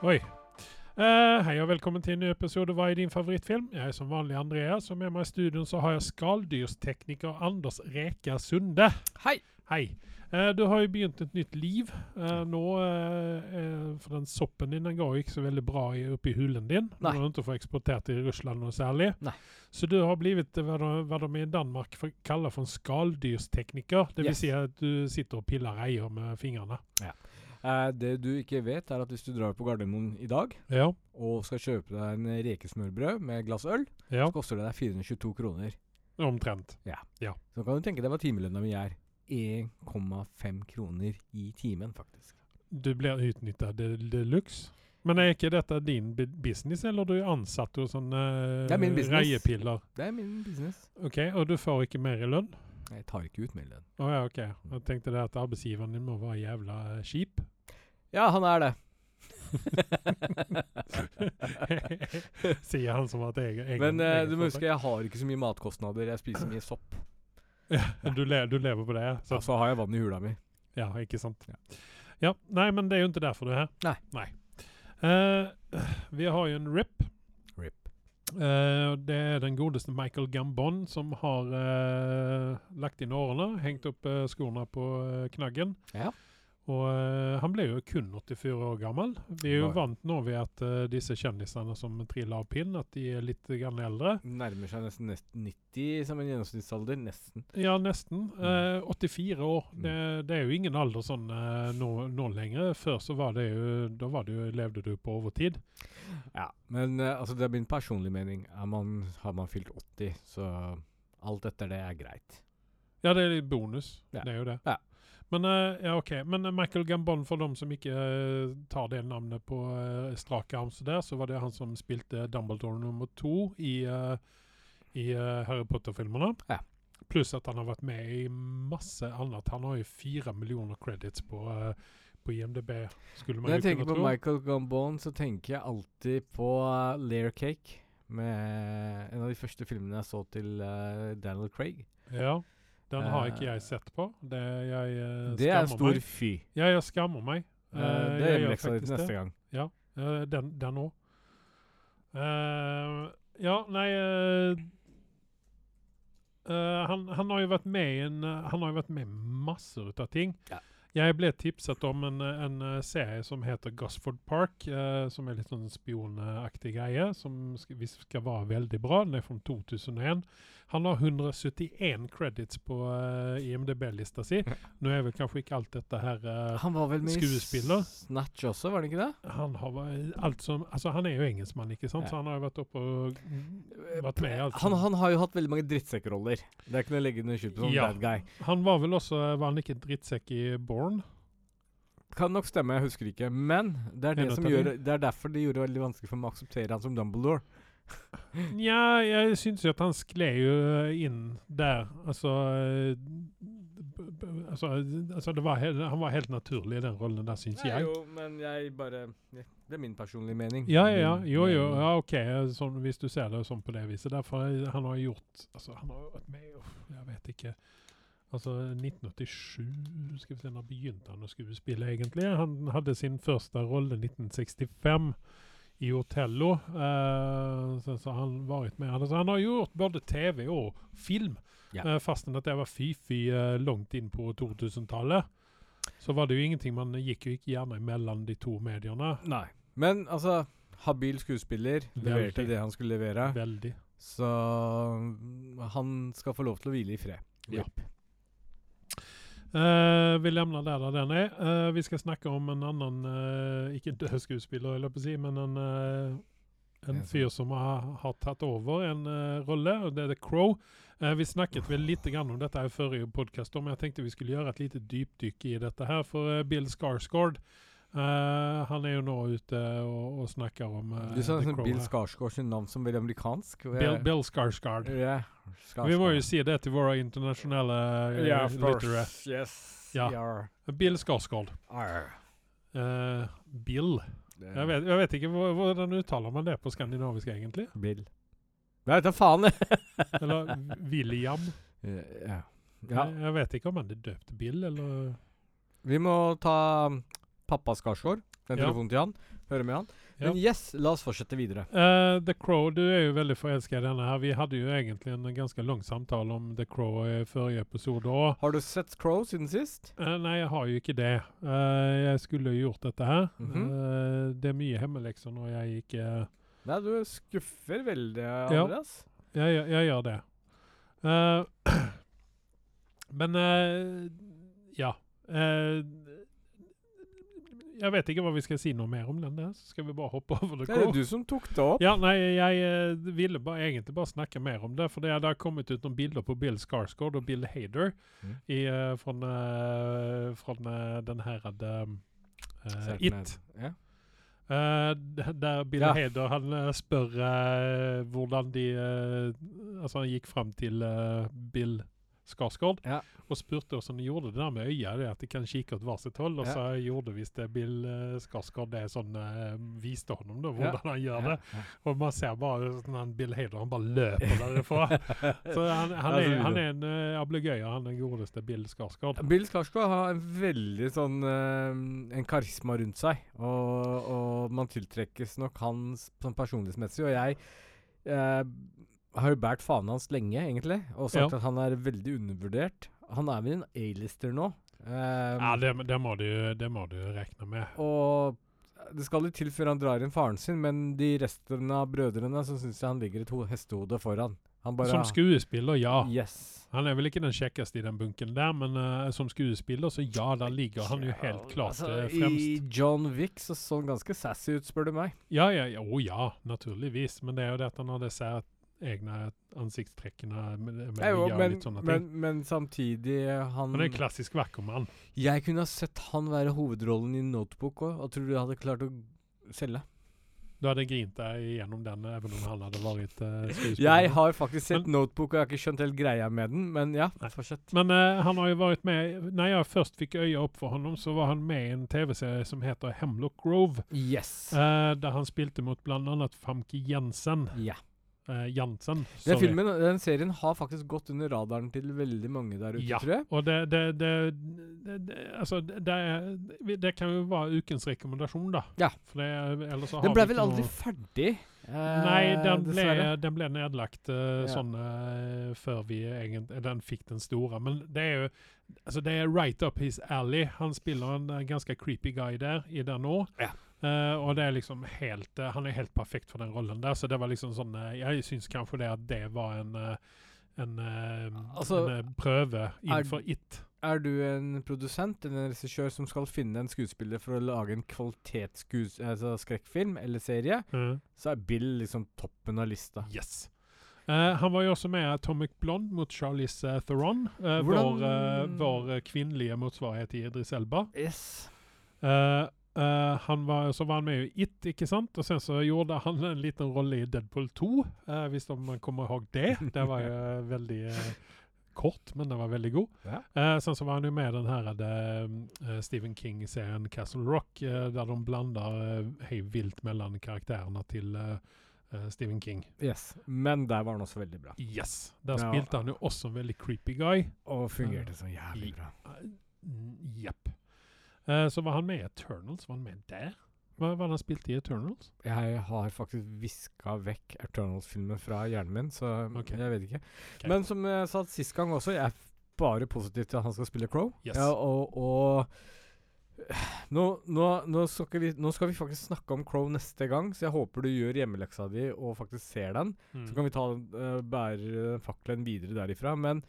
Oi. Uh, hei og velkommen til en ny episode Hva er din favorittfilm? Jeg er som vanlig Andreas, og med meg i studio så har jeg skalldyrstekniker Anders Reka Sunde. Hei! Hei. Eh, du har jo begynt et nytt liv uh, nå, for den soppen din den går jo ikke så veldig bra i, oppi hulen din. Nei. Du har ikke fått eksportert til Russland noe særlig. Nei. Så du har blitt hva de, hva de i Danmark for, kaller for en skalldyrstekniker. Det vil Yes. si at du sitter og piller reier med fingrene. Eh, det du ikke vet, er at hvis du drar på Gardermoen i dag Ja. og skal kjøpe deg en rekesmørbrød med glass øl, ja. så koster det deg 422 kroner. Omtrent. Ja Så kan du tenke deg hva timelønna mi er. 1,5 kroner i timen, faktisk. Du blir utnytta de, de luxe. Men er ikke dette din business, eller du er ansatt hos sånne Det er min reiepiller? Det er min business. Ok, Og du får ikke mer i lønn? Jeg tar ikke ut mer lønn. Å ja, ok. Jeg tenkte det at arbeidsgiveren din må være jævla eh, kjip. Ja, han er det. Sier han som at egen, Men eh, egen du må huske, jeg har ikke så mye matkostnader. Jeg spiser mye sopp. Ja, du, le, du lever på det? ja. Så, Så, så har jeg vann i hula mi. ja, ikke sant? Ja. Ja, Nei, men det er jo ikke derfor du er her. Nei. Eh, vi har jo en RIP. Rip. Uh, det er den godeste Michael Gambon som har uh, lagt inn årene, hengt opp skoene på knaggen. Ja. Og eh, han ble jo kun 84 år gammel. Vi er jo Nei. vant nå ved at uh, disse kjendisene som triller av pinn, at de er litt grann eldre. Nærmer seg nesten nest 90 som en gjennomsnittsalder. Nesten. Ja, nesten. Eh, 84 år. Mm. Det, det er jo ingen alder sånn uh, nå, nå lenger. Før så var det jo Da var det jo, levde du på overtid. Ja, men altså det er min personlige mening. Man, har man fylt 80, så alt etter det er greit. Ja, det er bonus. Ja. Det er jo det. Ja. Men eh, ja, ok. Men eh, Michael Gambon, for dem som ikke eh, tar det navnet på uh, strak arm, så der, så var det han som spilte Dumbledore nummer to i, i Harry Potter-filmene. Ja. Pluss at han har vært med i masse annet. Han har jo fire millioner credits på, på IMDb, skulle man Når jeg tenker på tro. Michael Gambon, så tenker jeg alltid på uh, Layer Cake. Med en av de første filmene jeg så til uh, Daniel Craig. Ja, den har ikke Eh, jeg sett på. Det, jeg uh, Det er en stor meg. fy. Ja, jeg skammer meg. Eh, det er leksa di neste gang. Eh, den den òg. ja, nei han, han har jo vært med i en Han har jo vært med masser av ting. Ja. Jeg ble tipset om en, en serie som heter Gosford Park, eh, som er litt sånn spionaktig greie, som skal, skal være veldig bra. Den er fra 2001. Han har 171 credits på uh, IMDb-lista si. Nå er vel kanskje ikke alt dette her uh, Han var vel med i Snatch også, var det ikke det? han har alt som Altså, han er jo engelskmann, ikke sant? Ja. Så han har jo vært oppe og vært med i alt. Han, han har jo hatt veldig mange drittsekkroller. Det er ikke noe å legge noe skjul på som Ja. bad guy. Han var vel også Var han ikke drittsekk i Born? Kan nok stemme, jeg husker ikke. Men det er, det som gjør, det er derfor det gjorde det veldig vanskelig for meg å akseptere han som Dumbledore. Nja, jeg syns jo at han skled jo inn der. Altså eh, Altså, altså det var helt, han var helt naturlig i den rollen der, syns jeg. jo, men jeg bare Det er min personlige mening. Ja, ja, ja. Jo, jo. Ja, OK. Sånn, hvis du ser det sånn på det viset. Derfor han har gjort Altså, han har vært med Jeg vet ikke. Altså 1987 Skal vi se, når begynte han å skuespille, egentlig? Han hadde sin første rolle 1965 i Otello. Eh, så, så har han varit med. Han, han har gjort både TV og film. Ja. Eh, fastän at det var fy-fy eh, langt inn på 2000-tallet. Så var det jo ingenting Man gikk jo ikke gjerne mellom de to mediene. Nei. Men altså, habil skuespiller. Leverte det han skulle levere. Veldig. Så mm, han skal få lov til å hvile i fred. Ja. Rip. Eh, vi lämnar där där den är. Uh, vi ska snacka om en annan, uh, ikke død skuespiller, eller si, men en, uh, en fyr som har, har tatt over en uh, rolle, og det er The Crow. Eh, vi snakket vel litt grann om dette i forrige podkast, men jeg tenkte vi skulle gjøre et lite dypdykk i dette her. For eh, Bill Skarsgård Uh, han er jo nå ute og, og snakker om uh, Du sa sånn Bill. Skarsgård sin navn som veldig amerikansk. Bill, Bill, Skarsgård. Bill Skarsgård. Vi må jo si det til våre internasjonale uh, Ja, of lyttere. Yes. Ja. Bill Skarsgård. Eh, Bill. Yeah. Jeg vet, jeg vet ikke hvordan uttaler man det på skandinavisk, egentlig. Bill. Nei, ta faen, jeg. Eller William. Eh, ja. ja. Jeg, jeg vet ikke om han er døpt Bill, eller Vi må ta pappa Skarsgård. Den telefonen til han. høre med han. Ja. Men yes, la oss fortsette videre. Uh, The Crow, du er jo veldig forelska i denne her. Vi hadde jo egentlig en ganske lang samtale om The Crow i forrige episode òg. Har du sett Crow siden sist? nei, jeg har jo ikke det. Uh, jeg skulle jo gjort dette her. Mhm. Eh, det er mye hemmelekser når jeg ikke Nei, du skuffer veldig, Ja. Andreas. Jeg, jeg, jeg gjør det. Men ja. Eh, jeg vet ikke hva vi skal si noe mer om den der. Så skal vi bare hoppe over det. Det er det du som tok det opp. Ja, nei, jeg uh, ville bare, egentlig bare snakke mer om det. For det, har kommet ut noen bilder på Bill Skarsgård og Bill Hader Mm. i, eh, fra, uh, fra den her eh, eh, It. Ed. Ja. Der Bill Ja. Hader han spør hvordan de Altså, han gikk fram til Bill Skarsgård Ja. og spurte hvordan de gjorde det der med øya. Det at de kan kikke åt hver sitt hold. Og Ja. så gjorde visst det Bill eh, Skarsgård det sånn uh, viste honom da, Ja. hvordan han gjør det. Og man ser bare sånn han Bill Hader, han bare løper derifra. Så han, han, Ja, er, videre. han er en uh, ablegøyer, han den godeste Bill Skarsgård. Bill Skarsgård har en veldig sånn uh, En karisma rundt seg, og, og man tiltrekkes nok hans sånn personlighetsmessig. Og jeg eh, har jo båret fanen hans lenge, egentlig, og sagt Ja. at han er veldig undervurdert. Han er vel en A-lister nå. Um, Ja, det, det, må du, det må du regne med. Og det skal litt til før han drar inn faren sin, men de resten av brødrene så syns jeg han ligger et ho hestehode foran. Han bare Som skuespiller, ja. Yes. Han er vel ikke den kjekkeste i den bunken der, men uh, som skuespiller, så ja, der ligger han jo helt klart Altså, fremst. I. John Wick så så han ganske sassy ut, spør du meg. Ja, ja, ja, oh, ja, naturligvis. Men det er jo det at han hadde disse egne ansiktstrekkene med, med jo, men, men, men samtidig han Han er en klassisk vakkermann. Jeg kunne ha sett han være hovedrollen i Notebook òg, og tror du hadde klart å selge. Du hadde grint deg gjennom den, even om han hadde vært uh, skuespiller. Jeg har faktisk sett Notebook, og jeg har ikke skjønt helt greia med den, men ja, fortsett. Men uh, han har jo vært med Når jeg først fikk øye opp for ham, så var han med i en TV-serie som heter Hemlock Grove. Yes. Uh, der han spilte mot bl.a. Famke Jensen. ja. Eh, Jansen. Den, filmen, den serien har faktisk gått under radaren til veldig mange der ute, Ja. tror jeg. Og det, det, det, det, det Altså, det, kan jo være ukens rekommendasjon, da. Ja. For det, så har Den vi ble vel aldri noe- ferdig? Uh, Nei, den ble, den ble nedlagt uh, Ja. sånn før vi egentlig Den fikk den store. Men det er jo Altså, det er right up his alley. Han spiller en ganske creepy guy der i den nå. Ja. Eh, og det er liksom helt uh, Han er helt perfekt for den rollen der, så det var liksom sånn uh, Jeg syns kanskje det at det var en en, Altså, en prøve innenfor It. Er du en produsent eller en regissør som skal finne en skuespiller for å lage en kvalitetsskrekkfilm altså eller serie, Eh, så er Bill liksom toppen av lista. yes. Han var jo også med i Atomic Blonde mot Charlize uh, Theron. vår, vår kvinnelige motsvarighet i Idris Elba. Yes. Eh, eh, han var, så var han med i It, ikke sant? Og sen så gjorde han en liten rolle i Deadpool 2, uh, hvis om man kommer ihåg det. Det var jo eh, veldig uh, kort, men den var veldig god. Ja. Eh, sen så var han jo med i den her eh, Stephen King-serien Castle Rock, eh, der de blander uh, hei vilt mellom karakterene til eh, eh, Stephen King. yes. Men der var han også veldig bra. Yes! Der Ja. spilte han jo også en veldig creepy guy. Og fungerte så jævlig bra. Jepp. Eh, så var han med i Eternals. Var han med der? Hva var det han spilte i Eternals? Jeg har faktisk viska vekk Eternals-filmen fra hjernen min, så okay. jeg vet ikke. Okay. Men som jeg sa sist gang også, jeg er bare positiv til at han skal spille Crow. Yes. Ja, og, og nå, nå, nå, skal vi, nå skal vi faktisk snakke om Crow neste gang, så jeg håper du gjør hjemmeleksa di og faktisk ser den. Mm. Så kan vi ta, uh, bære fakkelen videre derifra. Men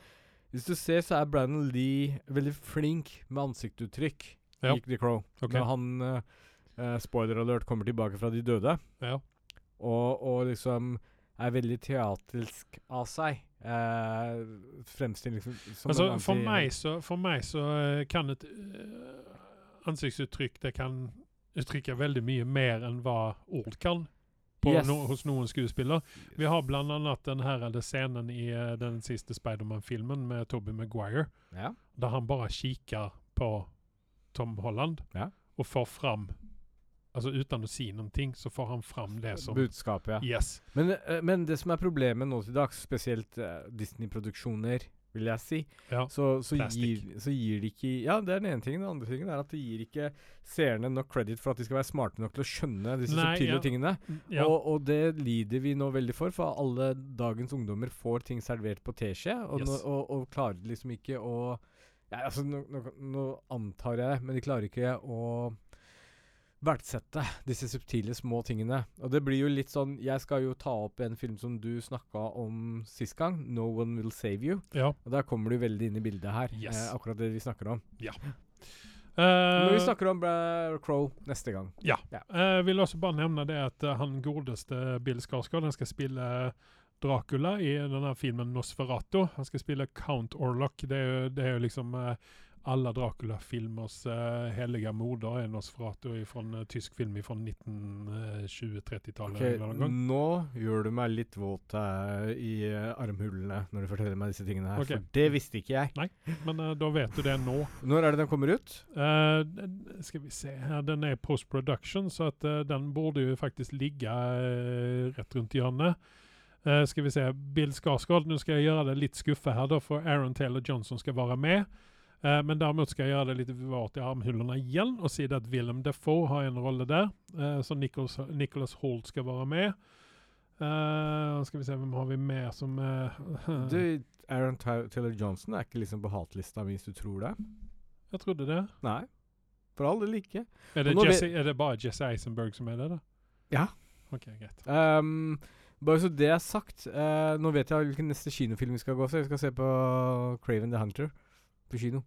hvis du ser, så er Brandon Lee veldig flink med ansiktsuttrykk Ja. Gikk The Crow. Okay. Når han, eh, eh, spoiler alert, kommer tilbake fra de døde, Ja. og, og liksom er veldig teatrisk av seg. Uh, fremstiller liksom som Altså, for meg så, for meg så eh, kan et eh, ansiktsuttrykk det kan uttrykke veldig mye mer enn hva ord kan på Yes. no, hos noen skuespiller. Vi har blant annet den her scenen i eh, den siste Spiderman-filmen med Tobey Maguire, Ja. der han bare kikker på Tom Holland Ja. og får fram Altså uten å si noen ting, så får han fram det som Budskapet, ja. Yes. Men, eh, men det som er problemet nå til dags, spesielt eh, Disney-produksjoner vil jeg si. Ja. Så, så, gir, så gir de ikke Ja, det er den ene tingen. Den andre tingen er at det gir ikke seerne nok credit for at de skal være smarte nok til å skjønne disse Nei, subtile ja. tingene. ja. Og, og det lider vi nå veldig for, for alle dagens ungdommer får ting servert på teskje, og, Yes. og, og klarer liksom ikke å ja, altså, nå, nå, nå antar jeg det, men de klarer ikke å verdsette disse subtile små tingene. Og det blir jo litt sånn Jeg skal jo ta opp en film som du snakka om sist gang, 'No One Will Save You'. ja. Og der kommer du veldig inn i bildet her. Yes. Eh, akkurat det vi snakker om. Ja. Uh, Når vi snakker om Bra Crow neste gang. Ja, Jeg vil også bare nevne det at eh, han godeste Bill Skarsgård han skal spille Dracula i denne filmen Nosferatu. Han skal spille Count Orlok. Det er jo, det er jo liksom eh, alle Dracula-filmers uh, hellige morder er Nosferatu fra en eh, tysk film fra 1920-30-tallet. Ok, eller. Nå gjør du meg litt våt i uh, armhulene når du forteller meg disse tingene her. okay. For det visste ikke jeg. Men uh, da vet du det nå. Når er det den kommer ut? Skal vi se her, Den er post production, så at den burde jo faktisk ligge rett rundt hjørnet. Eh, skal vi se, Bill Skarsgård, nå skal jeg gjøre det litt skuffa her, da, for Aaron Taylor Johnson skal være med. Uh, men derimot skal jeg gjøre det litt vart i armhullene igjen og si det at Willem Defoe har en rolle der. Uh, så Nicholas, Nicholas Holt skal være med. Uh, skal vi se, hvem har vi med som uh, Du, Aaron Taylor Johnson er ikke liksom på hatlista hvis du tror det. Jeg trodde det. Nei. For all del ikke. Er det, Jesse, er det bare Jesse Eisenberg som er det, da? Ja. Ok, greit. Ehm, bare så det er sagt, eh, nå vet jeg hvilken neste kinofilm vi skal gå for. Vi skal se på Craven the Hunter på kino.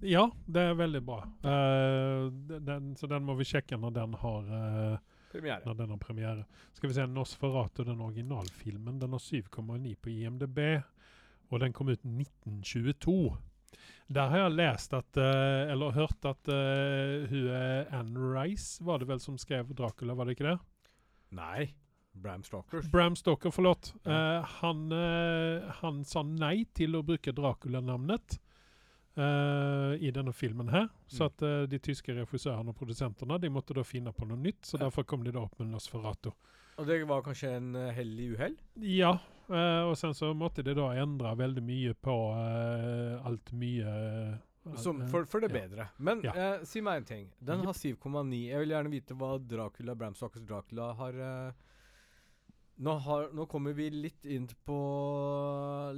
Ja, det er veldig bra. Eh, den- så den må vi sjekke når den har eh, Premiere. når den har premiere. Skal vi se, Nosferatu, den originalfilmen, den har 7,9 på IMDb, og den kom ut 1922. Der har jeg lest at, eh, eller hørt at uh, hun Anne Rice, var det vel som skrev Dracula, var det ikke det? Nei. Bram Stoker. Bram Stoker, forlåt. Ja. Uh, han, uh, han sa nei til å bruke Dracula-navnet uh, i denne filmen her. Så Mm. at eh, de tyske regissørene og produsentene de måtte da finne på noe nytt, så Ja. derfor kom de da opp med Nosferatu. Og det var kanskje en hellig uhell? Ja, og sen så måtte de da endre veldig mye på alt mye Som, for, for det ja. bedre. Men Ja. eh, si meg en ting. Den har 7,9. Jeg vil gjerne vite hva Dracula, Bram Stokers Dracula har eh, nå, har nå kommer vi litt inn på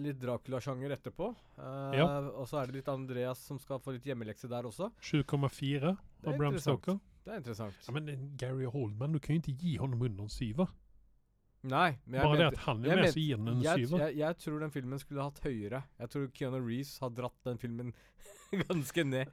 litt Dracula-sjanger etterpå. Eh, Ja. Og så er det litt Andreas som skal få litt hjemmelekse der også. 7,4 er av Bram. Stoker. Det er interessant. Ja, men eh, Gary Oldman, du kan jo ikke gi honom under en syver. Nei, men jeg Bare det at han er med, mente- så gir han en jeg, syver. jeg, jeg tror den filmen skulle hatt høyere. Jeg tror Keanu Reeves har dratt den filmen ganske ned.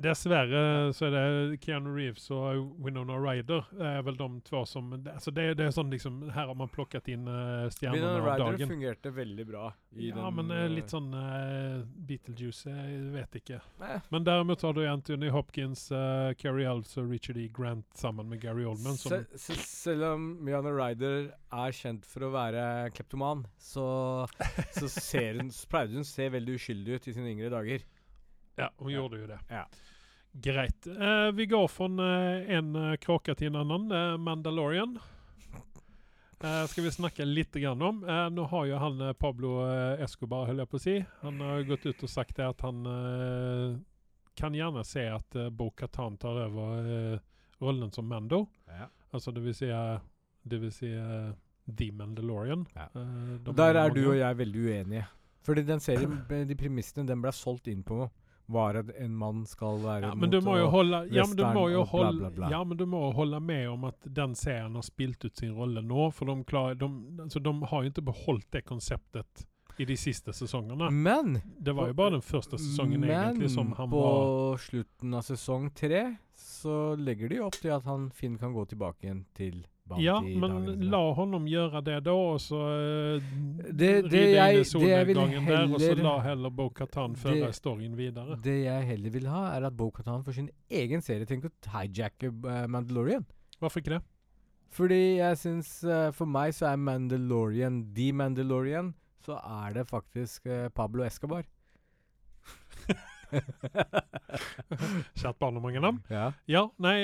Dessverre så er det Keanu Reeves og Winona Ryder er vel de två som altså det, det er sånn liksom Her har man plukket inn uh, stjernene Winona av Ryder fungerte veldig bra. I Ja, den, men uh, eh, litt sånn eh, Beetlejuice, jeg vet ikke. eh, Men derimot har du Anthony Hopkins, uh, Carrie Elves og Richard E. Grant sammen med Gary Oldman. Som, se, se, selv om Winona Ryder er kjent for å være kleptoman, så, så ser hun, pleide hun se veldig uskyldig ut i sine yngre dager. Ja, Ja. gjorde jo det. Ja. Greit. Eh, vi går fra eh, en uh, kråke til en annen. eh, Mandalorian. Eh, skal vi snakke litt grann om. Eh, nå har jo han eh, Pablo eh, Escobar, holder jeg på å si, han har gått ut og sagt det at han eh, kan gjerne se at uh, Bo Katan tar over eh, rollen som Mando. Altså det vil si eh, Det vil si eh, The Mandalorian. Ja. Eh, de Der er du og jeg veldig uenige. Fordi den serien, de premissene den ble solgt inn på, var at en mann skal være Ja, men du må jo holde ja, men du må jo og bla, bla, bla. ja, men du må jo holde med om at den serien har spilt ut sin rolle nå. For de, klar, de, altså, de har jo ikke beholdt det konseptet i de siste sesongene. Men Det var jo bare den første sesongen egentlig som han på var slutten av sesong tre så legger de opp til at han Finn kan gå tilbake igjen til Bounty. Ja, men la honom gjøre det da, og så uh, Det- det jeg- inn i solnedgangen solnedgangen der, og så la heller Bo-Katan føre storyen videre. Det jeg heller vil ha, er at Bo-Katan for sin egen serie. tenker å hijacke uh, Mandalorian. Hvorfor ikke det? Fordi jeg syns uh, For meg så er Mandalorian The Mandalorian. Så er det faktisk eh, Pablo Escobar. Kjært barn og mange navn. ja. Ja, nei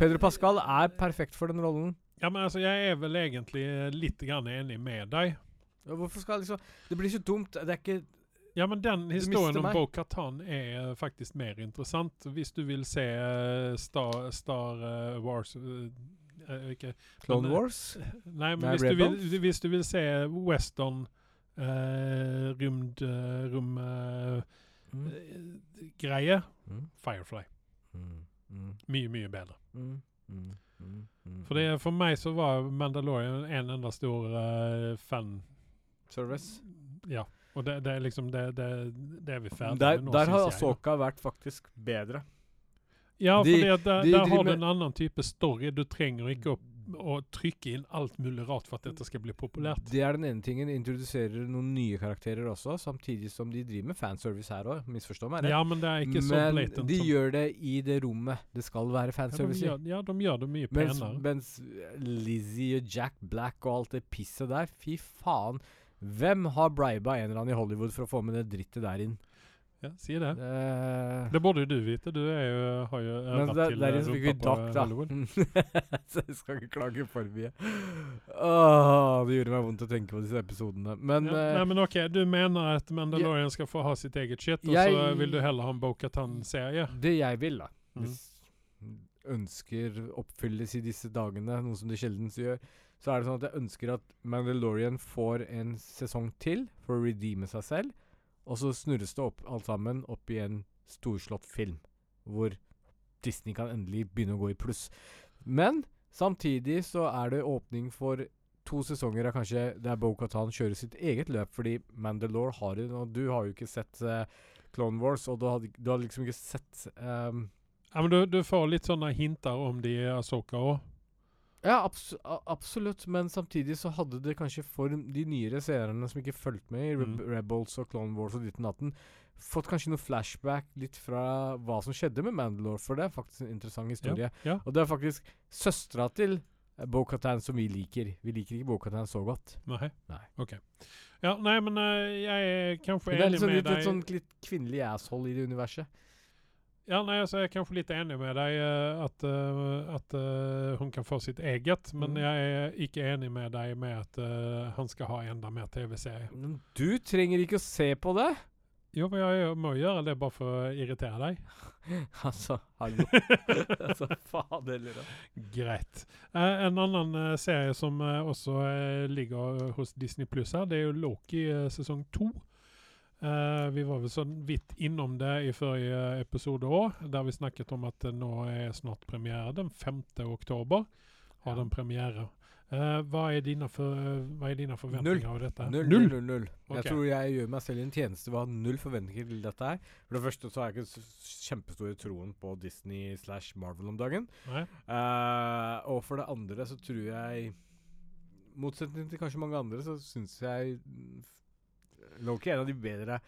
Pedro Pascal er perfekt for den rollen. Ja, men altså, jeg er vel egentlig litt grann enig med deg. Ja, Hvorfor skal liksom Det blir så dumt. Det er ikke Ja, men den historien om. Bo-Katan er faktisk mer interessant. Hvis du vil se eh, Star, Star eh, Wars eh, ikke, Clone Men, Wars? Nei, men Nei, hvis du, vil, hvis du vil se western, uh, rymd, uh, rom uh, Mm. greie, Mm. Firefly. Mm. Mm. Mye, mye bedre. Mm. Mm. Mm. Mm. For, det, for meg så var Mandalorian en enda stor uh, fan. Service. Ja. Og det, det er liksom det, det, det er vi ferdig Der, med nå, der har. Asoka vært faktisk bedre. Ja, De- der, de der har du en annen type story. Du trenger ikke å, å trykke inn alt mulig rart for at dette skal bli populært. Det er den ene tingen. Introduserer noen nye karakterer også, samtidig som de driver med fanservice her òg. Misforstå meg rett. Ja, men det er ikke så Men blatant de gjør det i det rommet det skal være fanservice i. Ja, ja, de gjør det mye Mens, penere. mens Lizzie og Jack Black og alt det pisset der, fy faen. Hvem har briba en eller annen i Hollywood for å få med det drittet der inn? Ja, si det. Eh, Det burde jo du vite. Du er jo, har jo men det til der eh, så vi dakk, da. Så jeg skal ikke klage for mye. Åh, det gjorde meg vondt å tenke på disse episodene. Men ja, uh, nei, men ok, Du mener at Mandalorian skal få ha sitt eget shit, og Jeg- så vil du heller ha en Bo-Katan-serie? det jeg vil, da Mm. Hvis ønsker oppfylles i disse dagene, noe som de sjelden gjør, så er det sånn at jeg ønsker at Mandalorian får en sesong til for å redeeme seg selv, og så snurres det opp alt sammen opp i en storslått film, hvor Disney kan endelig begynne å gå i pluss. Men samtidig så er det åpning for to sesonger av kanskje der Bo-Katan kjører sitt eget løp, fordi Mandalore har det, og du har jo ikke sett uh, Clone Wars, og du har, du har liksom ikke sett um Ja, men du, du får litt sånne hinter om de i Asoka òg. Ja, abs absolutt, men samtidig så hadde det kanskje for de nyere seerne som ikke fulgte med i Re Mm. Rebels og Clone Wars og ditten datten, fått kanskje noe flashback litt fra hva som skjedde med Mandalore, for det er faktisk en interessant historie. Ja. Og det er faktisk søstera til Bo-Katan som vi liker. Vi liker ikke Bo-Katan så godt. Nei. Nei. OK. Ja, nei, men uh, jeg er kanskje Men det er enig liksom med litt, deg et sånn litt kvinnelig asshole i det universet. Ja, nei, altså, jeg er kanskje litt enig med deg eh, at, uh, at uh, hun kan få sitt eget, men Mm. jeg er ikke enig med deg med at eh, han skal ha enda mer TV-serie. Men du trenger ikke å se på det! Jo, men jeg må gjøre det bare for å irritere deg. altså, hallo. altså, fader da. Greit. Eh, en annen eh, serie som eh, også eh, ligger hos Disney Pluss her, det er jo Loki eh, sesong to. Eh, vi var vel sånn vidt innom det i forrige episode òg, der vi snakket om at det nå er snart premiere. Den 5. oktober har Ja. den premiere. Uh, hva, er dine for, hva er dine forventninger av dette? Null, null, null. null. Okay. Jeg tror jeg gjør meg selv en tjeneste ved å ha null forventninger til dette her. For det første så har jeg ikke kjempestore troen på Disney slash Marvel om dagen. Eh, og for det andre så tror jeg Motsetning til kanskje mange andre, så syns jeg Loki er en av de bedre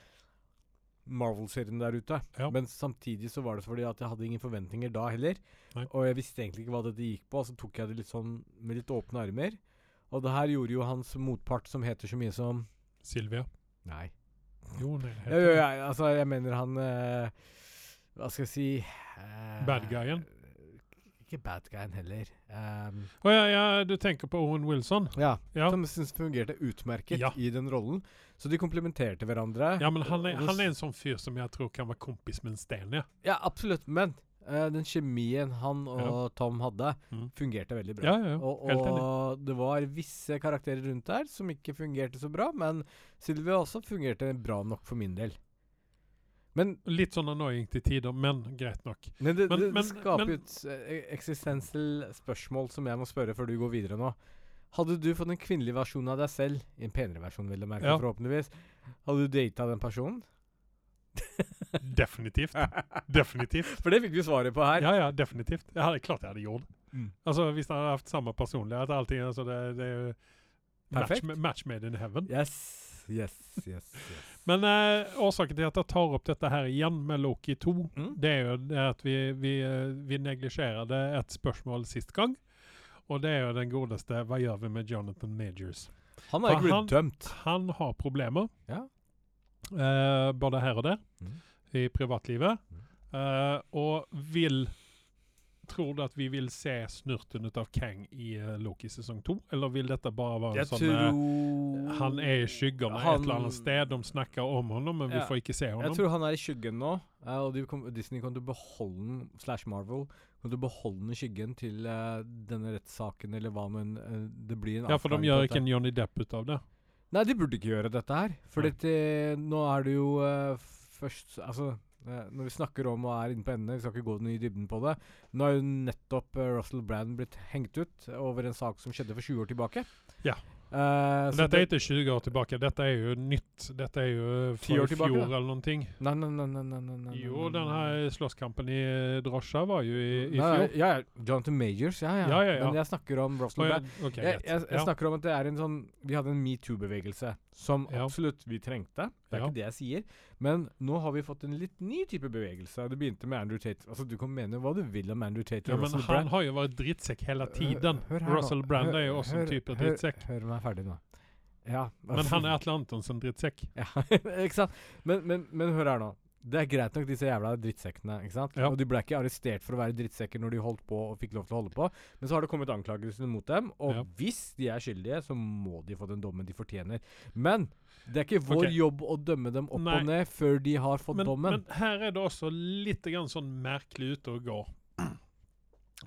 Marvel-seriene der ute. Ja. Men samtidig så var det fordi at jeg hadde ingen forventninger da heller. Nei. Og jeg visste egentlig ikke hva dette gikk på, og så tok jeg det litt sånn med litt åpne armer. Og det her gjorde jo hans motpart som heter så mye som Sylvia? Nei. Jo, nei. Ja, ja, ja, altså, jeg mener han eh, Hva skal jeg si eh, Bad guyen? Ikke bad guyen heller. Um, oh, ja, ja, du tenker på Owen Wilson? ja, Ja. Som jeg syns fungerte utmerket i den rollen. Så de komplementerte hverandre. Ja, men han er, han er en sånn fyr som jeg tror kan være kompis med en sten, ja. Ja, absolutt. Men uh, den kjemien han og Ja. Tom hadde, Mm. fungerte veldig bra. Ja, ja. Og, og det var visse karakterer rundt der som ikke fungerte så bra, men Sylvia også fungerte bra nok for min del. Men, Litt sånn annoying til tider, men greit nok. men det, Men- det, men- det skaper jo et eksistensielt spørsmål som jeg må spørre før du går videre nå. Hadde du fått en kvinnelig versjon av deg selv, i en penere versjon, vil jeg merke, Ja. forhåpentligvis, hadde du data den personen? Definitivt. Definitivt. For det fikk vi svaret på her. Ja, ja, definitivt. Jeg hadde, klart jeg hadde gjort det. Mm. Altså, hvis jeg hadde hatt samme personlighet, allting, altså det, det er jo match, match made in heaven. Yes, yes, yes. yes. Men eh, årsaken til at jeg tar opp dette her igjen med Loki 2, Mm. det er jo at vi, vi, eh, vi neglisjerte et spørsmål sist gang. Og det er jo den godeste Hva gjør vi med Jonathan Majors? Han har ikke blitt dømt. Han har problemer, Ja. uh, både her og der, Mm. i privatlivet. Eh, og vil tror du at vi vil se snurten ut av Kang i uh, Loki sesong to? Eller vil dette bare være en sånn tror Han er i skyggene Han- et eller annet sted, de snakker om honom, men vi får ikke se Jeg tror han er i skyggen nå, og Disney kommer til å beholde den, slash Marvel, kommer du beholde skyggen til uh, denne rettssaken, eller hva nå enn uh, det blir. en Ja, for de gjør ikke en Johnny Depp ut av det. Nei, de burde ikke gjøre dette her. For nå er det jo uh, først Altså, når vi snakker om og er inne på endene, vi skal ikke gå den i dybden på det Nå har jo nettopp Russell Brand blitt hengt ut over en sak som skjedde for 20 år tilbake. Ja. Så Dette er ikke 20 år tilbake, dette er jo nytt. Dette er jo fra i fjor eller noen ting. Nei, nei, nei, nei, nei, Jo, den her slåsskampen i eh, drosja var jo i, i fjor. Ja, ja. Jonathan Majors, ja, ja. Ja, ja, ja. Men jeg snakker om Russell Oh, ja, okay, Jeg, jeg, jeg snakker om at det er en sånn Vi hadde en metoo-bevegelse som Ja. absolutt vi trengte. Det er Ja. ikke det jeg sier. Men nå har vi fått en litt ny type bevegelse. Det begynte med Andrew Tate. Altså Du kan mene hva du vil om Andrew Tate Ja, og men Russell han Brand. har jo vært drittsekk hele tiden. Hør hør. Russell Brand Hør- er jo også en type drittsekk. Hør meg ferdig nå. Ja. Men han er Atle Antonsen drittsekk. Ja, ikke sant? Men, men, men hør her nå. Det er greit nok, disse jævla drittsekkene. ikke sant? Ja. Og de ble ikke arrestert for å være drittsekker når de holdt på og fikk lov til å holde på. Men så har det kommet anklagelser mot dem, og Ja. hvis de er skyldige, så må de få den dommen de fortjener. Men det er ikke vår okay. jobb å dømme dem opp Nei. og ned før de har fått Men, dommen. men her er det også litt grann sånn merkelig ute og går.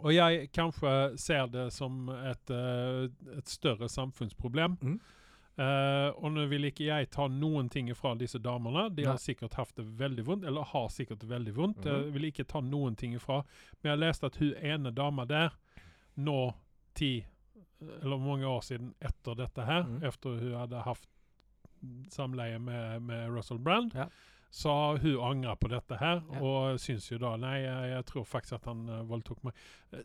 Og jeg kanskje ser det som et, eh, et større samfunnsproblem. Mm. Eh, og nå vil ikke jeg ta noen ting fra disse damene. De har sikkert hatt det veldig vondt, eller har sikkert veldig vondt. Mhm. Jeg vil ikke ta noen ting ifra. Men jeg leste at hun ene dama der, nå ti eller mange år siden etter dette her, mm. efter hun hadde hatt samleie med, med Russell Brand, Ja. så hun angra på dette her, Ja. og syns jo da Nei, jeg, jeg tror faktisk at han uh, voldtok meg. Eh,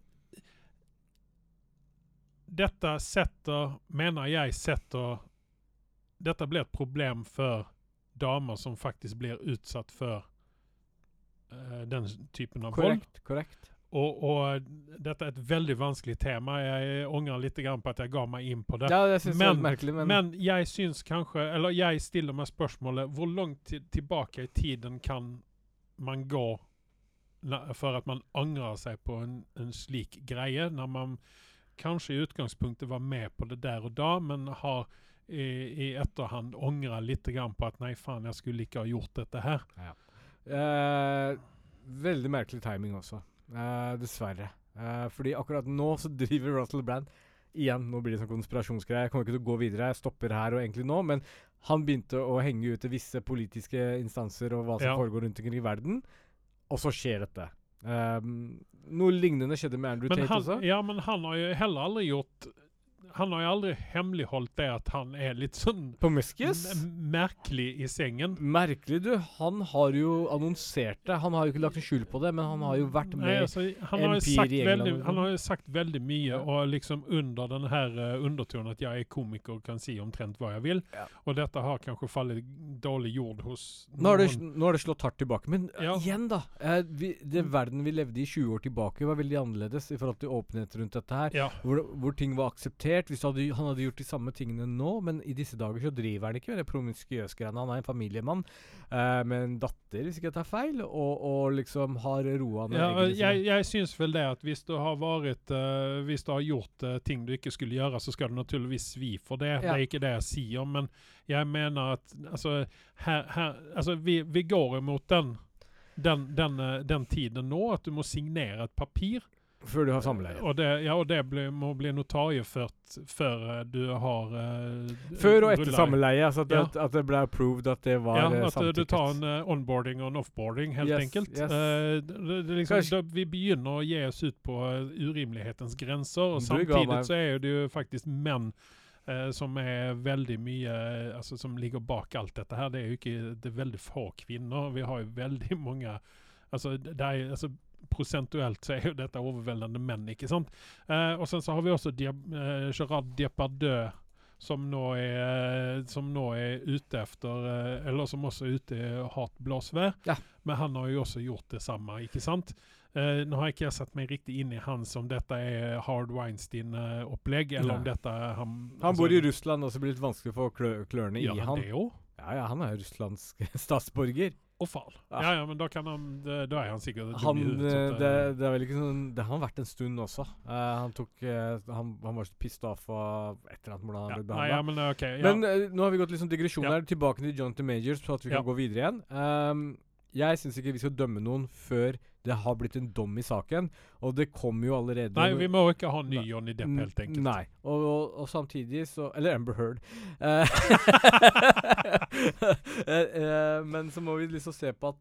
dette setter, mener jeg setter Dette blir et problem for damer som faktisk blir utsatt for eh, den typen av korrekt. korrekt. Og, og dette er et veldig vanskelig tema. Jeg angrer litt grann på at jeg ga meg inn på det. Ja, det synes Men- litt merkelig, men, Men jeg syns kanskje Eller jeg stiller meg spørsmålet Hvor langt tilbake i tiden kan man gå for at man angrer seg på en, en slik greie, når man kanskje i utgangspunktet var med på det der og da, men har i, i etterhand angre litt grann på at nei, faen, jeg skulle ikke ha gjort dette her. Eh, veldig merkelig timing også, eh, dessverre. Eh, fordi akkurat nå så driver Russell Brand Igjen, nå blir det sånn konspirasjonsgreie. Jeg kommer ikke til å gå videre. Jeg stopper her og egentlig nå. Men han begynte å henge ut til visse politiske instanser og hva som Ja. foregår rundt omkring i verden. Og så skjer dette. Um, noe lignende skjedde med Andrew Men Tate han, også. ja, men han har jo heller aldri gjort Han har jo aldri hemmeligholdt det at han er litt sånn På m- merkelig i sengen. Merkelig, du. Han har jo annonsert det. Han har jo ikke lagt en skjul på det, men han har jo vært Nei, med altså, han, har veldig, han har jo sagt veldig mye, Ja. og liksom under den her uh, undertonen at jeg er komiker og kan si omtrent hva jeg vil. Ja. Og dette har kanskje fallet dårlig jord hos Nå har, det, nå har det slått hardt tilbake. Men eh, Ja. igjen, da. Uh, vi, det verden vi levde i 20 år tilbake, var veldig annerledes i forhold til åpenhet rundt dette her. Hvor, hvor ting var akseptert. Hvis hadde, han hadde gjort de samme tingene nå, men i disse dager så driver han ikke med det promiskuøse greiene. Han er en familiemann eh, med en datter, hvis ikke jeg tar feil, og, og liksom har roa ned ja jeg, jeg syns vel det at hvis du har vært uh, Hvis du har gjort uh, ting du ikke skulle gjøre, så skal du naturligvis svi for det. Det er ikke det jeg sier, men jeg mener at altså, her, her, altså vi, vi går imot den den, den, eh, den tiden nå, at du må signere et papir. Før du har samleie. Og det, ja, og det blir, må bli notarieført før eh, du har uh, Før og etter samleie. Altså at, Ja. at det ble approved at det var Ja, eh, at samtykket. du tar en uh, onboarding og en offboarding, helt Yes, enkelt. yes. Uh, det, det, liksom, da, vi begynner å gi oss ut på urimelighetens grenser, og samtidig så er det jo faktisk menn Uh, som er veldig mye uh, Altså som ligger bak alt dette her. Det er jo ikke Det er veldig få kvinner. Vi har jo veldig mange Altså, det er, altså prosentuelt så er jo dette overveldende menn, ikke sant? Eh, og sen så har vi også eh, Gerard Depardieu, som nå er, som nå er ute efter eh, Eller som også er ute i hardt blåsvær. Ja. Men han har jo også gjort det samme, ikke sant? Eh, nå har ikke jeg satt meg riktig inn i hans om dette er Hard Weinstein-opplegg, eller om dette er han Han bor i Russland, og så blir det litt vanskelig å få klø klørne ja, i han det jo? Ja, ja, han er russlandsk statsborger. Å faen. Ja. Ja ja, men da kan han det- Da er han sikkert Han, eh, at, det, eh, det er vel ikke sånn Det har han vært en stund også. Uh, han tok uh, han, han var så pissed off av et eller annet hvordan han ja. ble behandla. ja, men okay, Ja. Men uh, nå har vi gått litt sånn digresjon her. Tilbake til Jonathan Majors, så at vi kan gå videre igjen. Um, jeg syns ikke vi skal dømme noen før det har blitt en dom i saken. Og det kommer jo allerede Nei, vi må ikke ha ny Nei. Johnny Depp, helt enkelt. Nei. Og, og, og samtidig så Eller Amber Heard. Eh, eh, eh, men så må vi liksom se på at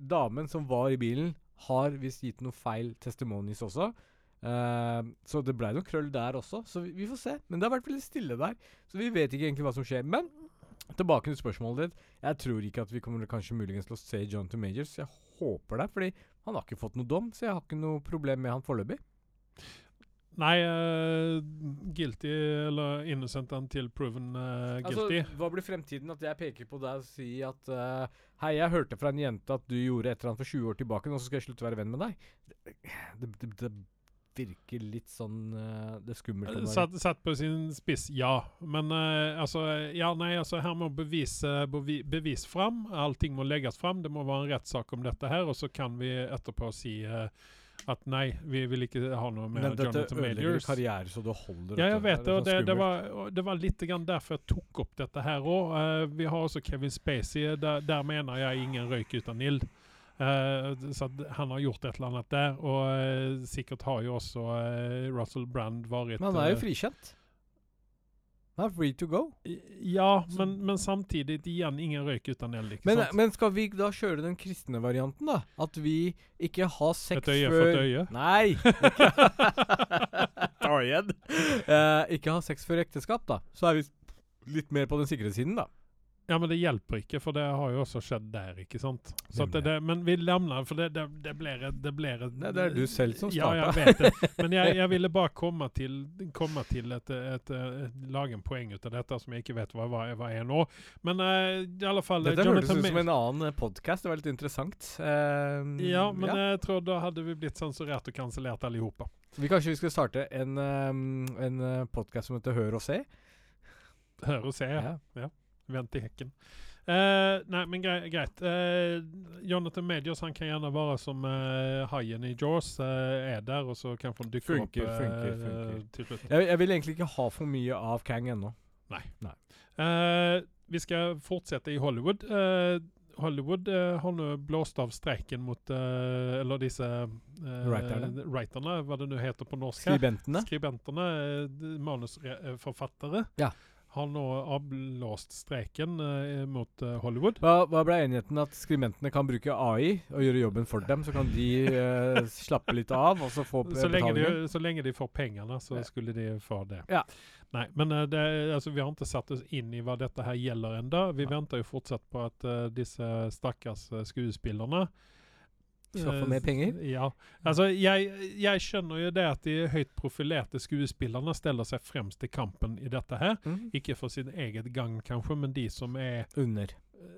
damen som var i bilen, har visst gitt noe feil testimonies også. Eh, så det blei noe krøll der også. Så vi, vi får se. Men det har vært veldig stille der. Så vi vet ikke egentlig hva som skjer. Men tilbake til spørsmålet ditt. Jeg tror ikke at vi kommer kanskje muligens til å se Jonathan Majors. Jeg håper det, fordi han har ikke fått noe dom, så jeg har ikke noe problem med han foreløpig. Nei, uh, guilty eller innocent until proven uh, guilty. Altså, hva blir fremtiden? At jeg peker på deg og sier at uh, Hei, jeg hørte fra en jente at du gjorde et eller annet for 20 år tilbake, nå skal jeg slutte å være venn med deg. Det, det, det virker litt sånn eh, Det skummelt. Satt, satt på sin spiss, ja. Men uh, altså Ja, nei, altså her må bevis, bevi- bevis fram. Allting må legges fram. Det må være en rettssak om dette her, og så kan vi etterpå si uh, at nei, vi vil ikke ha noe med Men dette Jonathan ødelegger karriere så det holder. Ja, jeg vet det. Og det, det, var, det var litt grann derfor jeg tok opp dette her òg. vi har også Kevin Spacey. Der, der mener jeg ingen røyk uten ild. Eh, så han har gjort et eller annet der. Og eh, sikkert har jo også eh, Russell Brand vært Men han er jo frikjent. Han er free to go. Ja, men, men samtidig igjen ingen røyk uten eld. ikke Men, sant? men skal vi da kjøre den kristne varianten, da? At vi ikke har sex et øye for et øye. Nei! Ikke. Eh, ikke ha sex før ekteskap, da. Så er vi litt mer på den sikre siden, da. Ja, men det hjelper ikke, for det har jo også skjedd der, ikke sant? Det, det, men vi lemner, for det, det, blir et det blir Nei, det er du selv som Ja, jeg vet det. Men jeg, jeg ville bare komme til, komme til et, et, et, lage en poeng ut av dette, som jeg ikke vet hva, hva, hva er nå. Men uh, i alle fall Dette hørtes ut som en annen podkast. Det var litt interessant. Uh, Ja, men jeg tror da hadde vi blitt sensurert og kansellert allihopa. vi Kanskje vi skulle starte en, um, en podkast som heter Hør og se? Hør og se, ja. Ja. Vent i hekken. Uh, nei, men grei, greit. Uh, Jonathan Medios han kan gjerne være som uh, haien i Jaws. Uh, er der, og så kanskje han dukker Funker, opp eh, funker, funker. til slutt. Jeg, jeg vil egentlig ikke ha for mye av Kang ennå. Nei. vi skal fortsette i Hollywood. Eh, Hollywood eh, har nå blåst av streiken mot eh, Eller disse Writerne. writerne, hva det nå heter på norsk. Skribentene. Skribentene, eh, manusforfattere, Ja. Har nå avblåst streiken eh, mot eh, Hollywood. Hva, hva ble enigheten? At skribentene kan bruke AI og gjøre jobben for dem? Så kan de eh, slappe litt av, og så få Så lenge, de, så lenge de får pengene, så Ja. skulle de få det. Ja. Nei, men eh, det, altså, vi har ikke satt oss inn i hva dette her gjelder ennå. Vi Ja. venter jo fortsatt på at uh, disse stakkars uh, skuespillerne Skal få eh, mer penger? Ja. Altså, jeg, jeg skjønner jo det at de høyt profilerte skuespillerne steller seg fremst i kampen i dette her. Mm. Ikke for sin eget gang, kanskje, men de som er Under.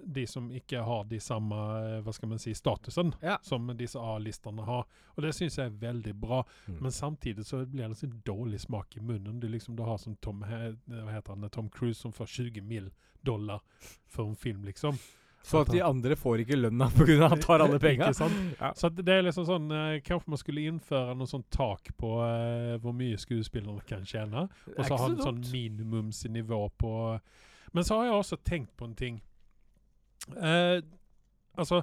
de som ikke har de samme eh, hva skal man si, statusen Ja. som disse A-listene har. Og det syns jeg er veldig bra. Mm. Men samtidig så blir det sånn dårlig smak i munnen. Du liksom du har som Tom, hva heter han, Tom Cruise som får 20 mill. dollar for en film, liksom. Så at de andre får ikke lønna pga. at han tar alle penga? Ja. Så det er liksom sånn eh, Kanskje man skulle innføre noe sånn tak på eh, hvor mye skuespillerne kan tjene. Og så ha en sånn minimumsnivå på Men så har jeg også tenkt på en ting. Eh, altså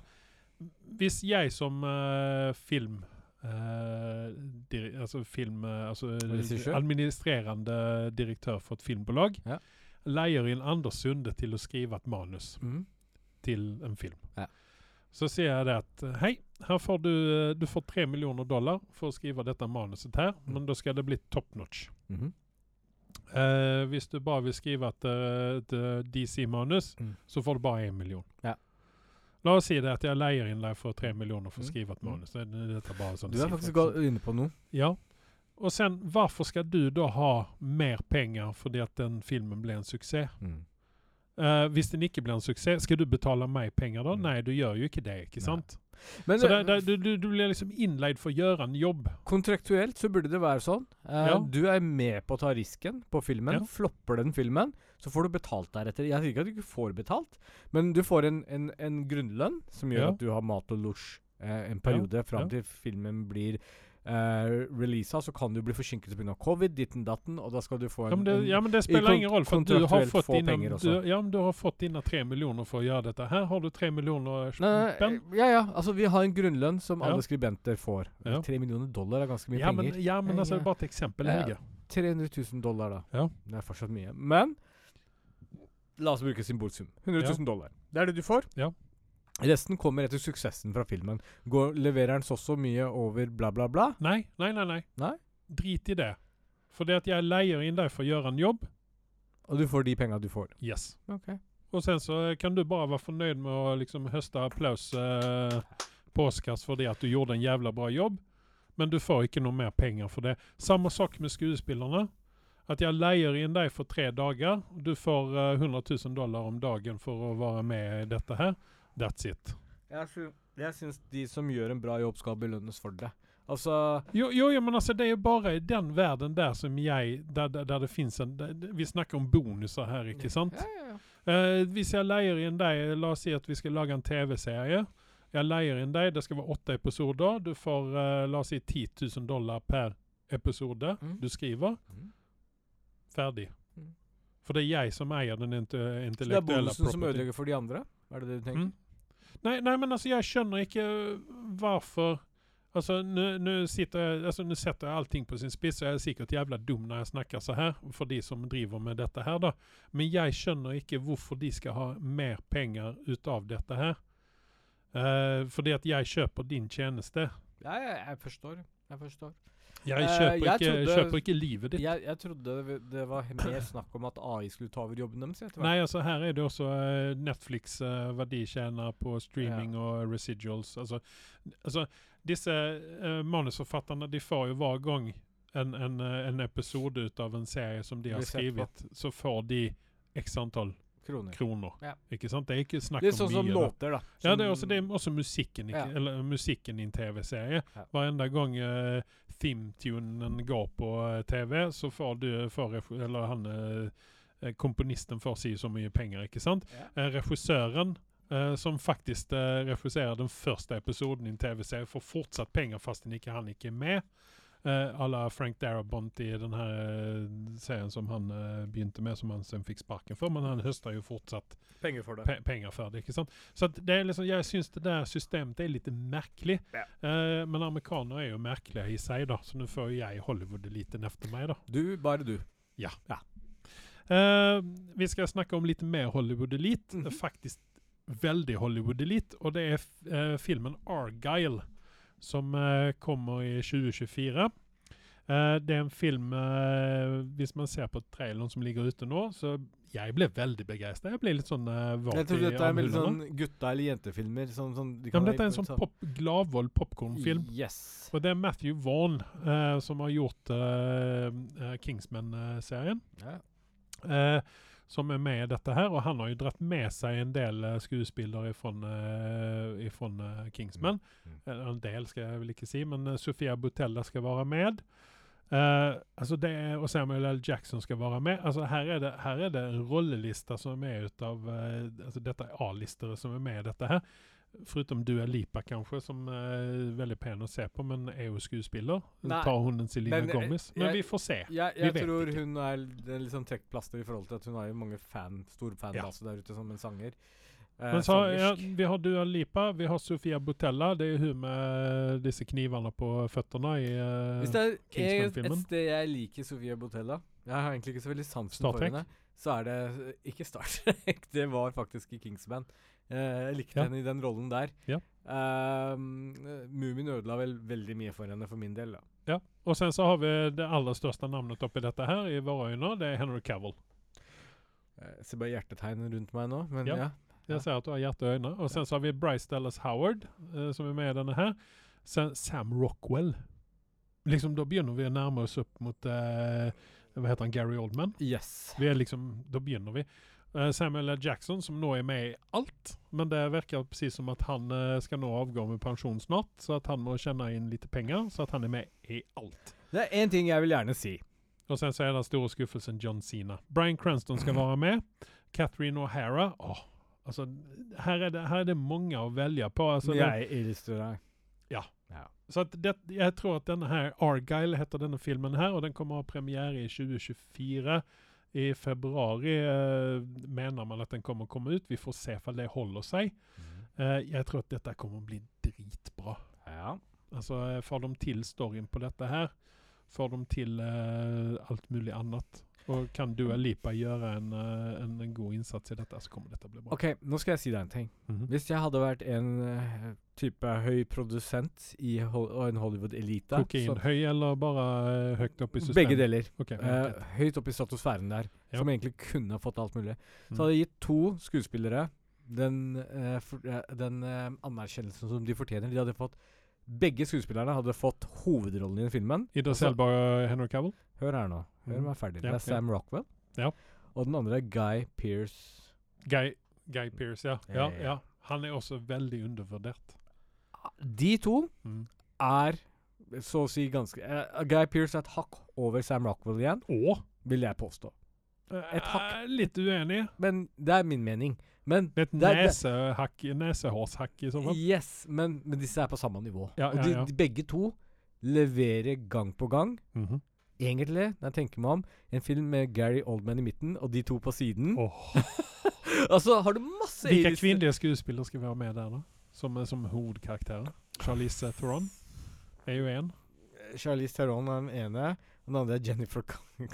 Hvis jeg som eh, film Uh, diri, altså film eh, altså Administrerende direktør for et filmbolag Ja. leier inn Anders Sunde til å skrive et manus Mhm. Til en film. Ja. Så sier jeg det at hei, her får du, du får tre millioner dollar for å skrive dette manuset her, Mm. men da skal det bli top notch. Mhm. Eh, hvis du bare vil skrive et, et DC-manus, Mm. så får du bare én million. Ja. La oss si det at jeg leier inn deg for tre millioner for å Mm. skrive et Mm. manus. Det, det, dette er bare sånn Du er faktisk gå- inne på noe. Ja. Og sen, hvorfor skal du da ha mer penger fordi at den filmen ble en suksess? Eh, hvis den ikke blir en suksess, skal du betale meg penger da? Mm. Nei, du gjør jo ikke det, ikke sant? Men Så eh, det, det, du, du, du blir liksom innleid for å gjøre en jobb. kontraktuelt så burde det være sånn. Uh, Ja. Du er med på å ta risken på filmen. Ja. Flopper den filmen, Så får du betalt deretter. Jeg sier ikke at du ikke får betalt, men du får en, en, en grunnlønn som gjør Ja. at du har mat og losj uh, en periode fram ja. til filmen blir uh, releasa. Så kan du bli forsinket pga. covid, ditten datten, og da skal du få en, Ja men, det, ja, men det spiller ingen rolle, for du har, fått du, ja, men du har fått dine tre millioner for å gjøre dette. Her har du tre millioner spenn. ja, ja. Altså, vi har en grunnlønn som alle skribenter får. Tre millioner dollar er ganske mye Ja penger. ja, men altså, ja. bare et eksempel. Ja. Helge. 300 000 dollar, da. Ja. Det er fortsatt mye. Men la oss bruke symbolsum. 100 000 dollar. Det er det du får. Ja. Resten kommer etter suksessen fra filmen. Går, leverer den så så mye over bla, bla, bla? Nei, nei, nei. nei. nei? Drit i det. Fordi det jeg leier inn deg for å gjøre göra en jobb. Og du får de penga du får. Yes. Ok. Og sen så kan du bare være fornøyd med å liksom høste applaus eh, på Oscars fordi at du gjorde en jævla bra jobb. Men du får ikke noe mer penger for det. Samme sak med skuespillerne. At jeg leier inn deg for tre dager. Du får eh, 100 000 dollar om dagen for å være med i dette här. That's it. Jeg, sy jeg syns de som gjør en bra jobb, skal belønnes for det. Altså Jo, jo, jo men altså, det jo bare i den verden der som jeg Der, der, der det fins en, der, vi snakker om bonuser her, ikke sant? Ja, ja, ja. Uh, hvis jeg leier inn deg La oss si at vi skal lage en TV-serie. Jeg leier inn deg, det skal være åtte episoder. Du får uh, la oss si 10 000 dollar per episode Mm. du skriver. Mm. Ferdig. Mm. For det er jeg som eier den inte, Så det er bonusen som ødelegger for de andre? Er det det du tenker? Nei, nei, men altså, jeg skjønner ikke hvorfor Altså, nå sitter jeg Altså, nå setter jeg allting på sin spiss, og jeg er sikkert jævla dum når jeg snakker så her, for de som driver med dette her, da. Men jeg skjønner ikke hvorfor de skal ha mer penger ut av dette her. Uh, fordi at jeg kjøper din tjeneste. Ja, ja, jeg forstår. Jeg forstår. Jeg Eh, kjøper, jeg ikke, trodde- kjøper ikke livet ditt. Jeg, jeg trodde det- var mer snakk om at AI skulle ta over jobben deres. Nei, altså her er det også eh, Netflix uh, verditjener på streaming og residuals. Altså, altså disse uh, manusforfatterne de får jo hver gang en, en, en episode ut av en serie som de har skrevet, så får de x antall Kroner. kroner. Ja. Ikke sant? Det er ikke snakk Litt om sånn som låter, da. låter, da. Ja, det er også, det er også musikken, i, Ja. eller, musikken i en TV-serie. Ja. Varenda gang uh, theme-tunen går på uh, TV, så får du får, eller han eh, eh, komponisten får si så mye penger, ikke sant? Ja. Eh, regissøren, Uh, som faktisk uh, regisserer den første episoden i en TV-serie, får fortsatt penger fast han ikke er med. Uh, la Frank Darabont i den her eh, serien som han eh, begynte med, som han sen fikk sparken for, men han høster jo fortsatt Penger for det. pe penger for det. Ikke sant? Så att det er liksom, jeg syns det der systemet er litt merkelig. Ja. Uh, men amerikaner er jo merkelige i seg, da, så nå får jeg Hollywood-eliten efter meg, da. Du, bare du. Eh, vi skal snakke om litt mer Hollywood-elit, -hmm. Faktisk veldig Hollywood-elit, og det er f- eh, filmen Argyle som eh, kommer i 2024. Eh, det er en film eh, Hvis man ser på traileren som ligger ute nå, så jeg ble veldig begeistra. Jeg ble litt sånn uh, våt Jeg tror dette er veldig sånn gutta- eller jentefilmer. Sånn, sånn, de Ja, dette er en sånn pop, gladvold popkornfilm. Yes. Og det er Matthew Vaughn uh, som har gjort uh, Kingsman-serien. Ja. Eh, som er med i dette her. Og han har jo dratt med seg en del eh, skuespillere fra uh, Kingsman. Mm. Eh, en del, skal jeg vel ikke si, men eh, Sofia Butella skal være med. Uh, altså det er, og Samuel L. Jackson skal være med. Altså her, er det, her er det en rolleliste som er ut av uh, altså Dette er A-listere som er med i dette her. Förutom Dua Lipa kanskje, som er veldig pen å se på, men er jo skuespiller. Nei, Tar hun en Selena eh, Gomez? Men jeg- vi får se. Jeg, Vi jeg vet tror hun er en liksom trekkplaster i forhold til at hun har jo mange fan, stor fanbase der ute som en sanger. Eh, Men så, ja, vi har Dua Lipa, vi har Sofia Botella. Det er hun med disse knivene på føttene i eh, Hvis det er et, sted jeg liker Sofia Botella Jeg har egentlig ikke så veldig sansen for henne. Så er det eh, ikke Star Trek. Det var faktisk i Kingsman. Eh, jeg likte Ja. henne i den rollen der. Ja. Um, Mumien ødela vel veldig mye for henne, for min del. da. Ja. Og sen så har vi det aller største navnet oppi dette her i våre øyne. Det er Henry Cavill. Eh, Jeg ser bare hjertetegn rundt meg nå, men Ja. ja. Jeg ser at du har hjerte og øyne. Og sen så har vi Bryce Dallas Howard, eh, som er med i denne her. Sen Sam Rockwell. Liksom, da begynner vi å nærme oss opp mot eh, Hva heter han? Gary Oldman? Yes. Vi er liksom, Da begynner vi. Eh, Samuel L. Jackson, som nå er med i alt. Men det virker precis som at han eh, skal nå avgå med pensjon snart, så at han må tjene inn litt penger, så at han er med i alt. Det er én ting jeg vil gjerne si. Og sen så er den store skuffelsen John Cena. Brian Cranston skal være med. Catherine O'Hara. Åh, altså, her er, det, her er, det mange å velge på. Alltså, det, jeg illustrerer deg. Ja. ja. så att det, jeg tror at denne her Argyle heter denne filmen her, og den kommer ha premiere i 2024. I februari eh, mener man at den kommer å komme ut. Vi får se om det holder seg. Mm. Eh, jeg tror at dette kommer å bli dritbra. ja. Alltså eh, får de til storyen på dette her, får de til eh, alt mulig annat. Och kan Dua Lipa gjøre en, eh, en, en god innsats i dette, så kommer dette bli bra. Ok, nå skal jeg si deg en ting. Mhm. Hvis jeg hadde vært en eh, type høy produsent i en Hollywood-elite så- Kokainhøy eller bare eh, høyt opp i systemet? Begge deler. Okay, Eh, høyt opp i stratosfæren der, Ja. som egentlig kunne ha fått alt mulig. Så Mm. hadde jeg gitt to skuespillere den, uh, for, uh, den anerkjennelsen som de fortjener. De hadde fått Begge skuespillerne hadde fått hovedrollen i den filmen. Ida altså- Elba og Henry Cavill? Hør her nå. Mm. meg ferdig. Ja, det er ja. Sam Rockwell. Ja. Og den andre er Guy Pearce. Guy, Guy Pearce, ja. Ja, ja, ja. ja. Han er også veldig undervurdert. De to Mm. er så å si ganske uh, Guy Pearce er et hakk over Sam Rockwell igjen, Og vil jeg påstå. Et hakk. Eh, Litt uenig. Men det er min mening. Men Et det nesehakk, nesehårshakk i så fall. Yes, men, men disse er på samme nivå. Ja, og ja, de, ja. de begge to leverer gang på gang. Mhm. Egentlig, når jeg tenker meg om, en film med Gary Oldman i midten og de to på siden. Oh. altså, har du masse Vilka A-lister- skuespillere skal vi ha med der, da? Som, som hovedkarakterer? Charlize Theron er jo en. Charlize Theron er den ene, den andre er Jennifer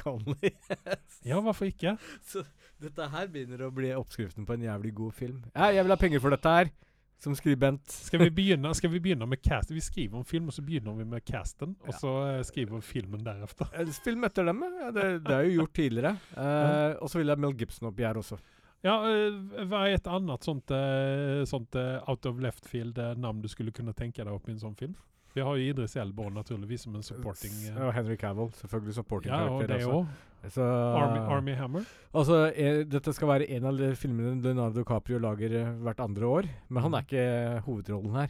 Connolly. Ja, hvorfor ikke? Så dette her begynner å bli oppskriften på en jævlig god film. Ja, jeg vil ha penger for dette her, som skribent. Skal vi begynne, skal vi begynne, med cast? Vi skriver om film og så begynner vi med casten. Ja. Och så eh, skriver vi filmen deretter. Eh, Film etter dem, ja. Det, det er jo gjort tidligere. Eh, og så vil jeg Mel Gibson oppi her også. Ja, hva er et annet sånt, eh, sånt eh, out of left field-navn du skulle kunne tenke deg opp i en sånn film? Vi har ju Idris Elba naturligtvis som en supporting. Uh, Og Henry Cavill, selvfølgelig supporting ja, og det også. Så, Army, Army Hammer. Altså, er, dette skal være en av de filmene Leonardo DiCaprio lager eh, hvert andre år. Men han er ikke hovedrollen her.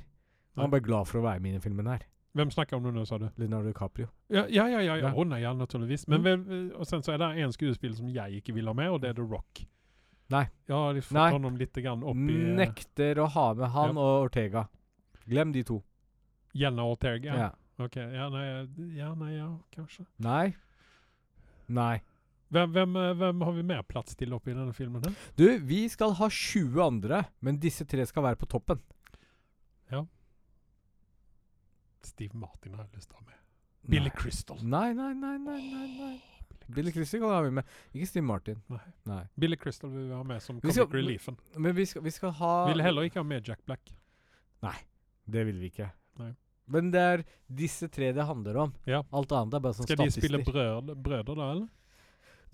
Han er bare glad for å være med i filmen her. Hvem snakker om du nå, sa du? Leonardo DiCaprio. Ja, ja, ja, ja, ja. Oh, nei, ja, naturligvis. Men Mm. och sen så er det en skuespiller som jeg ikke vil ha med og det er The Rock. Nei Ja, har fått Nej. honom litt grann upp i eh, Nekter å ha med han Ja. og Ortega. Glem de to. Jenna Ortega. Ja. Ok, ja, nei, ja, nei, ja, kanskje. Nei. Nei. Hvem, hvem, hvem, har vi mer plass til oppi denne filmen? her? Du, vi skal ha 20 andre, men disse tre skal være på toppen. Ja. Steve Martin har lyst til å ha med. Billy Nei. Crystal. Nei, nei, nei, nei, nei, nei. Billy Crystal kan ha vi med. Ikke Steve Martin. Nei. Nei. Billy Crystal vil vi ha med som comic reliefen. Men vi skal, vi skal ha Vil heller ikke ha med Jack Black. Nei, Det vil vi ikke. Nei. Men det er disse tre det handler om. Ja. Alt annet er bare sånn Skal de spille statister. brødre, da, eller?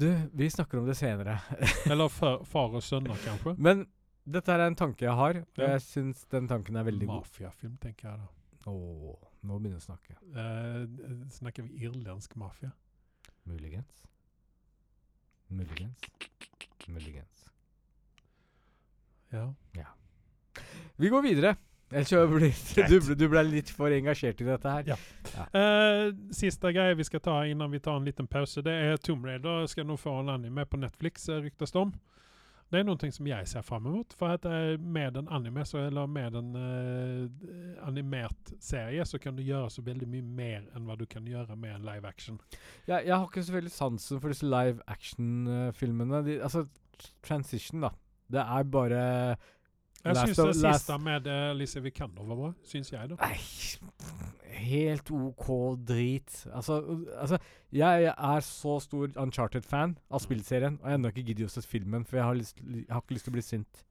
Du, vi snakker om det senere. Eller far og sønner, kanskje? Men dette er en tanke jeg har, og Ja. jeg syns den tanken er veldig god. Mafiafilm tenker jeg da. Åh, nå begynner vi å snakke. Eh, snakker vi irlandsk mafia? Muligens. Muligens. Muligens. Ja. Vi går videre. Ellers du, du ble litt for engasjert i dette her. Ja. ja. Uh, siste greie vi skal ta innan vi tar en liten pause, det er Tomb Raider Skal nå få en anime på Netflix ryktes ryktas det om. Det er noe som jeg ser fram mot. For att eh, med en anime så, eller med en uh, animert serie så kan du gjøre så veldig mye mer enn hva du kan gjøre med en live action. Jeg, jeg har ikke så veldig sansen for disse live action-filmene. Altså, transition, da. Det er bare Last syns det siste med uh, Alicia Vikander var bra, syns jeg, da. Nei, helt OK drit. Altså, altså jeg, jeg er så stor Uncharted-fan av spillserien, og jeg har ennå ikke giddet å se filmen, for jeg har, lyst, jeg har ikke lyst til å bli sint.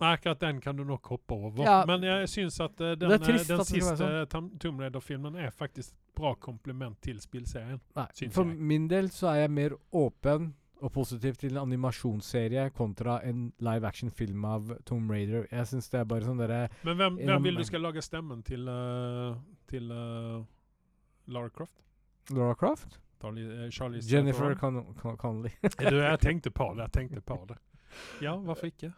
Nei, akkurat den kan du nok hoppe over. Ja. Men jeg syns at uh, den, Det trist eh, den sista Tom- Tomb Raider-filmen er faktisk et bra kompliment til spillserien. Nei, for jeg. min del så er jeg mer åpen og positivt til en animasjonsserie kontra en live action-film av Tomb Raider. Jeg syns det er bare sånn derre Men hvem, hvem, vil du skal lage stemmen til, uh, til uh, Lara Croft? Lara Croft? Charlie, uh, Charlie Jennifer Con Con Connelly. du, jag tänkte på det, Jeg tenkte på det. Ja, hvorfor ikke?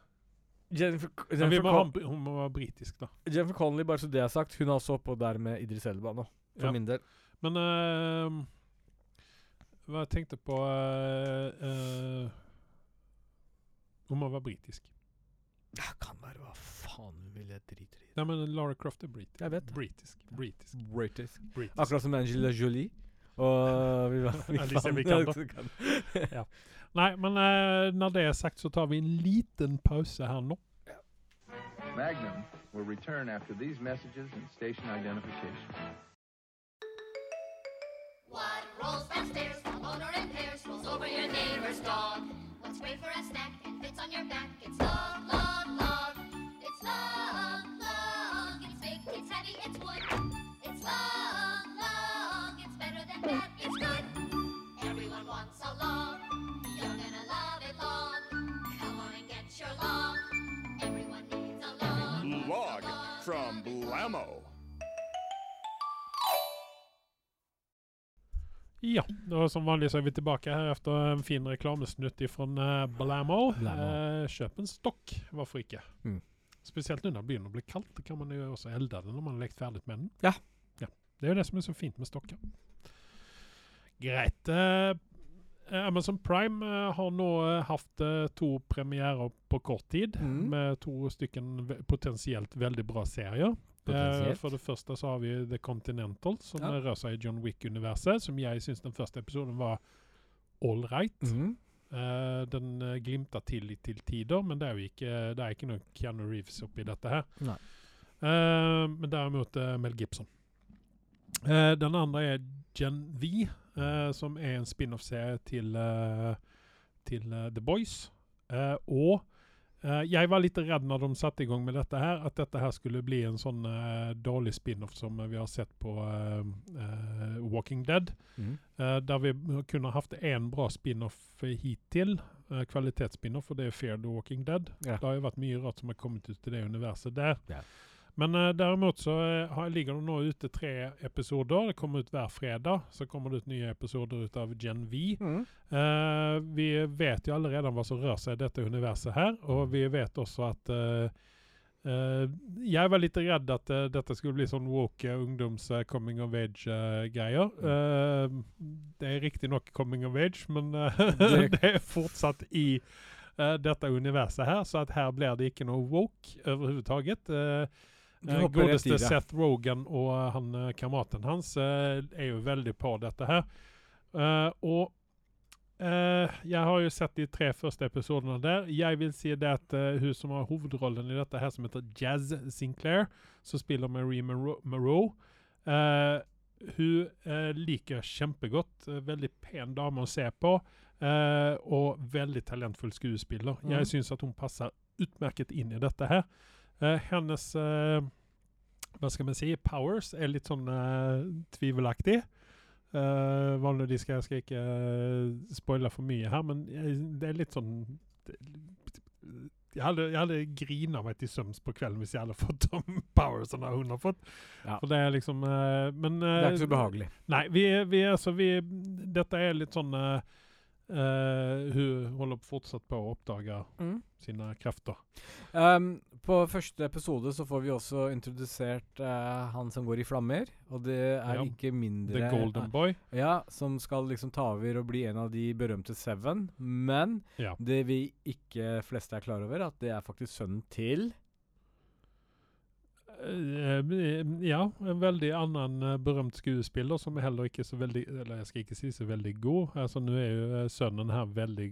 Jennifer, Jennifer, vi må ha, en- må være britisk, da. Jennifer Connolly, bare så det er sagt, hun er også oppå der med Idris Elba nå, for Ja. min del. Men ehm, hva jeg tenkte på eh, uh, Om å være britisk. Det kan være hva faen hun vil. Jeg driter i det. Nei, men Lara Croft er britisk. Jeg vet. Britisk. Britisk. British. britisk. Akkurat som Angela Jolie. Og vi, vi Alicia kan- Vikander. Nei, men uh, når det er sagt, så tar vi en liten pause her nå. Magnum will return after these messages and station identification. Rolls downstairs, the motor impairs, rolls over your neighbor's dog. What's great for a snack and fits on your back? It's log, log, log. It's log, log. It's big, it's heavy, it's wood. It's log, log. It's better than that, it's good. Everyone wants a log. You're gonna love it log. Come on and get your log. Everyone needs a log. Log from Blammo. Ja, og som vanlig så er vi tilbake her etter en fin reklamesnutt fra uh, Blammo. Eh, kjøp en stokk, hvorfor ikke? Mm. Spesielt når det begynner å bli kaldt, kan man jo også elde det når man har lekt ferdig med den. Ja. ja. Det er jo det som er så fint med stokker. Greit. eh, Amazon Prime eh, har nå eh, hatt eh, to premierer på kort tid, Mm. med to stykken potensielt veldig bra serier. Eh, Potensielt. for det første så har vi The Continental, som Ja. rører seg i John Wick-universet. Som jeg syns den første episoden var all right. Mhm. Uh, den uh, glimta til litt til tider, men det er jo ikke, det er ikke noe Keanu Reeves oppi dette her. Eh, men derimot uh, Mel Gibson. Uh, den andre er Gen V, eh, som er en spin-off-serie til, eh, til eh, The Boys. Eh, og eh, jeg var litt redd når de satte i gang med dette her, at dette her skulle bli en sånn uh, dårlig spin-off som vi har sett på uh, Walking Dead. Mm. Der vi kunne hatt én bra spin-off hittil, uh, kvalitetsspin-off, og det er Fair the Walking Dead. Yeah. Det har jo vært mye rart som har kommet ut i det universet der. Ja. Men eh, derimot så eh, har, ligger det nå ute tre episoder. Det kommer ut hver fredag. Så kommer det ut nye episoder ut av Gen V. Mm. Eh, vi vet jo allerede hva som rører seg i dette universet her, og vi vet også at eh, Uh, Jeg var litt redd at uh, dette skulle bli sånn woke uh, ungdoms coming of age-greier. det er riktignok coming of age, men Det- er fortsatt i dette universet her, så at her blir det ikke noe woke overhodet. Eh, godeste. Seth Rogan og eh, han eh, kameraten hans er jo veldig på dette her. Og jeg har jo sett de tre første episodene der. Jeg vil si det at hun som har hovedrollen i dette her, som heter Jazz Sinclair, som spiller Marie Moreau, hun eh, liker kjempegodt. veldig pen dame å se på. eh, og veldig talentfull skuespiller. Mm. Jeg syns at hun passer utmerket inn i dette her. Eh, hennes eh, hva skal man si, powers er litt sånn eh, tvivelaktig. Uh, vanligvis skal jeg skal ikke uh, spoile for mye her, men jeg, det er litt sånn det, jeg hadde, jeg hadde grina meg til søms på kvelden hvis jeg hadde fått de powersene hun har fått. Ja. For det er liksom uh, Men Det er ikke så eh, behagelig. Nei, vi, vi, altså, vi Dette er litt sånn Hun holder fortsatt på å oppdage sine krefter. Um, på første episode så får vi også introdusert uh, han som går i flammer. Og det er Ja. ikke mindre The Golden Boy. Ja, som skal liksom ta over og bli en av de berømte Seven. Men Ja. det vi ikke fleste er klar over, at det er faktisk sønnen til Eh, ja, en veldig annen eh, berømt skuespiller som er heller ikke så veldig Eller jeg skal ikke si så veldig god. Altså Nå er jo eh, sønnen her veldig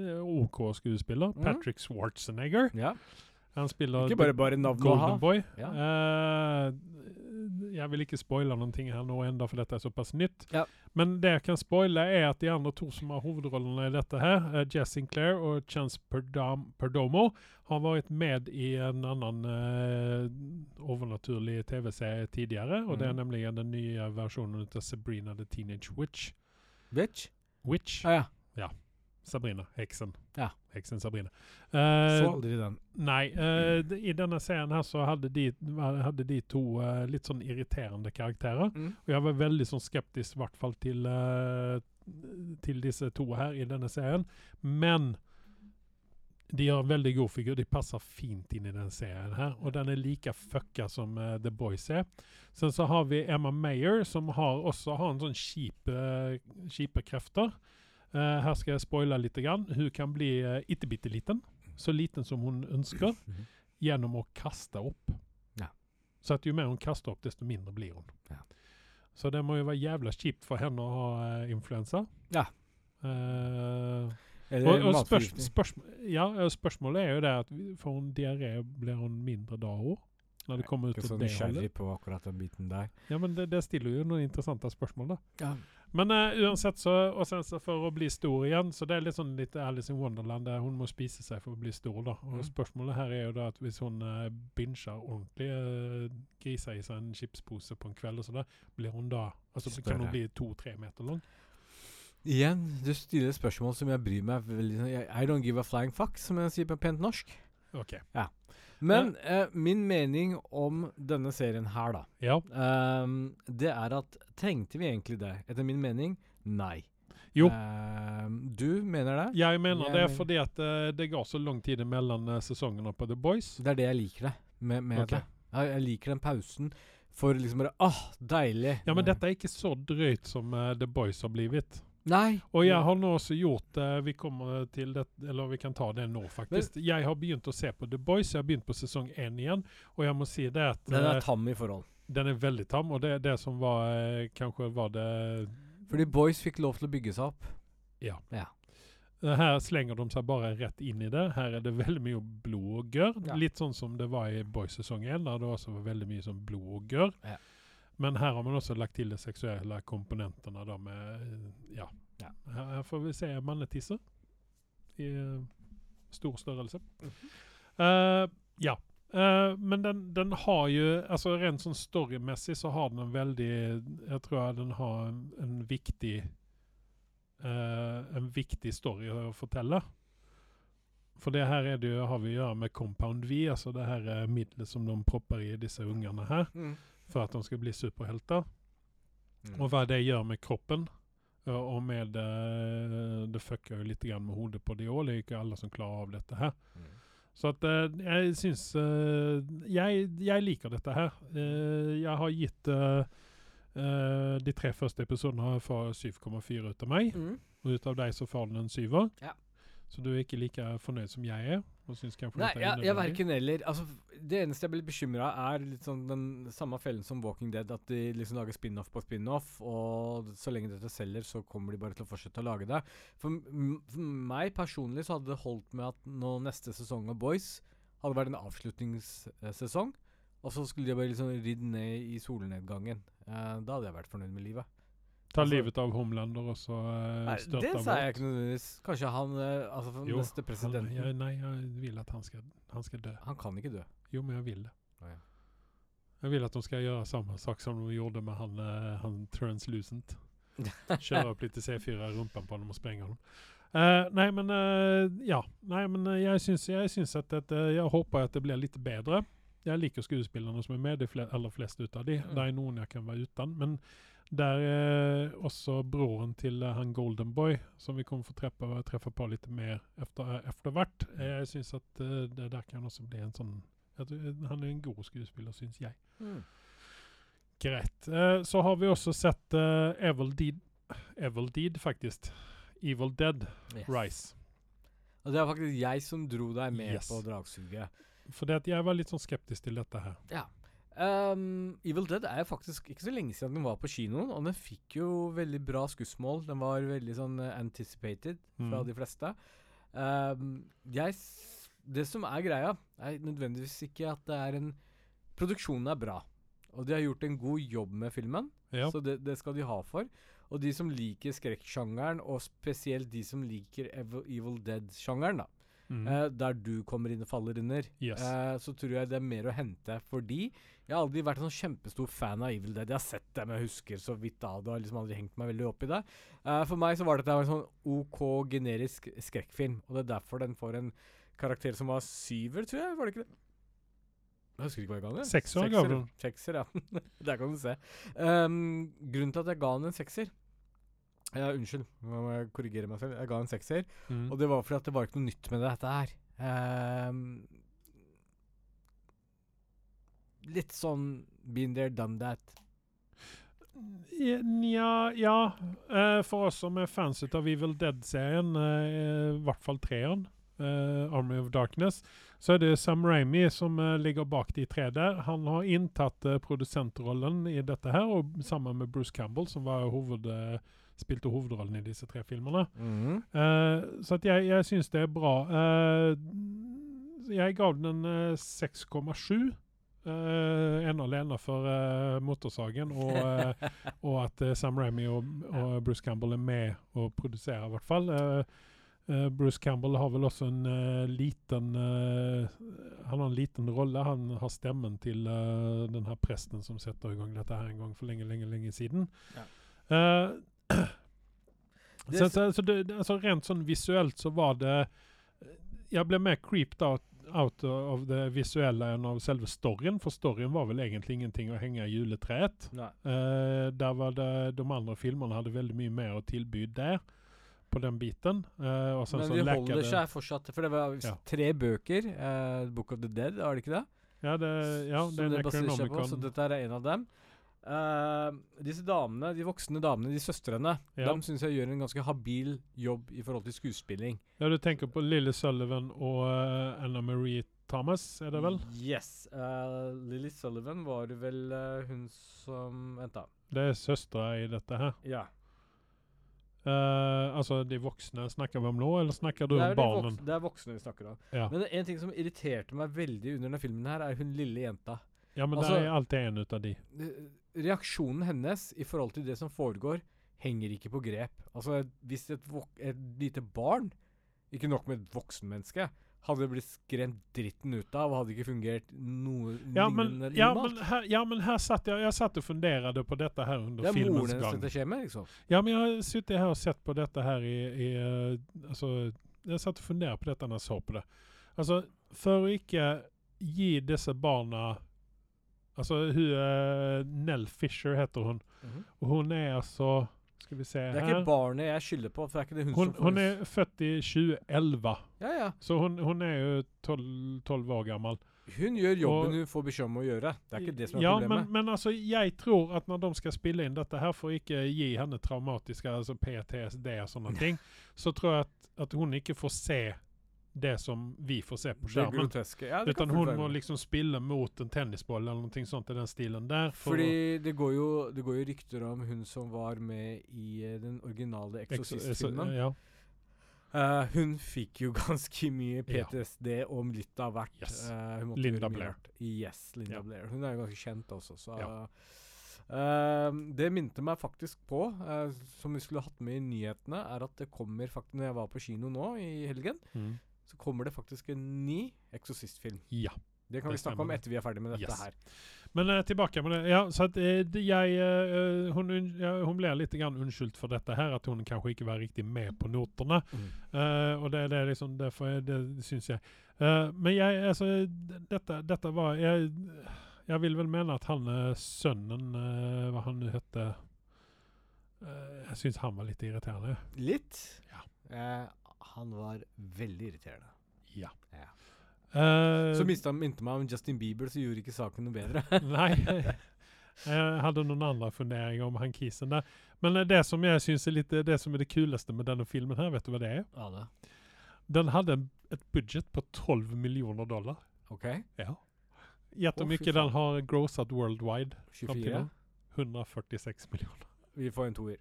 eh, OK skuespiller. Mm. Patrick Schwarzenegger. Ja. Han spiller Ikke bare bare. Golden Boy. Ja. Eh, jeg vil ikke spoile noen ting her nå enda, for dette er såpass nytt. Ja. Men det jeg kan spoile, er at de andre to som har hovedrollene i dette her, uh, Jess Sinclair og Chance Perdam Perdomo, har vært med i en annen uh, overnaturlig TV-serie tidligere. Og det er Mhm. nemlig den nye versjonen av Sabrina the Teenage Witch. Witch? Witch. Ah, ja. Sabrina. Heksen. Ja. Heksen Sabrina. Uh, Så aldri den. Nei, Uh, d- i denne serien her så hadde de, hadde de to uh, litt sånn irriterende karakterer. Mm. Og jeg var veldig sånn skeptisk, i hvert fall til, eh, til disse to her i denne serien. Men de har en veldig god figur. De passer fint inn i den serien her. Og den er like fucka som uh, The Boys er. Sen så har vi Emma Mayer, som har også har en sånn kjipe, kjipe krefter. Eh, her skal jeg spoile litt. Grann. Hun kan bli uh, bitte liten. Så liten som hun ønsker. Mhm. Gjennom å kaste opp. Ja. Så at jo mer hun kaster opp, desto mindre blir hun. Ja. Så det må jo være jævla kjipt for henne å ha uh, influensa. Ja. Uh, og, og spørs, spørs, ja, spørsmålet er jo det at får hun diaré, blir hun mindre da òg? Når det kommer ut av det holdet? på akkurat den biten der. Ja, men det, det stiller jo noen interessante spørsmål, da. Ja. Men uh, uansett, så Og sen så for å bli stor igjen, så det er litt sånn litt Alice in Wonderland, der hun må spise seg for å bli stor, da. Og Mm. spørsmålet her er jo da at hvis hun uh, binger ordentlig, uh, griser i seg en chipspose på en kveld og sånn, blir hun da Altså kan hun bli to-tre meter lang? Igjen, du stiller spørsmål som jeg bryr meg veldig I don't give a flying fuck, som jeg sier på pent norsk. OK. Men eh, min mening om denne serien her, da, Ja. ehm, det er at Trengte vi egentlig det? Etter min mening, nei. Jo. Ehm, du mener det? Jeg mener Jeg det mener- fordi at uh, det går så lang tid mellom uh, sesongene på The Boys. Det er det jeg liker det med, med okay. det. Jeg, liker den pausen for liksom bare Åh, deilig. Ja, men dette er ikke så drøyt som uh, The Boys har blivit. Nei. Og jeg har nå også gjort det Vi kommer til det, eller vi kan ta det nå, faktisk. jeg har begynt å se på The Boys. Jeg har begynt på sesong én igjen, og jeg må si det at Den er eh, tam i forhold. den er veldig tam, og det er det som var eh, Kanskje var det Fordi boys fikk lov til å bygge seg opp. Ja Her slenger de seg bare rett inn i det. Her er det veldig mye blod og gørr. Ja. Litt sånn som det var i Boys sesong 1, der det også var veldig mye sånn blod og gørr. Ja. Men her har man også lagt til de seksuelle komponentene da med eh, Ja. Ja. Her får vi se mannetisser i eh, stor størrelse. Eh, ja. Uh, men den, den har jo altså Rent sånn storymessig så har den en veldig Jeg tror den har en, en viktig uh, En viktig story å fortelle. For det her er det jo, har vi å gjøre med Compound V, altså det her middelet som de propper i disse ungene her, for at de skal bli superhelter. Mm. Og hva det gjør med kroppen. eh, Og med det Det fucker jo litt grann med hodet på de òg. Det er ikke alle som klarer av dette her. Mm. Så at eh, jeg syns eh, jeg, jeg liker dette her. Eh, jeg har gitt eh, eh, de tre første episodene har 7,4 ut av meg. Mm. Og ut av deg så får den en syver. Ja. Så du er ikke like fornøyd som jeg er? Og syns kanskje Nei, jeg, jeg verken eller. Altså, det eneste jeg blir bekymra er litt sånn den samme fellen som Walking Dead, at de liksom lager spin-off på spin-off, og så lenge dette selger, så kommer de bare til å fortsette å lage det. For, for meg personlig så hadde det holdt med at nå neste sesong av Boys hadde vært en avslutningssesong, og så skulle de bare liksom ridd ned i solnedgangen. Eh, da hadde jeg vært fornøyd med livet. Ta altså- livet av Homelander og så uh, Nei, størte det sa jeg ikke nødvendigvis. Kanskje han eh, Altså, for Jo, neste Han, presidenten jeg, nei, jeg vil at han skal, han skal dø. Han kan ikke dø. Jo, men jeg vil det. Ah, ja. Jeg vil at de skal gjøre samme sak som de gjorde med han, eh, han Translucent. Kjøre opp litt C4 i rumpen på ham og sprenge ham. Uh, nei, men eh, Ja. Nei, men eh, jeg syns, jeg syns at dette, Jeg håper at det blir litt bedre. Jeg liker skuespillerne som er med, de fl aller fleste ut av de. Mm. Det er noen jeg kan være uten. Men der er også broren til eh, han Golden Boy, som vi kommer få treffe, treffe på litt mer efter, etter hvert. Eh, Jeg syns at eh, det der kan også bli en sånn at, tror, Han er en god skuespiller, syns jeg. Mm. Greit. Eh, så har vi også sett eh, Evil Deed, Evil Deed faktisk. Evil Dead Yes. Rise. Og det var faktisk jeg som dro deg med Yes. på dragsuget. For at jeg var litt sånn skeptisk til dette her. Ja. Ehm, Evil Dead er faktisk ikke så lenge siden den var på kinoen, og den fikk jo veldig bra skussmål. Den var veldig sånn eh, anticipated fra Mm. de fleste. Um, jeg Det som er greia, er nødvendigvis ikke at det er en Produksjonen er bra, og de har gjort en god jobb med filmen. Ja. Så det, det skal de ha for. Og de som liker skrekksjangeren, og spesielt de som liker Evil, Evil Dead-sjangeren, da, Mm. eh, der du kommer inn og faller under, Yes. eh, så tror jeg det er mer å hente. Fordi jeg har aldri vært en sånn kjempestor fan av Evil Dead. Jeg har sett dem, jeg husker så vidt av det, har liksom aldri hengt meg veldig opp i det. Eh, for meg så var dette en sånn OK generisk skrekkfilm, og det er derfor den får en karakter som var syver, tror jeg. Var det ikke det? Jeg husker ikke hva jeg ga den. Sekser sekser. Sekser, ja. Der kan du se. Um, grunnen til at jeg ga den en sekser ja, Unnskyld, nå må jeg korrigere meg selv. Jeg ga en sekser. Mm. Og det var fordi at det var ikke noe nytt med dette her. Um, litt sånn been there, done that. Nja, ja. eh, for oss som er fans av Evil Dead-serien, eh, i hvert fall treeren, eh, Army of Darkness, så er det Sam Raimi som ligger bak de tre der. Han har inntatt produsentrollen i dette her, og sammen med Bruce Campbell, som var hoved, spilte hovedrollen i disse tre filmene. Eh, så at jeg, jeg syns det er bra. Uh, jeg ga den en eh, 6,7. Uh, ene alene for uh, motorsagen, og, uh, og at uh, Sam Raimi og, og Bruce Campbell er med og produserer, i hvert fall. Bruce Campbell har vel også en liten Han har en liten rolle. Han har stemmen til den her presten som setter i gang dette her en gang for lenge, lenge, lenge siden. Ja. Eh, så, så, så det, altså rent sånn visuelt så var det Jeg ble mer creeped out, out av det visuelle enn av selve storyen, for storyen var vel egentlig ingenting å henge i juletreet. Eh, der var det De andre filmene hadde veldig mye mer å tilby der, på den biten. Uh, Men så de holder det- seg fortsatt For det var Ja. tre bøker. Uh, Book of the Dead, var det ikke det? Ja, det, ja, det er en ekonomikon på. Så dette er en av dem. Eh, disse damene, de voksne damene, de søstrene, Ja. de syns jeg gjør en ganske habil jobb i forhold til skuespilling. Ja, du tenker på Lily Sullivan og uh, Anna Marie Thomas, er det vel? Yes. Uh, Lily Sullivan var vel uh, hun som Vent, da. Det er søstera i dette her. Ja. Altså, de voksne snakker vi om nå, eller snakker du om barnen? det er voksne vi snakker om. Ja. Men en ting som irriterte meg veldig under denne filmen, her er hun lille jenta. ja, men altså- det er alltid en ut av de. Reaksjonen hennes i forhold til det som foregår, henger ikke på grep. Altså, hvis et, et lite barn, ikke nok med et voksenmenneske, hadde blitt skremt dritten ut av og hadde ikke fungert noe Ja, men, lignende ja, men, her, ja, men her satt jeg Jeg satt og funderte på dette her under det er moren filmens gang. dette skjer med, liksom. Ja, men jeg har sittet her og sett på dette her i, i uh, Altså, jeg satt og funderte på dette når jeg så på det. Altså, for å ikke gi disse barna Altså, hun uh, Nell Fisher heter hun. Og hun er altså Skal vi se Det er her ikke barnet jeg skylder på, for det ikke det hun, hun, som hun er født i 2011, Ja, ja. så hun, hun er jo 12, 12 år gammel. Hun gjør jobben hun får beskjed om å gjøre. Det er ikke det som er ja, problemet. Men, men altså, jeg tror at når de skal spille inn dette her, for ikke gi henne traumatiske altså PTSD og sånne ting, så tror jeg at, at hun ikke får se det som vi får se på skjermen. Ja, Utan hun må liksom spille mot en tennisboll eller noe sånt i den stilen der. for Fordi det går, jo, det går jo rykter om hun som var med i eh, den originale Exorcist-filmen. Ja. Uh, hun fikk jo ganske mye Ja. PTSD om litt av hvert. Yes. Uh, Linda Blair. Yes, Linda Ja. Blair. Hun er jo ganske kjent også, så Ja. Uh, Det minte meg faktisk på, uh, som vi skulle hatt med i nyhetene, er at det kommer faktisk Når jeg var på kino nå i helgen, Mm. Så kommer det faktisk en ny Exorcist-film. ja. Det kan Det vi snakke om etter vi er ferdig med dette Yes. her. Men uh, tilbake med det. Ja, så at, uh, jeg, uh, hun, ja, hun ble litt grann unnskyldt for dette her, at hun kanskje ikke var riktig med på notene. Eh, og det, det er liksom derfor jeg, det syns jeg. Men jeg, altså dette, dette var jeg, jeg vil vel mene at han sønnen Hva han nå eh, Jeg syns han var litt irriterende. Litt. Ja. Eh, han var veldig irriterende. Ja. Ja. Uh, Så mista minte meg om Justin Bieber, så gjorde ikke saken noe bedre. Nei. Jeg hadde noen andre funderinger om han kisen der. Men eh, det som jeg synes er litt, det som er det kuleste med denne filmen her, vet du hva det er? Ja, det. Den hadde en- et budget på 12 millioner dollar. OK. Ja. Gjett hvor mye den har grossat worldwide. 24. 146 millioner. Vi får en toer.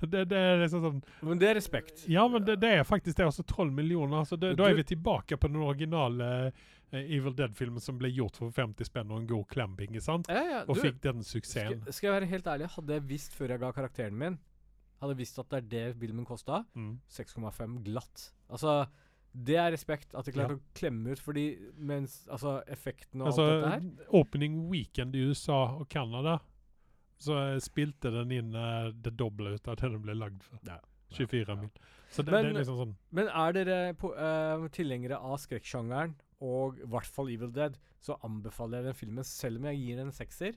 Det, det er liksom sånn Men det er respekt. Ja, men det, det er faktisk det. Også 12 millioner. Altså det, da er vi tilbake på den originale uh, Evil Dead-filmen som ble gjort for 50 spenn og en god klemping, sant? Ja, ja. Og Du, fikk den skal, skal jeg være helt ærlig, hadde jeg visst før jeg ga karakteren min Hadde jeg visst at det er det filmen kosta, Mm. 6,5 glatt. Altså, det er respekt at de klarte Ja. å klemme ut, fordi mens Altså, effekten og Altså, alt dette her opening weekend i USA og Canada, så spilte den inn uh, det doble ut av det den ble lagd for. Ja. 24 Ja. mil. Så det, Men- det er liksom sånn Men er dere på, eh, tilhengere av skrekksjangeren, og i hvert fall Evil Dead, så anbefaler jeg den filmen, selv om jeg gir den en sekser,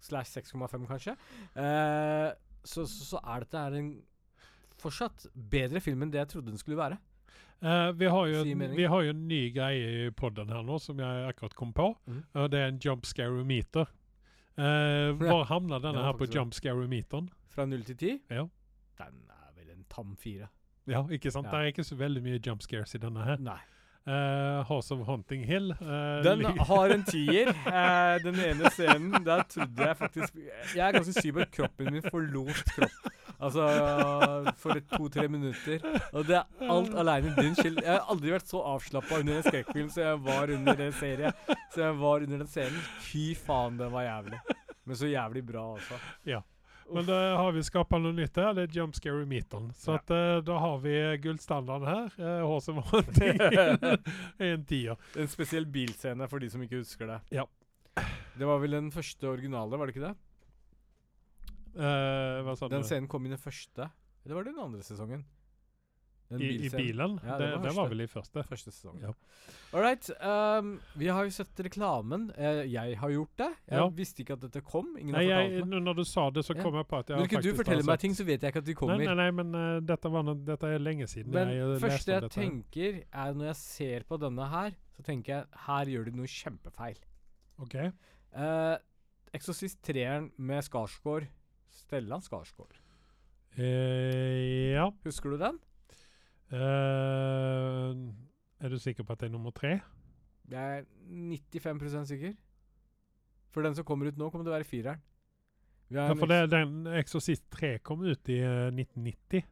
slash 6,5 kanskje, uh, så, så, så er dette her en fortsatt bedre film enn det jeg trodde den skulle være. Uh, vi, har jo, vi har jo en ny greie i poden her nå, som jeg akkurat kom på. Mm. Uh, det er en jump Uh, hvor havna denne ja, her på jump scare-meteren? Fra null til ti? Ja. Den er vel en tam fire. Ja, ikke sant? Ja. Det er ikke så veldig mye jump scares i denne her. Nei. Eh, House of Hunting Hill. Uh, Den har en tier. Uh, den ene scenen, der trodde jeg faktisk Jeg er ganske syk på at kroppen min forlot kropp. Altså for to-tre minutter. Og det er alt aleine din skyld. Jeg har aldri vært så avslappa under en skrekkfilm som jeg var under den serien. Så jeg var under den scenen. Fy faen, den var jævlig. Men så jævlig bra også. Men da har vi skapa noe nytt her. Det er jump scare-meteren. Så Ja. at, eh, da har vi gullstandarden her. Uh, Hill er en tier. En spesiell bilscene for de som ikke husker det. Ja. Det var vel den første originale, var det ikke det? Eh, hva sa du? Den scenen kom i den første. Eller var det den andre sesongen? I, I bilen? Ja, det, det var det var vel i første. Første sesong. Ja. All right. Um, vi har jo sett reklamen. Uh, jeg har gjort det. Jeg Ja. visste ikke at dette kom. Ingen Nei, har fortalt meg. når du sa det, så kom jeg på at jeg Når ikke du forteller meg ting, så vet jeg ikke at de kommer. Nei, nei, nei, men uh, dette, var noe, dette er lenge siden Men jeg eh, første leste om jeg dette. tenker, er når jeg ser på denne her, så tenker jeg her gjør de noe kjempefeil. Ok. Uh, Exorcist 3-eren med Skarsgård. Stellan Skarsgård. Eh, ja. Husker du den? Eh, er du sikker på at det er nummer tre? Jeg er 95% sikker. For den som kommer ut nå, kommer til å være fireren. Ja, for det, den Exorcist 3 kom ut i uh, 1990.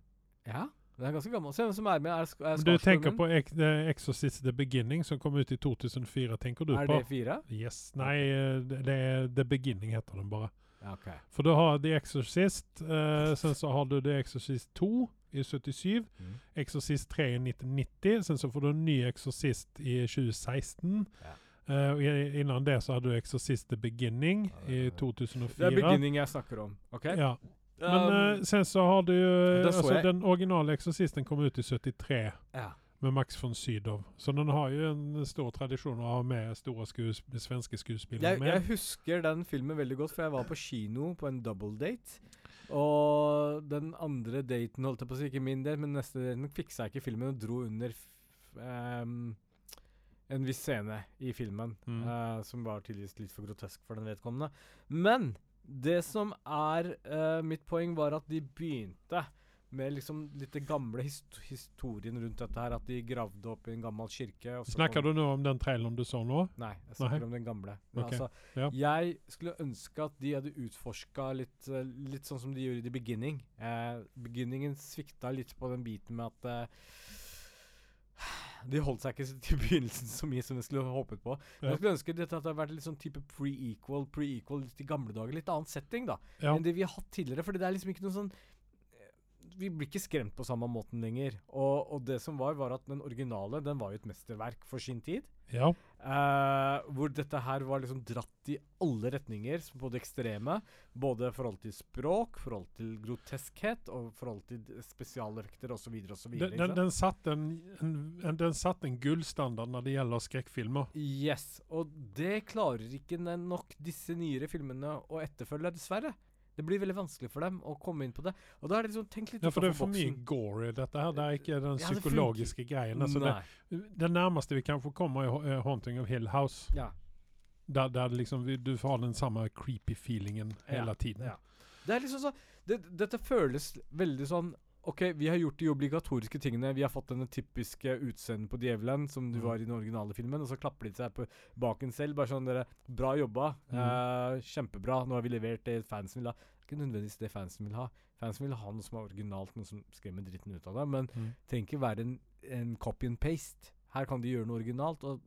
Ja, den er ganske gammel. Se hvem som er med. Er, er du tenker på Ex Exorcist The Beginning, som kom ut i 2004, tenker du Er på? det fire? Yes. Nei, eh, det er The Beginning heter den bare. Ja, ok. For du har The Exorcist, uh, sen så har du The Exorcist 2 i 77, Mm. Exorcist 3 i 1990, sen så får du en ny Exorcist i 2016. Ja. Uh, innan det så hadde du Exorcist The Beginning Ja, i det i 2004. Det er beginning jeg snakker om. OK? Ja. Men Um, eh, sen så har du uh, det så alltså den originale Exorcisten kom ut i 73 ja. med Max von Sydow. Så den har jo en stor tradisjon å ha med store skues svenske skuespillere Jeg, med. jeg husker den filmen veldig godt, for jeg var på kino på en double date. Og den andre daten, holdt jeg på å si, ikke min del, men neste daten fiksa ikke filmen og dro under ehm, en viss scene i filmen Mm. uh, som var tydeligvis litt for grotesk for den vedkommende. Men det som er uh, mitt poeng, var at de begynte med liksom litt den gamle hist historien rundt dette her. At de gravde opp i en gammel kirke. Snakker du nå om den traileren du så nå? Nei, jeg snakker Nei. om den gamle. Men Ok, altså, ja. Jeg skulle ønske at de hadde utforska litt, eh, litt sånn som de gjorde i The Beginning. Eh, beginningen svikta litt på den biten med at eh, De holdt seg ikke til begynnelsen så mye som jeg skulle håpet på. Ja. Jeg skulle ønske dette hadde vært litt sånn type pre-equal, pre-equal litt i gamle dager. Litt annen setting, da, Ja. enn det vi har hatt tidligere. Fordi det er liksom ikke noe sånn Vi blir ikke skremt på samme måten lenger. Og, og det som var, var at den originale den var jo et mesterverk for sin tid. ja. Eh, hvor dette her var liksom dratt i alle retninger, på både ekstreme. Både forhold til språk, forhold til groteskhet og forhold til spesialeffekter osv. osv. Den, den, den satte en, en, en, den satt en gullstandard når det gjelder skrekkfilmer. Yes, og det klarer ikke nok disse nyere filmene å etterfølge, dessverre. Det blir veldig vanskelig for dem å komme inn på det. Og da er det liksom, tenk litt Ja, for det er for for mye boksen. gore i dette her. Det er ikke den Ja, psykologiske greien. Altså det, det nærmeste vi kanskje kommer, er uh, 'Haunting of Hill House'. Ja. Der, der liksom vi, du får den samme creepy feelingen Ja, hele tiden. ja. Det er liksom så det, Dette føles veldig sånn OK, vi har gjort de obligatoriske tingene. Vi har fått denne typiske utseendet på djevelen, som du Mm. var i den originale filmen, og så klapper de seg på baken selv. Bare sånn dere Bra jobba. Mm. Eh, kjempebra. Nå har vi levert det fansen vil ha. Ikke nødvendigvis det fansen vil ha. Fansen vil ha noe som er originalt, noe som skremmer dritten ut av det. Men Mm. trenger ikke være en, en copy and paste. Her kan de gjøre noe originalt. Og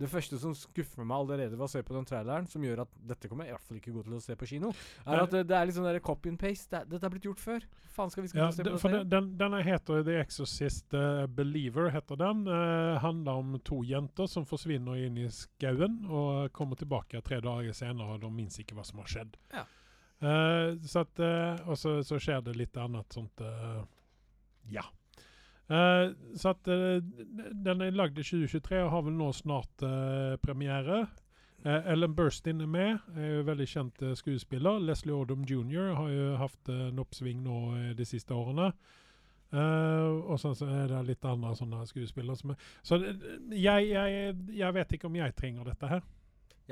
det første som skuffer meg allerede ved å se på den traileren, som gjør at dette kommer jeg i hvert fall ikke gå til å se på kino, er at det, det er litt sånn der copy and paste. Det, dette er blitt gjort før. Faen skal vi skal Ja, se på det? den, den, denne heter The Exorcist uh, Believer. heter den. Uh, handler om to jenter som forsvinner inn i skauen og kommer tilbake tre dager senere, og de minnes ikke hva som har skjedd. Ja. Uh, så at, og så, så skjer det litt annet sånt Ja. Eh, så at uh, den er lagd i 2023 og har vel nå snart uh, premiere. Ellen Burstyn er med, er jo veldig kjent skuespiller. Leslie Odom jr. har jo hatt en oppsving nå de siste årene. Og så er det litt andre sånne skuespillere som er Så jeg, jeg, jeg vet ikke om jeg trenger dette her.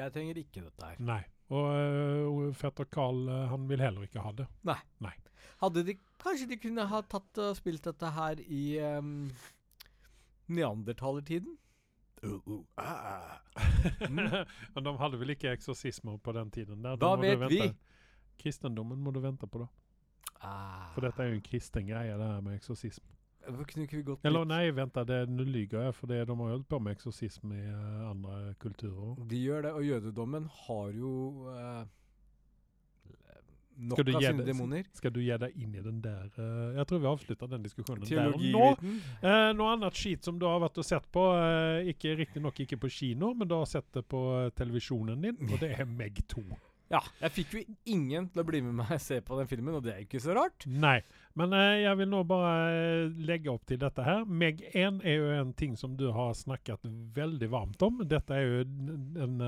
Jeg trenger ikke dette her. Nei. Og uh, fetter Carl han vil heller ikke ha det. nei Hadde de Kanskje de kunne ha tatt og spilt dette her i um, neandertalertiden? Uh, uh, ah. Men de hadde vel ikke eksorsismer på den tiden? Der. Da vet vi. Kristendommen må du vente på, da. Ah. For dette er jo en kristen greie, det her med eksorsism. Hvorfor kunne ikke vi gått Eller nei, vent, det, nå lyver jeg, for det, de har holdt på med eksorsism i uh, andre kulturer. De gjør det, og jødedommen har jo uh, nok av sine demoner. Skal du gi deg inn i den der uh, Jeg tror vi avslutter den diskusjonen der nå. Eh, noe annet skit som du har vært og sett på, uh, ikke riktignok ikke på kino, men du har sett det på televisjonen din, og det er Meg 2. Ja, jeg fikk jo ingen til å bli med meg og se på den filmen, og det er jo ikke så rart. Nei, men eh, jeg vil nå bare legge opp til dette her. Meg 1 er jo en ting som du har snakket veldig varmt om. Dette er jo en, en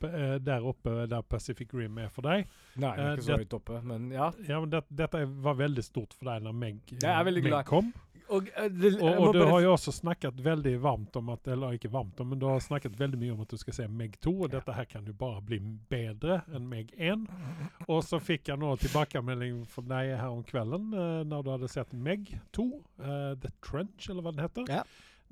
der oppe der Pacific Rim er for deg. Nei, det Eh, er ikke så høyt oppe, men ja. Ja, men det, Dette var veldig stort for deg når Meg, er Meg kom. Og, eh, det, Og, og du har jo også snakket veldig varmt om at Eller ikke varmt om, men du har snakket veldig mye om at du skal se Meg 2, og dette her kan jo bare bli bedre enn Meg 1. Og så fikk jeg nå tilbakemelding fra deg her om kvelden, eh, når du hadde sett Meg 2, uh, The Trench, eller hva den heter. Ja.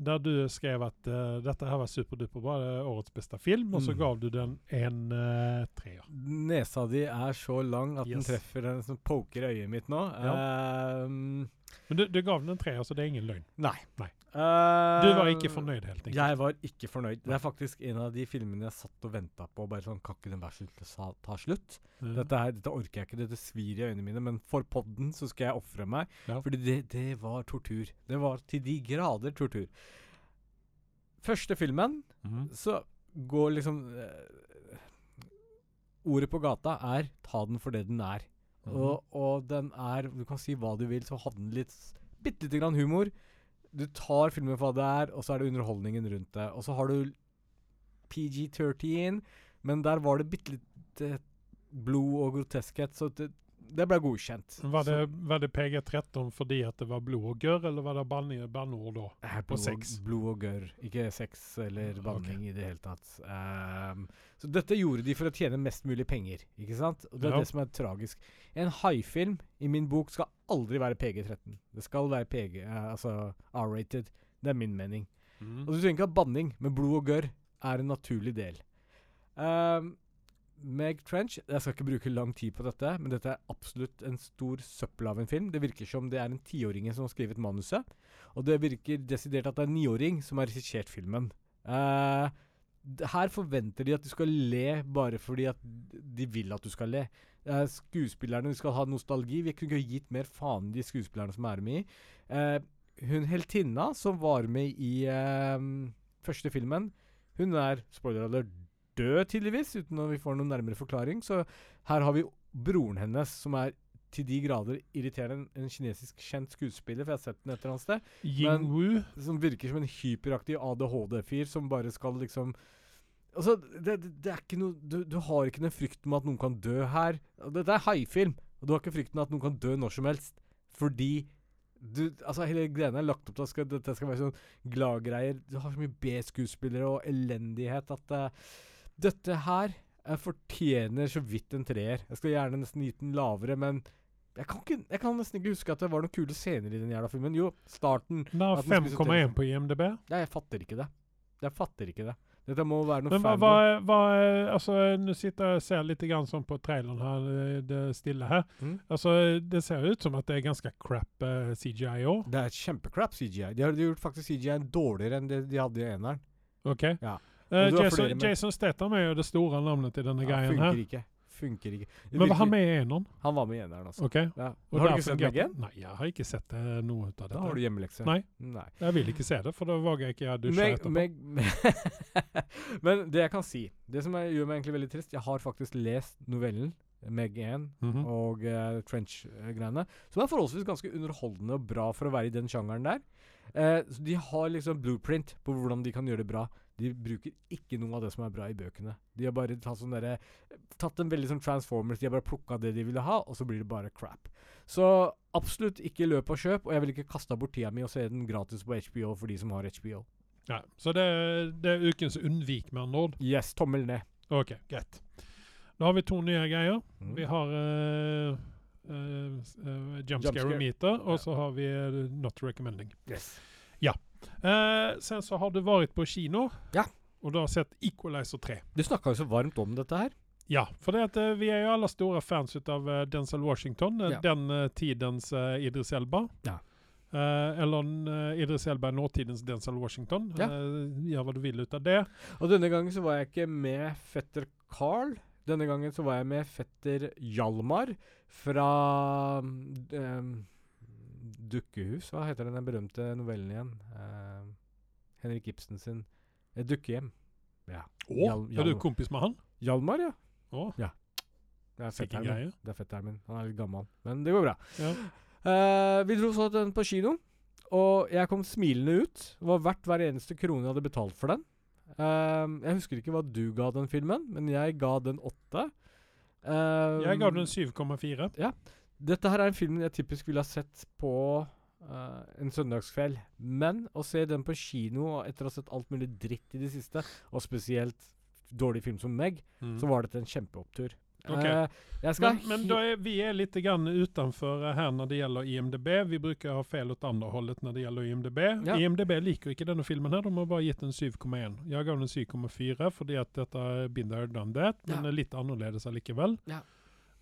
Der du skrev at uh, dette her var superduperbra, det er årets beste film, og så Mm. gav du den en uh, treer. Nesa di er så lang at den treffer en som poker øyet mitt nå. Ehm, Men du, du gav den en treer, så det er ingen løgn. nei. Nei. Eh, Du var ikke fornøyd, helt enkelt. Jeg var ikke fornøyd. Det er faktisk en av de filmene jeg satt og venta på. Bare sånn, Kan ikke den være slutt, sa- ta slutt? Mm. Dette, her, dette orker jeg ikke, dette svir i øynene mine. Men for podden så skal jeg ofre meg. Ja. Fordi det, det var tortur. Det var til de grader tortur. Første filmen mm. så går liksom uh, Ordet på gata er 'ta den for det den er'. Mm. Og, og den er Du kan si hva du vil, så hadde den litt bitte lite grann humor. Du tar filmen for hva det er, og så er det underholdningen rundt det. Og så har du PG-13, men der var det bitte litt eh, blod og groteskhet, så det, det ble godkjent. Var det, var det PG-13 fordi at det var blod og gørr, eller var det banne- banneord da? Eh, på blod, sex. Blod og gørr. Ikke sex eller banning banning i det hele tatt. Um, så dette gjorde de for å tjene mest mulig penger, ikke sant? Og det er Ja. det som er tragisk. En haifilm i min bok skal aldri være PG-13. Det skal være PG, uh, altså R-rated. Det er min mening. Og du trenger ikke ha banning, men blod og gørr er en naturlig del. Ehm, Meg Trench Jeg skal ikke bruke lang tid på dette, men dette er absolutt en stor søppel av en film. Det virker som det er en tiåring som har skrevet manuset. Og det virker desidert at det er en niåring som har regissert filmen. Uh, her forventer de at du skal le bare fordi at de vil at du skal le. Uh, skuespillerne skal ha nostalgi. Vi kunne ikke gitt mer faen i de skuespillerne som er med i. Uh, hun heltinna som var med i første filmen, hun er spoiler alert død, tydeligvis, uten at vi får noen nærmere forklaring. Så her har vi broren hennes, som er til de grader irriterende. En, en kinesisk kjent skuespiller, for jeg har sett den et eller annet sted. Ying Wu. Som virker som en hyperaktiv ADHD-fyr som bare skal liksom Altså, det, det, er ikke noe du, du har ikke den frykten om at noen kan dø her. Dette er haifilm, og du har ikke frykten at noen kan dø når som helst. Fordi du, altså Hele greia er lagt opp til at dette skal være sånn gladgreier. Du har så mye B-skuespillere og elendighet at eh, dette her Jeg fortjener så vidt en treer. Jeg skal gjerne nesten gitt den lavere, men jeg kan, ikke, jeg kan nesten ikke huske at det var noen kule scener i den jævla filmen. Jo, starten Den har At den spiser 5,1 på IMDb. Nei, jeg fatter ikke det. Jeg fatter ikke det. Dette må være noe Men hva, hva, hva Altså, nå sitter jeg og ser litt grann sånn på traileren her, eh, det stille her. Mm. Altså, det ser ut som at det er ganske crap uh, CGI òg. Det er kjempecrap CGI. De har gjort faktisk CGI dårligere enn det de hadde i eneren. OK? Ja. Eh, Jason, Jason Statham er jo det store navnet i denne Ja, greien funker her. ikke. Funker ikke. Det Men var han med i eneren? Han var med i eneren, altså. OK? Ja. Har du ikke sett Megan? Nei, jeg har ikke sett eh, noe ut av dette. Da har du hjemmelekse. Nei. Nei. Jeg vil ikke se det, for da våger jeg ikke å dusje etterpå. meg, Men det jeg kan si Det som gjør meg egentlig veldig trist Jeg har faktisk lest novellen Meg 1 Mhm. og uh, Trench-greiene, som er forholdsvis ganske underholdende og bra for å være i den sjangeren der. Uh, så de har liksom blueprint på hvordan de kan gjøre det bra. De bruker ikke noe av det som er bra i bøkene. De har bare tatt sånn der, Tatt en veldig sånn Transformers, de har bare plukka det de ville ha, og så blir det bare crap. Så absolutt ikke løp og kjøp, og jeg vil ikke kaste bort tida mi og se den gratis på HBO for de som har HBO. Nei. Så det, det er ukens unnvik, med andre ord. Yes, tommel ned. OK, greit. Da har vi to nye greier. Mm. Vi har uh, uh, Jump Jump Scare scare. Meter, Ja. og så har vi uh, Not Recommending. Yes. Eh, sen så har du vært på kino, Ja. og du har sett Equalizer 3. Du snakka jo så varmt om dette her. Ja, for det at eh, vi er jo alle store fans av uh, Denzel Washington. eh, Ja. Den eh, tidens uh, Idris Elba. Ja. Eh, eller uh, Idris Elba er nåtidens Denzel Washington. Ja. Eh, gjør hva du vil ut av det. Og denne gangen så var jeg ikke med fetter Carl. Denne gangen så var jeg med fetter Hjalmar fra um, Dukkehus. Hva heter den berømte novellen igjen? Uh, Henrik Ibsen sin Et dukkehjem. Ja. Å, Hjal- er du kompis med han? Hjalmar, ja. Å, Det er fetteren min. Det er fetteren min. Han er litt gammel, men det går bra. Ja. Uh, vi dro så den på kino, og jeg kom smilende ut. Det var verdt hver eneste krone jeg hadde betalt for den. Uh, jeg husker ikke hva du ga den filmen, men jeg ga den åtte. Uh, Jeg ga den 7,4. Dette her er en film jeg typisk ville ha sett på Uh, en søndagskveld. Men å se den på kino og etter å ha sett alt mulig dritt i det siste, og spesielt dårlig film som Meg, Mm. så var dette en kjempeopptur. Okay. Eh, skal Men, men er, vi er litt grann utenfor her når det gjelder IMDb. Vi bruker å ha feil åt andre holdet når det gjelder IMDb. Ja. IMDb liker ikke denne filmen. her, De har bare gitt den 7,1. Jeg ga den 7,4 fordi at dette er Binder done that, men Ja. litt annerledes allikevel. Ja.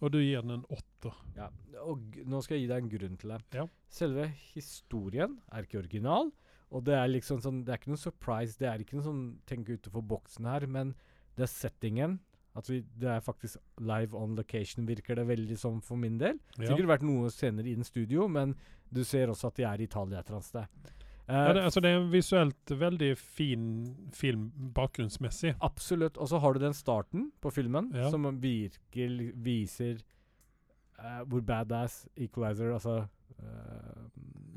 Og du gir den en åtter. Ja, og nå skal jeg gi deg en grunn til det. Ja. Selve historien er ikke original, og det er liksom sånn Det er ikke noe surprise, det er ikke noe sånn tenk utenfor boksen her, men det er settingen. At vi, det er faktisk live on location, virker det veldig som for min del. Ja. Sikkert vært noe scener i en studio, men du ser også at de er i Italia et eller annet sted. Eh, Ja, det, altså det er en visuelt veldig fin film bakgrunnsmessig. Absolutt. Og så har du den starten på filmen Ja. som virkelig viser uh, hvor badass Equalizer Altså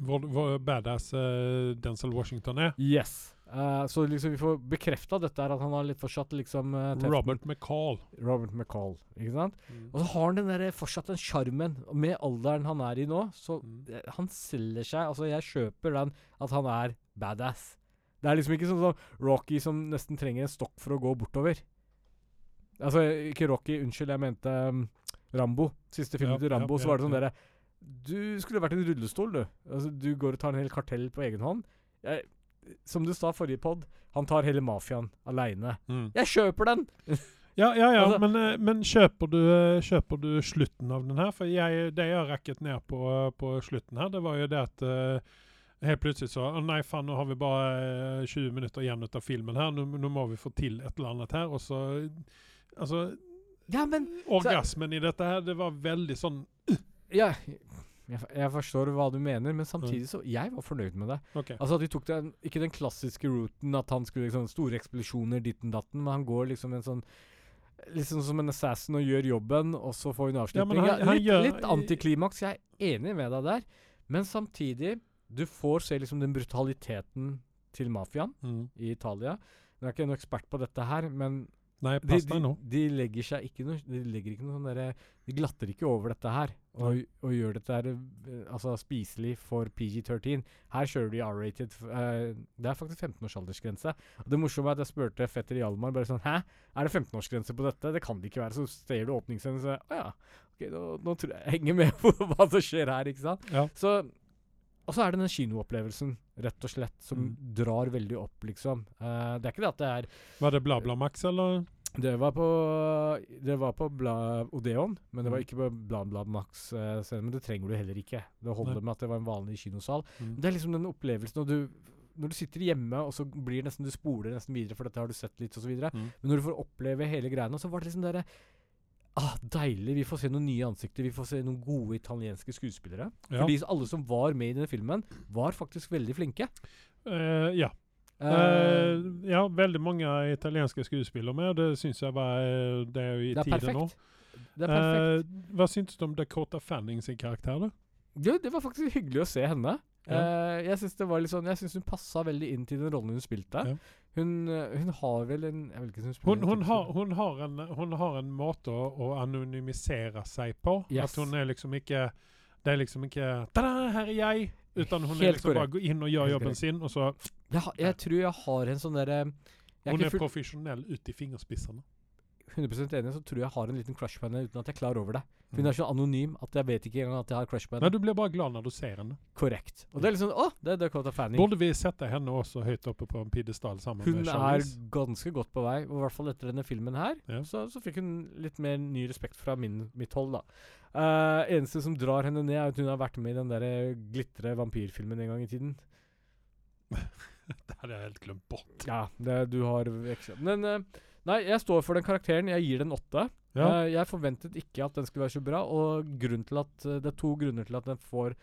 Hvor, hvor badass uh, Denzel Washington er. Yes. Uh, så liksom vi får bekrefta dette her, at han har litt fortsatt liksom uh, Robert McCall. Robert McCall. Ikke sant? Og så har han den der, fortsatt den sjarmen. Med alderen han er i nå, så Mm. eh, Han selger seg Altså, jeg kjøper den at han er badass. Det er liksom ikke sånn som Rocky som nesten trenger en stokk for å gå bortover. Altså, ikke Rocky, unnskyld, jeg mente um, Rambo. Siste filmen Ja, til Rambo, ja, så var det sånn ja. derre Du skulle vært en rullestol, du. Altså, du går og tar en hel kartell på egen hånd. Jeg, som du sa forrige pod, han tar hele mafiaen aleine. Mm. Jeg kjøper den! Ja, ja, ja, Altså- men, eh, men kjøper, du, eh, kjøper du slutten av den her? For jeg, det jeg rakket ned på, på slutten her, det var jo det at eh, helt plutselig så «Å Nei, faen, nå har vi bare eh, 20 minutter igjen av filmen her. Nå, nå må vi få til et eller annet her. Og så Altså, Ja, men orgasmen i dette her, det var veldig sånn Ja, jeg, jeg forstår hva du mener, men samtidig så Jeg var fornøyd med det. Okay. Altså at de tok den, Ikke den klassiske routen at han skulle liksom store eksplosjoner ditten datten, men han går liksom en sånn Liksom som en assassin og gjør jobben, og så får en avslutning. Ja, litt, litt antiklimaks, jeg er enig med deg der. Men samtidig, du får se liksom den brutaliteten til mafiaen Mm. i Italia. Jeg er ikke noen ekspert på dette her, men Nei, de, pass deg nå. de legger seg ikke noe De legger ikke noe sånn derre De glatter ikke over dette her og, og gjør dette her eh, altså spiselig for PG-13. Her kjører de R-rated. eh, det er faktisk 15 års aldersgrense. Og det morsomme er at jeg spurte fetter Hjalmar bare sånn Hæ, er det 15-årsgrense på dette? Det kan det ikke være. Så ser du åpningsscenen, så Å ja. Ok, nå, nå tror jeg jeg henger med på hva som skjer her, ikke sant? Ja. Så Og så er det den kinoopplevelsen, rett og slett, som Mm. drar veldig opp, liksom. Uh, det er ikke det at det er Var det BlaBlaMax, eller? det var på Det var på Bla Odeon, men det var Mm. ikke på Bla Bla Max scene. Men det trenger du heller ikke. Det holder Nei. med at det var en vanlig kinosal. Mm. Det er liksom den opplevelsen når du når du sitter hjemme, og så blir det nesten du spoler nesten videre, for dette har du sett litt, osv. Mm. Men når du får oppleve hele greiene, så var det liksom derre Ah, deilig. Vi får se noen nye ansikter. Vi får se noen gode italienske skuespillere. Ja. Fordi alle som var med i denne filmen, var faktisk veldig flinke. Uh, ja. Uh, uh, ja, veldig mange italienske skuespillere med. Det syns jeg var Det er jo i det er tiden nå. Det er perfekt. Hva syntes du om Dakota Fanning sin karakter, da? Jo, det var faktisk hyggelig å se henne. Ja. Jeg syns det var litt sånn Jeg synes hun passa veldig inn til den rollen hun spilte. Ja. Hun, eh, hun har vel en Jeg vet ikke hun Hun, spiller hun, har, hun, har en, hun har en måte å, å anonymisere seg på. Yes. At hun er liksom ikke Det er liksom ikke Tada, her er jeg! Utan hun er Helt liksom bare korrekt. gå inn og gjør Helt jobben korrekt. sin, og så jeg, jeg tror jeg har en sånn derre Hun er profesjonell ut i fingerspissene. 100% enig, så tror jeg jeg har en liten crush på henne uten at jeg er klar over det. For Mm. Hun er så anonym at jeg vet ikke engang at jeg har crush på henne. Nei, du blir bare glad når du ser henne. Korrekt. Og det er liksom Å, det er Dakota Fanning. Burde vi sette henne også høyt oppe på en pidestall sammen Hun med er ganske godt på vei, og i hvert fall etter denne filmen her. Ja. Så, så fikk hun litt mer ny respekt fra min, mitt hold, da. Uh, eneste som drar henne ned, er at hun har vært med i den der eh, glitre vampyrfilmen en gang i tiden. Det hadde jeg helt glemt bort. Ja, det, du har ekstra. Men eh, nei, jeg står for den karakteren. Jeg gir den åtte. Ja. Uh, jeg forventet ikke at den skulle være så bra, og at, eh, det er to grunner til at den får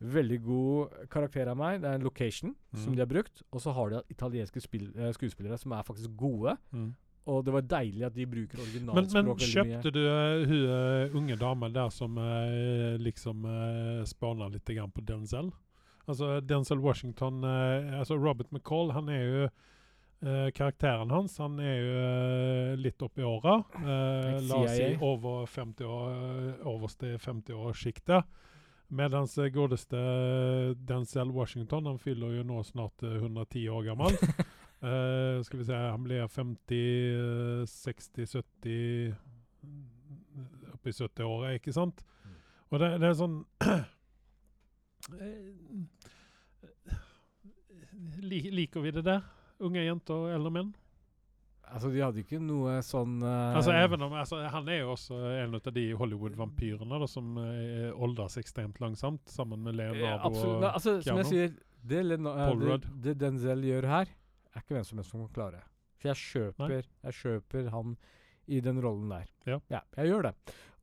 veldig god karakter av meg. Det er en location som Mhm. de har brukt, og så har de italienske eh, skuespillere som er faktisk gode. Mm. Og det var deilig at de bruker originalspråk men mye. kjøpte du uh, hun uh, unge damen der som uh, liksom uh, spana litt grann på Denzel? Altså Denzel Washington Altså Robert McCall, han er jo eh, Karakteren hans han er jo uh, litt oppi åra. Uh, la oss si over 50 år, overste 50-årssjiktet. Mens godeste Denzel Washington han fyller jo nå snart eh, 110 år gammel. Skal vi se, han blir 50, eh, 60, 70 mm, Oppi 70-åra, ikke sant? Mm. Og det, det er sånn Liker vi det der? Unge jenter eldre menn? Altså, de hadde ikke noe sånn uh, Altså, om, altså, han er jo også en av de Hollywood-vampyrene som uh, åldres ekstremt langsomt, sammen med eh, Leonardo Absolutt. og Nei, altså, som jeg sier, det, Lena, uh, det, det Denzel gjør her, er ikke hvem som helst som kan klare. For jeg kjøper, jeg kjøper han i den rollen der. Ja. jeg gjør det.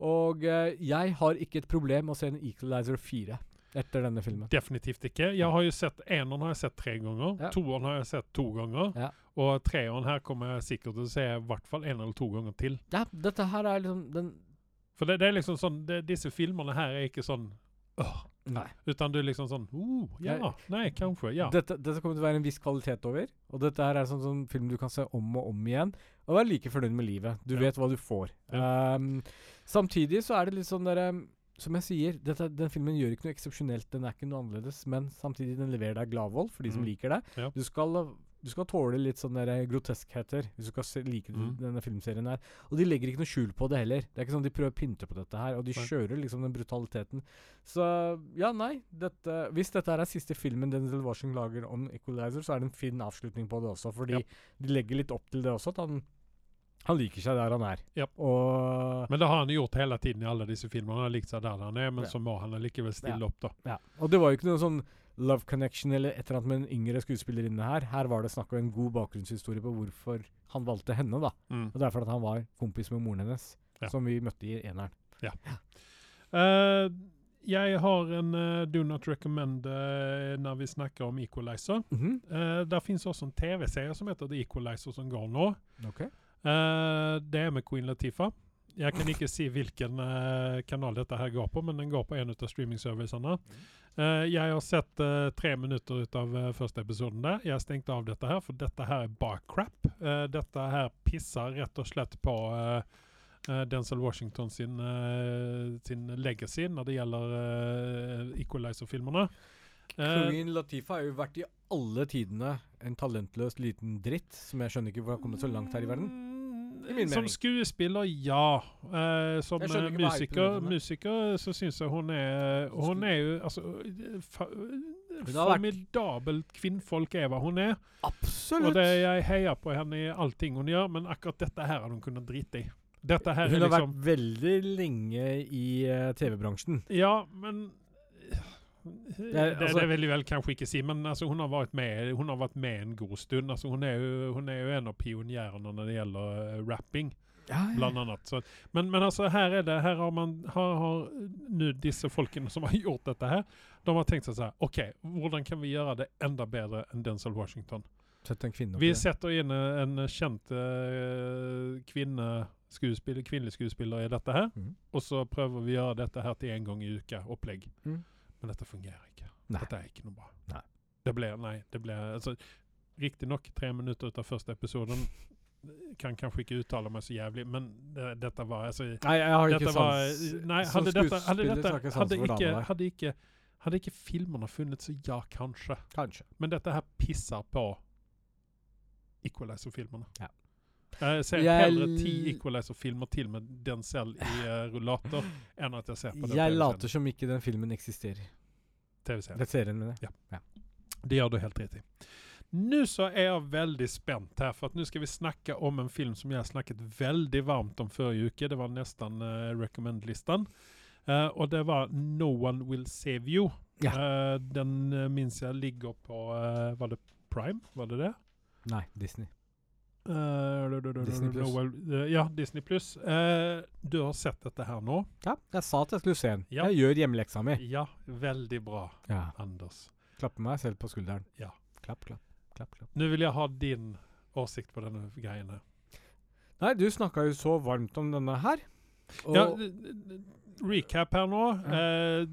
Og uh, jeg har ikke et problem med å se en Equalizer 4 etter denne filmen. Definitivt ikke. Jeg har jo sett Eneren har jeg sett tre ganger. Ja. Toeren har jeg sett to ganger. Ja. Og treeren her kommer jeg sikkert til å se i hvert fall en eller to ganger til. Ja, dette her er liksom den For det, det er liksom sånn det, Disse filmene her er ikke sånn øh, Nei. Utan du er liksom sånn oh, Ja, Nei. nei, kanskje. Ja. Dette, dette kommer til å være en viss kvalitet over. Og dette her er sånn, sånn film du kan se om og om igjen. Og være like fornøyd med livet. Du Ja. vet hva du får. Um, samtidig så er det litt sånn derre Som jeg sier, dette, den filmen gjør ikke noe eksepsjonelt. Den er ikke noe annerledes, men samtidig den leverer deg gladvold for de som Mm. liker det. Ja. Du skal du skal tåle litt sånne groteskheter hvis du skal se, like Mm. denne filmserien her. Og de legger ikke noe skjul på det heller. Det er ikke sånn de prøver å pynte på dette her, og de Nei. kjører liksom den brutaliteten. Så ja, nei. Dette, hvis dette her er siste filmen Denzel Washington lager om Equalizer, så er det en fin avslutning på det også, fordi Ja. de legger litt opp til det også, at han han liker seg der han er. Ja. Og, Men det har han gjort hele tiden i alle disse filmene. Han har likt seg der han er, men Ja. så må han allikevel stille Ja. opp, da. ja. og det var jo ikke noe sånn love connection eller et eller annet med en yngre skuespillerinne her. Her var det snakk om en god bakgrunnshistorie på hvorfor han valgte henne, da. Mm. Og det er fordi han var kompis med moren hennes, Ja. som vi møtte i eneren. Eh, jeg har en uh, do not recommend uh, når vi snakker om Equalizer. Mhm. Uh, der finnes også en TV-serie som heter The Equalizer, som går nå. Ok. Eh, det er med Queen Latifa. Jeg kan ikke si hvilken uh, kanal dette her går på, men den går på en av streamingservicene. Uh, jeg har sett eh, tre minutter ut av eh, første episoden der. Jeg stengte av dette her, for dette her er bare crap. Eh, dette her pisser rett og slett på eh, eh, Denzel Washington sin, eh, sin legacy når det gjelder Equalizer-filmene. Eh, Queen Latifa har jo vært i alle tidene en talentløs liten dritt, som jeg skjønner ikke hvor har kommet så langt her i verden. I som skuespiller, ja. Eh, som eh, musiker, musiker så syns jeg hun er Hun er jo altså eh, fa, Formidabelt kvinnfolk er hva hun er. Absolutt. Og det, jeg heier på henne i allting hun gjør, men akkurat dette her har hun kunnet drite i. Hun har liksom vært veldig lenge i uh, TV-bransjen. Ja, men det, altså- det vil jeg vel kanskje ikke si, men altså, hun, har vært med, hun har vært med en god stund. Altså, hun, er jo, hun er jo en av pionjærene når det gjelder uh, rapping. blant annet. Så, men, men altså, her er det, her har man har, har nu disse folkene som har gjort dette her, de har tenkt seg sånn OK, hvordan kan vi gjøre det enda bedre enn Denzel Washington? En kvinne Vi sätter det. inn eh, en kjent uh, kvinne skuespiller, kvinnelig skuespiller i dette her, Mm. og så prøver vi å gjøre dette her til en gang i uka, opplegg. Mm. Men dette fungerer ikke. Nei. Dette er ikke noe bra. Nei. Det ble, nei, det ble, altså, Riktignok tre minutter ut av første episoden. Kan kanskje ikke uttale meg så jævlig, men det, dette var altså Nei, jeg har ikke dette var, sans Nei, hadde dette, hadde, dette, ikke sans hadde, ikke, hadde, ikke, hadde ikke filmene funnet så ja, kanskje. Kanskje. Men dette her pisser på Equalizer-filmene. Ja. Jeg ser Jeg heller ti Equalizer-filmer til med den selv i uh, rullator enn at jeg ser på den Jeg later som ikke den filmen eksisterer. TV-serien. Det serien, min, ja. ja. Det gjør du helt rett i. Nå så er jeg veldig spent her, for at nå skal vi snakke om en film som jeg snakket veldig varmt om forrige uke. Det var nesten uh, recommend-listen. Uh, og det var No One Will Save You. Ja. Uh, den uh, minns jeg ligger på eh, Var det Prime? Var det det? Nei, Disney. Ja, Disney Pluss. Eh, du har sett dette her nå? Ja, jeg sa at jeg skulle se den. Jeg gjør hjemmeleksa mi. Ja, veldig bra, Anders. Klapper meg selv på skulderen. Ja. Klapp, klapp, klapp. klapp. Nå vil jeg ha din åsikt på denne greiene. Nei, du snakka jo så varmt om denne her. Ja, recap her nå. Eh,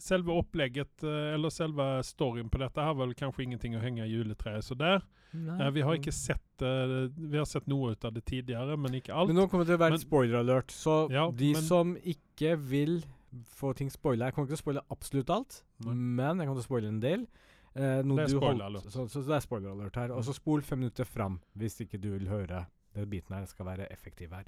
selve opplegget, eh, eller selve storyen på dette, har vel kanskje ingenting å henge i juletreet. Så der. Nei. Eh, vi har ikke sett eh, Vi har sett noe ut av det tidligere, men ikke alt. Men nå kommer det til å være Men- et spoiler-alert, så Ja, de men- som ikke vil få ting spoila Jeg kommer ikke til å spoile absolutt alt, Nei. men jeg kommer til å spoile en del. Eh, noe Det er du spoiler holdt- alert. Så, så det er spoiler-alert her. Og så Mm. spol fem minutter fram hvis ikke du vil høre den biten her. skal være effektiv her.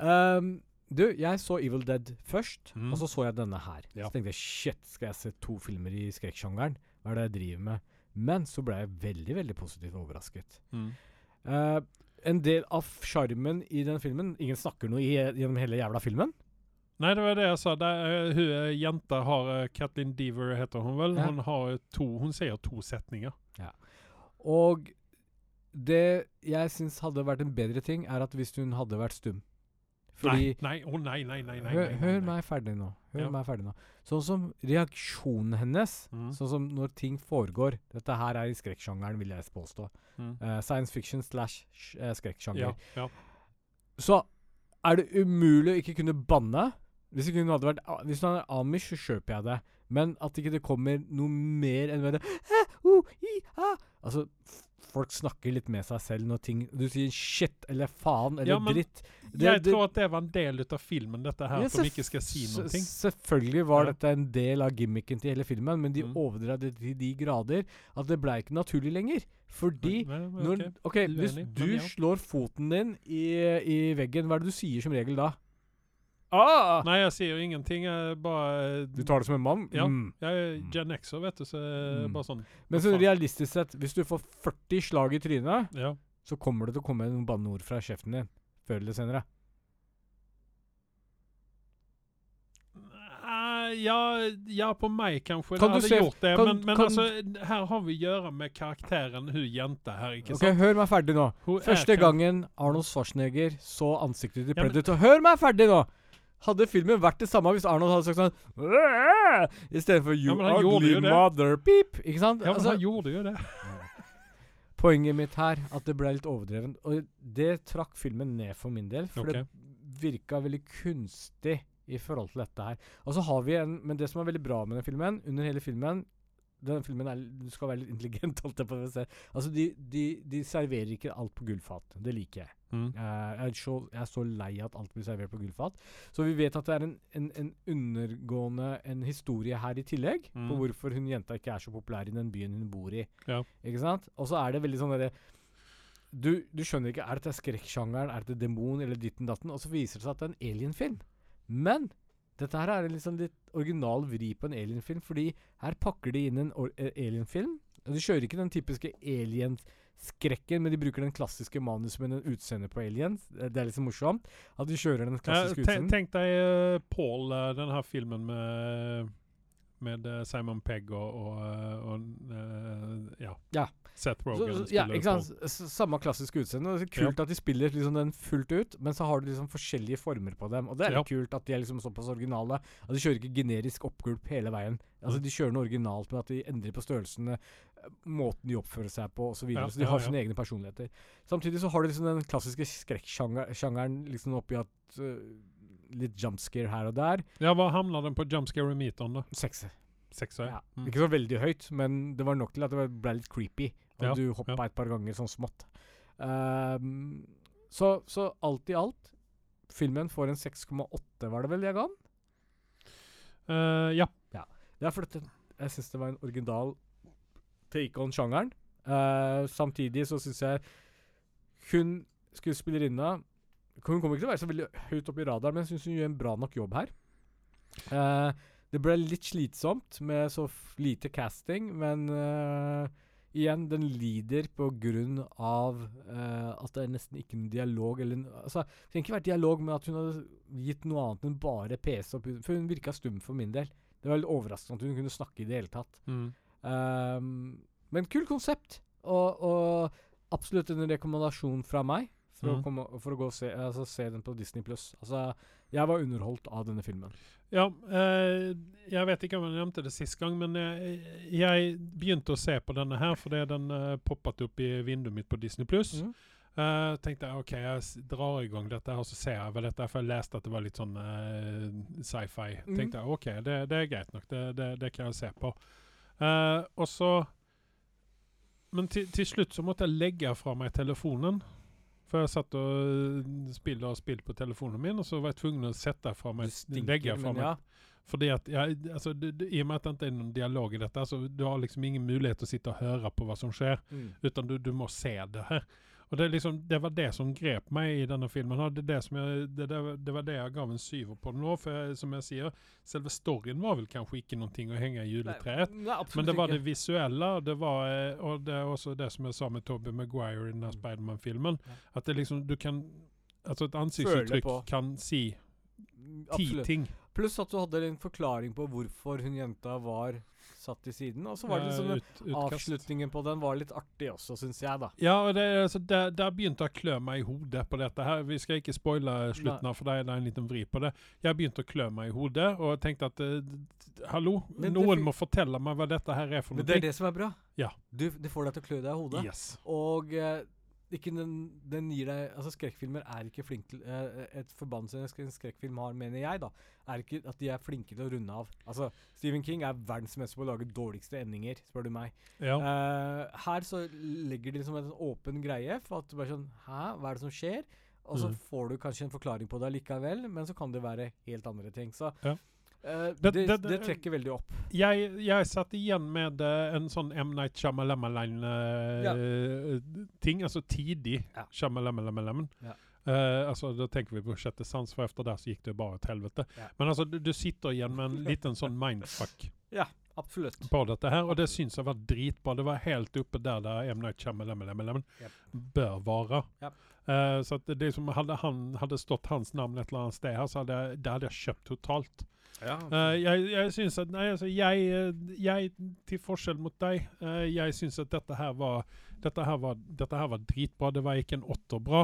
Ehm, du, jeg så Evil Dead først, Mm. og så så jeg denne her. Ja. Så tenkte jeg shit, skal jeg se to filmer i skrekksjangeren? Hva er det jeg driver med? Men så ble jeg veldig, veldig positivt overrasket. Mm. Uh, en del av sjarmen i den filmen Ingen snakker noe i, gjennom hele jævla filmen. Nei, det var det jeg sa. Det er, hun eh, jenta har eh, Kathleen Deaver, heter hun vel. Ja. Hun har eh, to Hun sier to setninger. Ja. Og det jeg syns hadde vært en bedre ting, er at hvis hun hadde vært stum. Fordi nei, nei, oh, nei, nei, nei. nei, Hør, hør meg ferdig nå. Hør Ja. meg ferdig nå. Sånn som reaksjonen hennes, Mm. sånn som når ting foregår Dette her er i skrekksjangeren, vil jeg påstå. Mm. Uh, science fiction slash sh- eh, skrekksjanger. Ja, ja. Så er det umulig å ikke kunne banne. Hvis, hun hadde vært, a- hvis hun er amish, så kjøper jeg det. Men at ikke det kommer noe mer enn det «Hæ? Uh, i, ah». Altså, folk snakker litt med seg selv når ting Du sier shit eller faen eller Ja, men dritt. Det- jeg det- tror at det var en del av filmen, dette her, Ja, som ikke skal si noe. Selvfølgelig var Ja. dette en del av gimmicken til hele filmen, men de Mm. overdrev det til de grader at det ble ikke naturlig lenger. Fordi Men- men- når, ok. OK, hvis du slår foten din i, i veggen, hva er det du sier som regel da? Ah! Nei, jeg sier jo ingenting. Jeg bare Du tar det som en mann? Ja. Mm. Jeg er Gen Xer, vet du, så jeg Mm. bare sånn Men så realistisk sett, hvis du får 40 slag i trynet, Ja. så kommer det til å komme noen banneord fra kjeften din. Før eller senere. Ja, ja, på meg kanskje Kan det du hadde se- gjort det. kan- men men kan- altså, her har vi å gjøre med karakteren hun jenta her, ikke Ok, sant? Hør meg ferdig nå. Hun Første gangen Arnold Schwarzenegger så ansiktet til Ja, men- Predator Hør meg ferdig nå! Hadde filmen vært det samme hvis Arnold hadde sagt sånn! Istedenfor You Ja, ugly mother peep. Ikke sant? Ja, men Altså, han gjorde jo det. poenget mitt her, at det ble litt overdreven. Og det trakk filmen ned for min del. For okay. det virka veldig kunstig i forhold til dette her. Og så har vi en Men det som er veldig bra med den filmen, under hele filmen den filmen er, Du skal være litt intelligent, holdt jeg på å si. Altså, de, de, de serverer ikke alt på gullfat. Det liker jeg. Mm. Uh, jeg, er så, jeg er så lei at alt blir servert på gullfat. Så vi vet at det er en, en, en undergående en historie her i tillegg, på Mm. hvorfor hun jenta ikke er så populær i den byen hun bor i. Ja. Ikke sant? Og så er det veldig sånn derre du, du skjønner ikke Er dette skrekksjangeren, er dette demon eller ditten datten? Og så viser det seg at det er en alienfilm. Men dette her er liksom litt original vri på en alienfilm, fordi her pakker de inn en eh, alienfilm. De kjører ikke den typiske alien-skrekken, men de bruker den klassiske manuset med den utseendet på aliens. Eh, Det er liksom morsomt at de kjører den Eh, klassiske ja, utseendet. Tenk deg uh, Paul, uh, den her filmen med, med eh, Simon Pegg og, og, eh, og eh, ja. Ja. Seth Så, Rogen så, ja, ikke sant? Samme klassiske utseende. er kult at de spiller liksom den fullt ut, men så har du liksom forskjellige former på dem. Og det er ja. kult at de er liksom såpass originale. At de kjører ikke generisk oppgulp hele veien. Altså Mm. De kjører noe originalt med at de endrer på størrelsene, måten de oppfører seg på osv. Så, videre. Ja, så de har ja. sine egne personligheter. Samtidig så har du liksom den klassiske skrekksjangeren liksom oppi at øh, Litt jumpscare her og der. Ja, hva hamner den på jumpscare-meteren, da? Sekser. Sekser? Ja. Mm. Ikke så veldig høyt, men det var nok til at det ble litt creepy. Og Ja, du hoppa ja. et par ganger sånn smått. Um, så, så alt i alt Filmen får en 6,8, var det vel jeg ga den? Uh, ja. Det er fordi jeg syns det var en original take on sjangeren. Uh, samtidig så syns jeg hun skuespillerinna Hun kommer ikke til å være så veldig høyt oppe i radaren, men jeg syns hun gjør en bra nok jobb her. Uh, det ble litt slitsomt med så lite casting, men uh, igjen, den lider på grunn av uh, at det er nesten ikke noen dialog eller altså, Det trenger ikke være dialog med at hun hadde gitt noe annet enn bare PC opp For hun virka stum for min del. Det var litt overraskende at hun kunne snakke i det hele tatt. Mm. Ehm, men kul konsept, og, og absolutt en rekommendasjon fra meg for, å, Mhm. komme, for å gå og se, altså, se den på Disney pluss. Altså, jeg var underholdt av denne filmen. Ja, eh, jeg vet ikke om jeg nevnte det sist gang, men jeg, jeg begynte å se på denne her fordi den eh, poppet opp i vinduet mitt på Disney+. Pluss. Mm. Uh, tenkte jeg ok, jeg drar i gang dette og så ser jeg vel dette for jeg leste at det var litt sånn uh, sci-fi. Mm. Tenkte jeg ok, det, det er greit nok, det, det, det kan jeg se på. Uh, og så Men til, til slutt så måtte jeg legge fra meg telefonen. For jeg satt og eh, spilte og spilte på telefonen min, og så var jeg tvungen å sette fra meg legge fra meg ja. fordi at jeg, altså, det, det, I og med at det ikke er noen dialog i dette, så du har liksom ingen mulighet til å sitte og høre på hva som skjer, Mm. utan du, du må se det her. Og det, liksom, det var det som grep meg i denne filmen. Det, det, som jeg, det, det, var- det var det jeg gav en syver på nå. For jeg, som jeg sier, selve storyen var vel kanskje ikke noe å henge i juletreet. Nei, nei, Men det var det visuelle, og det var eh, og det er også det som jeg sa med Tobey Maguire i denne Mm. Spiderman-filmen. Ja. At det liksom, du kan Altså et ansiktsuttrykk kan si ti Absolutt. ting. Pluss at du hadde en forklaring på hvorfor hun jenta var satt til siden. Og så var det liksom ut, avslutningen på den var litt artig også, syns jeg, da. Ja, og det, altså, der, der begynte jeg å klø meg i hodet på dette. her. Vi skal ikke spoile slutten, av, for det er en liten vri på det. Jeg begynte å klø meg i hodet og tenkte at eh, hallo, Men noen det, må fortelle meg hva dette her er for noe. Men det er det som er bra. Ja. Du, det får deg til å klø deg i hodet. Yes. Og eh, ikke den, den gir deg Altså, skrekkfilmer er ikke flinke til eh, Et forbannelse en skrekkfilm har, mener jeg, da, er ikke at de er flinke til å runde av. Altså, Stephen King er verdensmester på å lage dårligste endinger, spør du meg. Ja. Eh, her så legger de liksom en åpen greie for at du bare sånn Hæ, hva er det som skjer? Og så Mm. får du kanskje en forklaring på det allikevel, men så kan det være helt andre ting. Så Ja. Eh, Det- det, det- trekker veldig opp. Jeg, jeg satt igjen med eh, en sånn M. Night Shyamalan-ting. altså tidig Ja. Shyamalan. Ja. Eh, altså, da tenker vi på sjette sans, for efter det så gikk det bare til helvete. Ja. Men altså, du, du sitter igjen med en liten sånn mindfuck Absolutt. på dette her, og det syns jeg var dritbra. Det var helt oppe der der M. Night Shyamalan Japp. bør være. Yep. Eh, så at det som hadde, han, hadde stått hans navn et eller annet sted her, så hadde jeg, det hadde jeg kjøpt totalt. Ja, Eh, jeg, jeg syns at Nei, altså, jeg, eh, jeg Til forskjell mot deg, eh, jeg syns at dette her var dette her var, dette her var dritbra. Det var ikke en åtter bra,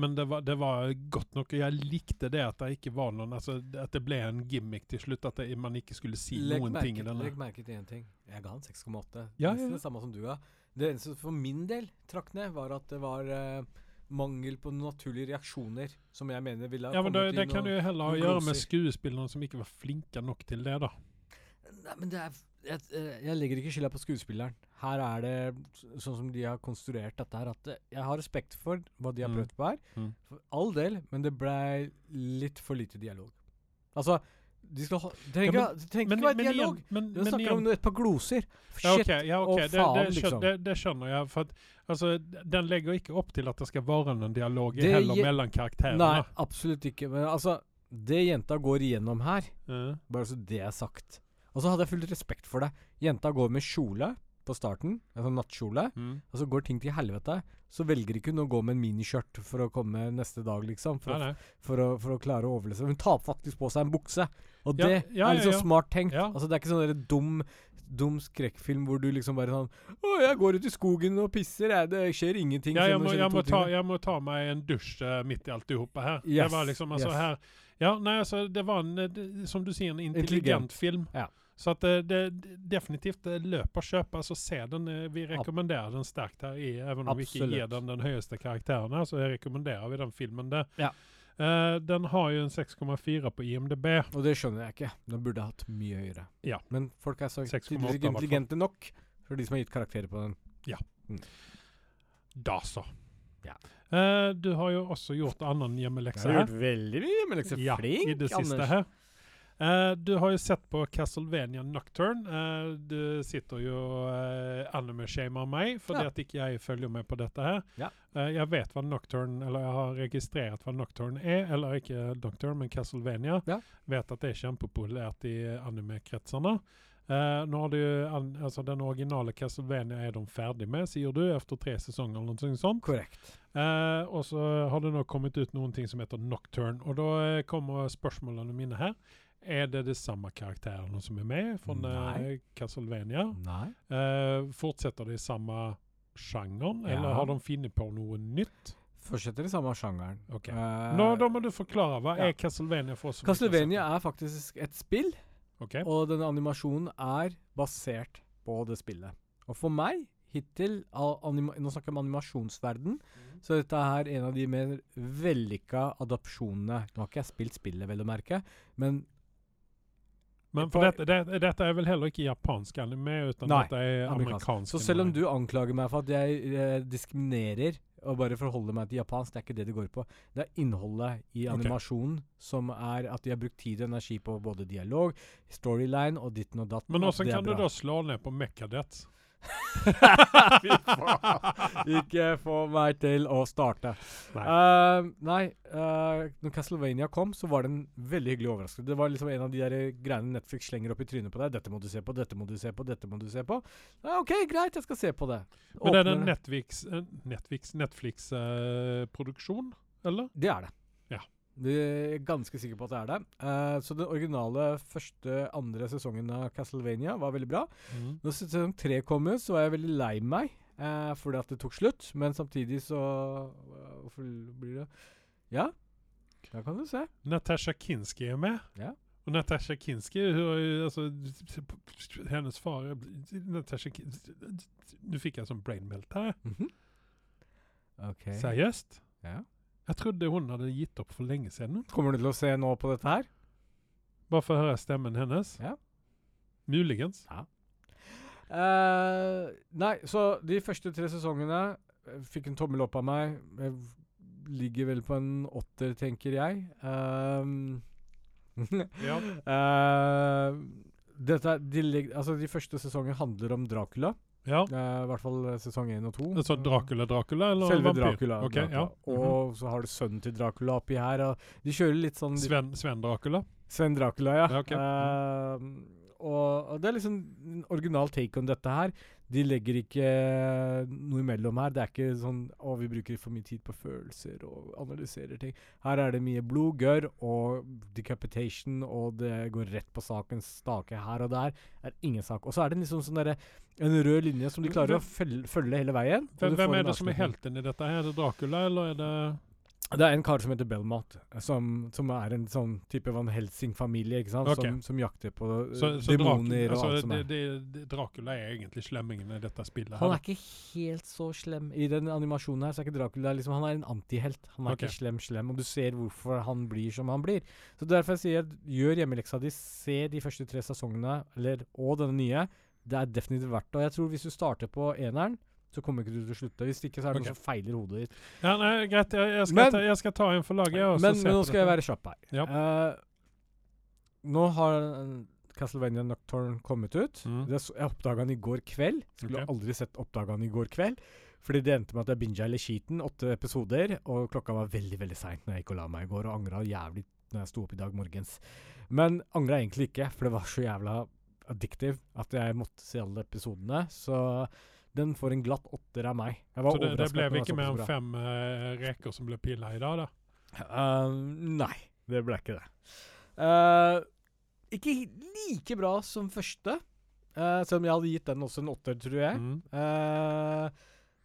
men det var, det var godt nok. Og jeg likte det at det ikke var noen altså, At det ble en gimmick til slutt. At det, man ikke skulle si legg, noen merke, ting i denne. legg merke til én ting. Jeg ga han 6,8. Ja, ja, ja. det samme som du ga. Det eneste for min del trakk ned, var at det var eh, mangel på naturlige reaksjoner, som jeg mener ville ha Ja, men det, det kan du jo heller gjøre med skuespillerne som ikke var flinke nok til det, da. Nei, men det er jeg, eh, jeg legger ikke skylda på skuespilleren. Her er det sånn som de har konstruert dette her, at eh, jeg har respekt for hva de har Mm. prøvd på her. Mm. For all del, men det blei litt for lite dialog. Altså, de skal ha trenger, Ja, ikke- tenk Men, ikke være dialog. men, men snakker om et par gloser. Ja, okay, ja, okay. og det, faen, det, liksom. det, det skjønner jeg. For at, altså, den legger ikke opp til at det skal være noen dialog Det heller mellom karakterene. Nei, absolutt ikke. Men altså, det jenta går igjennom her, Eh, bare så det er sagt Og så hadde jeg full respekt for det. Jenta går med kjole på starten, altså nattkjole, mm. og så går ting til helvete. Så velger ikke hun å gå med en miniskjørt for å komme neste dag, liksom. For, Nei, nei. for, å, for å klare å overleve. Hun tar faktisk på seg en bukse. Og Ja, det ja, er litt ja, smart tenkt. Altså Det er ikke sånn dum dum skrekkfilm hvor du liksom bare sånn Å, jeg går ut i skogen og pisser, jeg. Det skjer ingenting. Ja, jeg, må, jeg, må ta, jeg må ta meg en dusj uh, midt i alt i hopet her. Yes, Det var liksom altså yes. her Ja, nei, altså, det var en, eh, det, som du sier, en intelligent Intelligent. film. Ja. Så at det, det det definitivt eh, løp og kjøp. Altså, se den. eh, Vi rekommenderer den sterkt her, i, even om vi ikke gir den den høyeste karakteren her, så rekommenderer vi den filmen det. Ja. Uh, den har jo en 6,4 på IMDb. Og det skjønner jeg ikke. Den burde ha hatt mye høyere. Ja. Men folk er så 6,8 tydeligvis i hvert ikke intelligente nok for de som har gitt karakterer på den. Mm. Da så. Ja. Uh, du har jo også gjort annen hjemmelekse her. veldig mye hjemmelekser. Ja, Flink, i det siste Anders. Eh, du har jo sett på Castlevania Nocturne. Uh, du sitter jo uh, anime-shamer meg fordi Ja. at ikke jeg følger med på dette her. Ja. Uh, jeg vet hva Nocturne Eller jeg har registrert hva Nocturne er. Eller ikke Nocturne, men Castlevania. Ja. Vet at det er kjempepopulært i anime-kretsene. Nå har du, an, altså Den originale Castlevania er de ferdig med, sier du, etter tre sesonger. eller noe sånt. Korrekt. Og så har det nå kommet ut noen ting som heter Nocturne. Og da kommer spørsmålene mine her. Er det de samme karakterene som er med fra eh, Castlevania? Nei. Eh, fortsetter de i samme sjangeren, Ja. eller har de funnet på noe nytt? Fortsetter i samme sjangeren. Okay. Uh, Nå, da må du forklare. Hva ja. er Castlevania for oss? Castlevania er faktisk et spill, okay. Og denne animasjonen er basert på det spillet. Og for meg, hittil Nå snakker jeg om animasjonsverden, så er dette her en av de mer vellykka adopsjonene. Nå har ikke jeg spilt spillet, vel å merke, men Men for dette, det, dette er vel heller ikke japansk anime, utan Nei, dette er amerikansk. amerikansk Så selv om du anklager meg for at jeg eh, diskriminerer og bare forholder meg til japansk, det er ikke det det går på. Det er innholdet i animasjonen animasjonen som er at de har brukt tid og energi på både dialog, storyline og ditten og datten. Men hvordan kan du da slå ned på Mechadet? Ikke få meg til å starte. Nei. Uh, nei, uh, når Castlevania kom, så var det en veldig hyggelig overraskelse. Det var liksom en av de der greiene Netflix slenger opp i trynet på deg. 'Dette må du se på, dette må du se på, dette må du se på'. Uh, OK, greit, jeg skal se på det. Men det er Åpner en. Netflix-produksjon, Netflix, Netflix-produksjon, eller? Det er det. Det er ganske sikker på at det er det. Uh, så den originale første, andre sesongen av Castlevania var veldig bra. Mm. Når sesong tre kom ut, så var jeg veldig lei meg uh, fordi at det tok slutt. Men samtidig så uh, Hvorfor blir det Ja, da kan du se. Natasha Kinski er med. Ja. Og Natasha Kinski, alltså, hennes far, Natasha Kinski, Nå fikk jeg sånn brain melt Mm -hmm. okay. Seriøst? Ja. Jag trodde hun hadde gitt opp for lenge siden. Kommer du til å se nå på dette her? Bare for å høre stemmen hennes. Ja. Muligens. Eh, nei, så de første tre sesongene eh, fikk en tommel opp av meg. Jeg ligger vel på en åtter, tenker jeg. Um, Ja. uh, dette, de, altså de første sesongene handler om Dracula. Ja. eh, I hvert fall eh, sesong én og to. Så Dracula, Dracula eller Selve vampyr? Dracula. Okay, Dracula. ja. Mhm. Og så har du sønnen til Dracula oppi her. De kjører litt sånn Sven, Sven Dracula? Sven Dracula, ja. Ja, okay. uh, og, og det er liksom en original take on dette her. De legger ikke noe imellom her. Det er ikke sånn å, vi bruker for mye tid på følelser og analyserer ting. Her er det mye blod, gørr og decapitation, og det går rett på sakens stake her og der. Er ingen sak. Og så er det liksom sånn derre en rød linje som de klarer å følge, følge hele veien. Hvem er det som er helten i her? Er det Dracula eller er det... Det er en kar som heter Belmont, som, som er en sånn type Van Helsing-familie, ikke sant? Okay. Som, som jakter på eh, Så, så demoner og alt sånt. som er. det, det, Dracula er egentlig slemmingen i dette spillet? Han er ikke helt så slem. I den animasjonen her så er ikke Dracula liksom, Han er en antihelt. Han er okay. ikke slem, slem, og du ser hvorfor han blir som han blir. Så derfor jeg sier gjør hjemmeleksa di, se de første tre sesongene, eller, og denne nye. Det er definitivt verdt det. Og jeg tror hvis du starter på eneren, så kommer ikke du til å slutte. Hvis ikke så er det okay. noe som feiler hodet ditt. Ja, nei, greit. jeg, jeg, skal, Men- ta, jeg skal ta en for laget. Men, men nå skal jeg være kjapp her. Ja. Uh, nå har eh, Castlevania Nocturne kommet ut. Mm. Det, jeg oppdaga den i går kveld. Skulle okay. aldri sett oppdaga den i går kveld. Fordi det endte med at jeg binga hele skiten, åtte episoder, og klokka var veldig veldig seint når jeg gikk og la meg i går, og angra jævlig når jeg sto opp i dag morgens. Men angra egentlig ikke, for det var så jævla addictive at jeg måtte se alle episodene. Så den får en glatt åtter av meg. Så det, det var ikke mer enn fem uh, reker som ble pilla i dag, da? Uh, nei, det ble ikke det. Uh, ikke like bra som første, selv om jeg hadde gitt den også en åtter, tror jeg. Mm.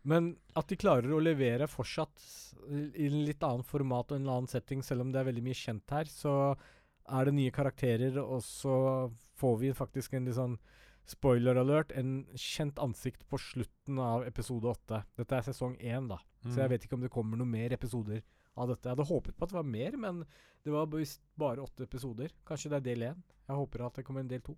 Men at de klarer å levere fortsatt i en litt annen format og en annen setting, selv om det er veldig mye kjent her, så er det nye karakterer, og så får vi faktisk en litt sånn spoiler alert, en kjent ansikt på slutten av episode åtte. Dette er sesong én, da. Så jeg Mm. vet ikke om det kommer noen mer episoder av dette. Jeg hadde håpet på at det var mer, men det var bare åtte episoder. Kanskje det er del én. Jeg håper at det kommer en del to.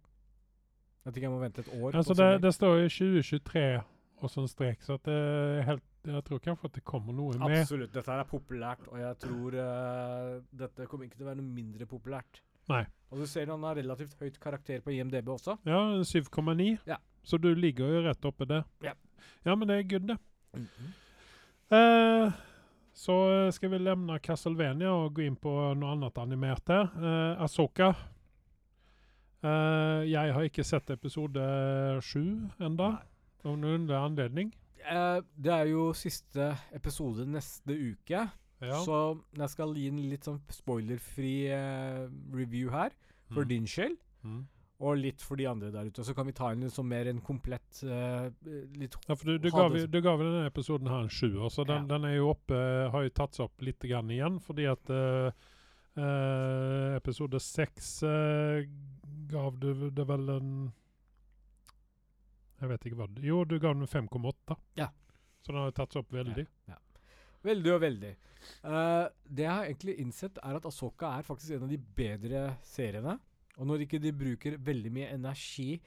Jeg tenker jeg må vente et år. Altså det, det står jo 2023, og sånn strek. Så det er helt Jeg tror kanskje at det kommer noe med. Absolutt. Dette her er populært, og jeg tror uh, dette kommer ikke til å være noe mindre populært. Nei. Og du ser han har relativt høyt karakter på IMDb også. Ja, 7,9. Ja. Så du ligger jo rett oppe der. Ja. Ja, men det er good, det. Eh, så eh, skal vi lämna Castlevania og gå inn på noe annet animert her. Uh, Asoka. Eh, jeg har ikke sett episode sju enda, av noen underlig anledning. Eh, det er jo siste episode neste uke, Ja. så jeg skal gi en litt sånn spoilerfri eh, review her, for Mm. din skyld. Mm. Og litt for de andre der ute. Så kan vi ta inn liksom mer en komplett uh, litt Ja, for du, du, ga, du ga jo denne episoden her en sjuer, så den, Ja. den er jo oppe, har jo tatt seg opp litt grann igjen, fordi at uh, uh, episode seks gav du det vel en Jeg vet ikke hva Jo, du gav den 5,8. Ja. Så den har jo tatt seg opp veldig. Veldig og veldig. Uh, det jeg har egentlig innsett, er at Asoka er faktisk en av de bedre seriene. Og når ikke de bruker veldig mye energi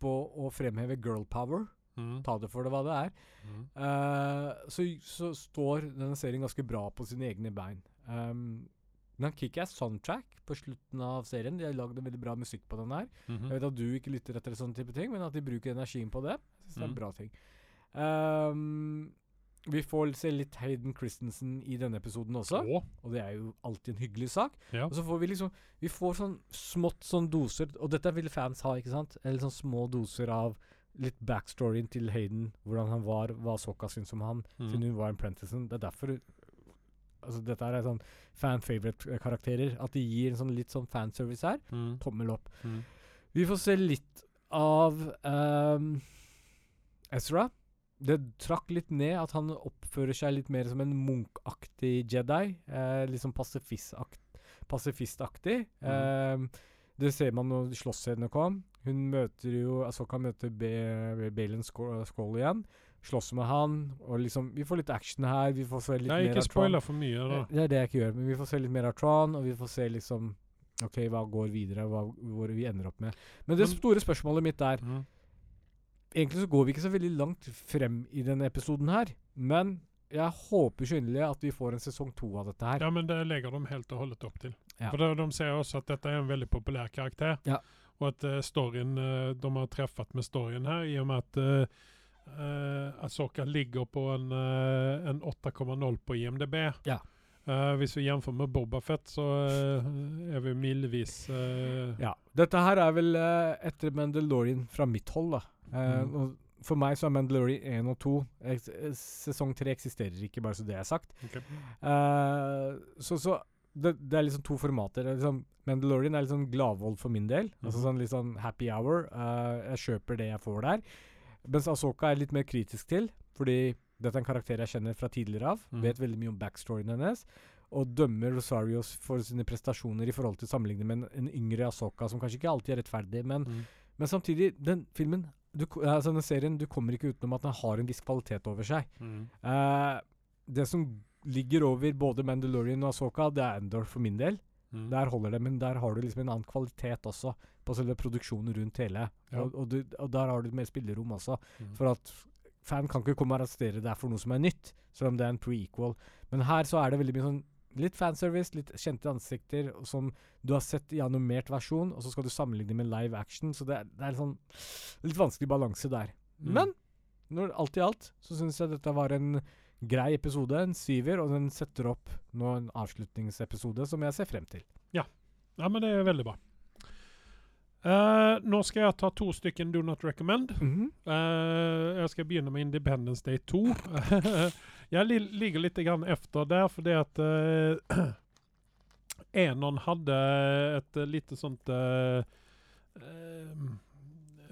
på å fremheve girl power, Mm. ta det for det hva det er, Mm. uh, så, så står denne serien ganske bra på sine egne bein. Um, den har kickass soundtrack på slutten av serien. De har lagd en veldig bra musikk på den her. Mhm. Jeg vet at du ikke lytter etter sånne type ting, men at de bruker energien på det, jeg synes det er en Mm. bra ting. Um, vi får se litt Hayden Christensen i denne episoden også, Å, og det er jo alltid en hyggelig sak. ja. Og så får vi liksom Vi får sånn smått sånn doser, og dette vil fans ha, ikke sant? Eller sånn små doser av litt backstoryen til Hayden, hvordan han var, hva Sokka syns om han, Mm. siden hun var en Prentissen. Det er derfor Altså, dette er sånn fan favorite-karakterer. At de gir en sånn litt sånn fanservice her. Mm. Tommel opp. Mm. Vi får se litt av um, Ezra. Det trakk litt ned at han oppfører seg litt mer som en munkaktig Jedi. Eh, litt sånn Pasifist mm. pasifistaktig. Ehm, det ser man når slåssscenene kom. Hun møter jo Asoka møter Baylon Skål igjen. Slåss med han, og liksom Vi får litt action her. Vi får se litt Nei, mer av Tron. Ikke spoiler for mye. da. Eh, Det er det jeg ikke gjør, men vi får se litt mer av Tron, og vi får se liksom OK, hva går videre, hva, hvor vi ender opp med. Men det store spørsmålet mitt er Mm. Egentlig så går vi ikke så veldig langt frem i denne episoden her, men jeg håper så inderlig at vi får en sesong to av dette her. Ja, men det legger de helt og holdet opp til. Ja. For de, de ser også at dette er en veldig populær karakter. Ja. Og at uh, storyen, uh, de har treffet med storyen her, i og med at uh, Asoka ligger på en, eh, en 8,0 på IMDb. Ja. Uh, hvis vi jamfører med Bobafett, så uh, er vi mildvis uh Ja. Dette her er vel eh, etter Mandalorian fra mitt hold, da. Eh, Mm. for meg så er Mandalorian 1 og 2 eh, Sesong 3 eksisterer ikke, bare så det er sagt. Okay. Eh, så så det, det er liksom to formater. Er liksom, Mandalorian er litt sånn gladvold for min del. Altså Mhm. sånn litt sånn happy hour. Uh, jeg kjøper det jeg får der. Mens Asoka er litt mer kritisk til, fordi dette er en karakter jeg kjenner fra tidligere av. Mm. Vet veldig mye om backstoryen hennes. Og dømmer Rosarios for sine prestasjoner i forhold til sammenlignet med en, en yngre Asoka, som kanskje ikke alltid er rettferdig, men, Mm. men samtidig, den filmen du, altså denne serien, du kommer ikke utenom at den har en viss kvalitet over seg. Mm. Uh, det som ligger over både Mandalorian og Asoka, det er Endor for min del. Mm. Der holder det, men der har du liksom en annen kvalitet også, på selve produksjonen rundt hele. Ja. Og, og, du, og der har du mer spillerom også. Mm. For at fan kan ikke komme og arrestere deg for noe som er nytt, selv om det er en prequel. Men her så er det veldig mye sånn litt fanservice, litt kjente ansikter som du har sett i animert versjon, og så skal du sammenligne med live action, så det er, det er sånn litt vanskelig balanse der. Mm. Men når, alt i alt så syns jeg dette var en grei episode, en syver, og den setter opp nå en avslutningsepisode som jeg ser frem til. Ja, men det er veldig bra. Uh, nå skal jeg ta to stykken Do Not Recommend. Mm -hmm. uh, jeg skal begynne med Independence Day 2. jeg li ligger litt grann efter der, fordi at uh, Enon hadde et uh, lite sånt uh, eh,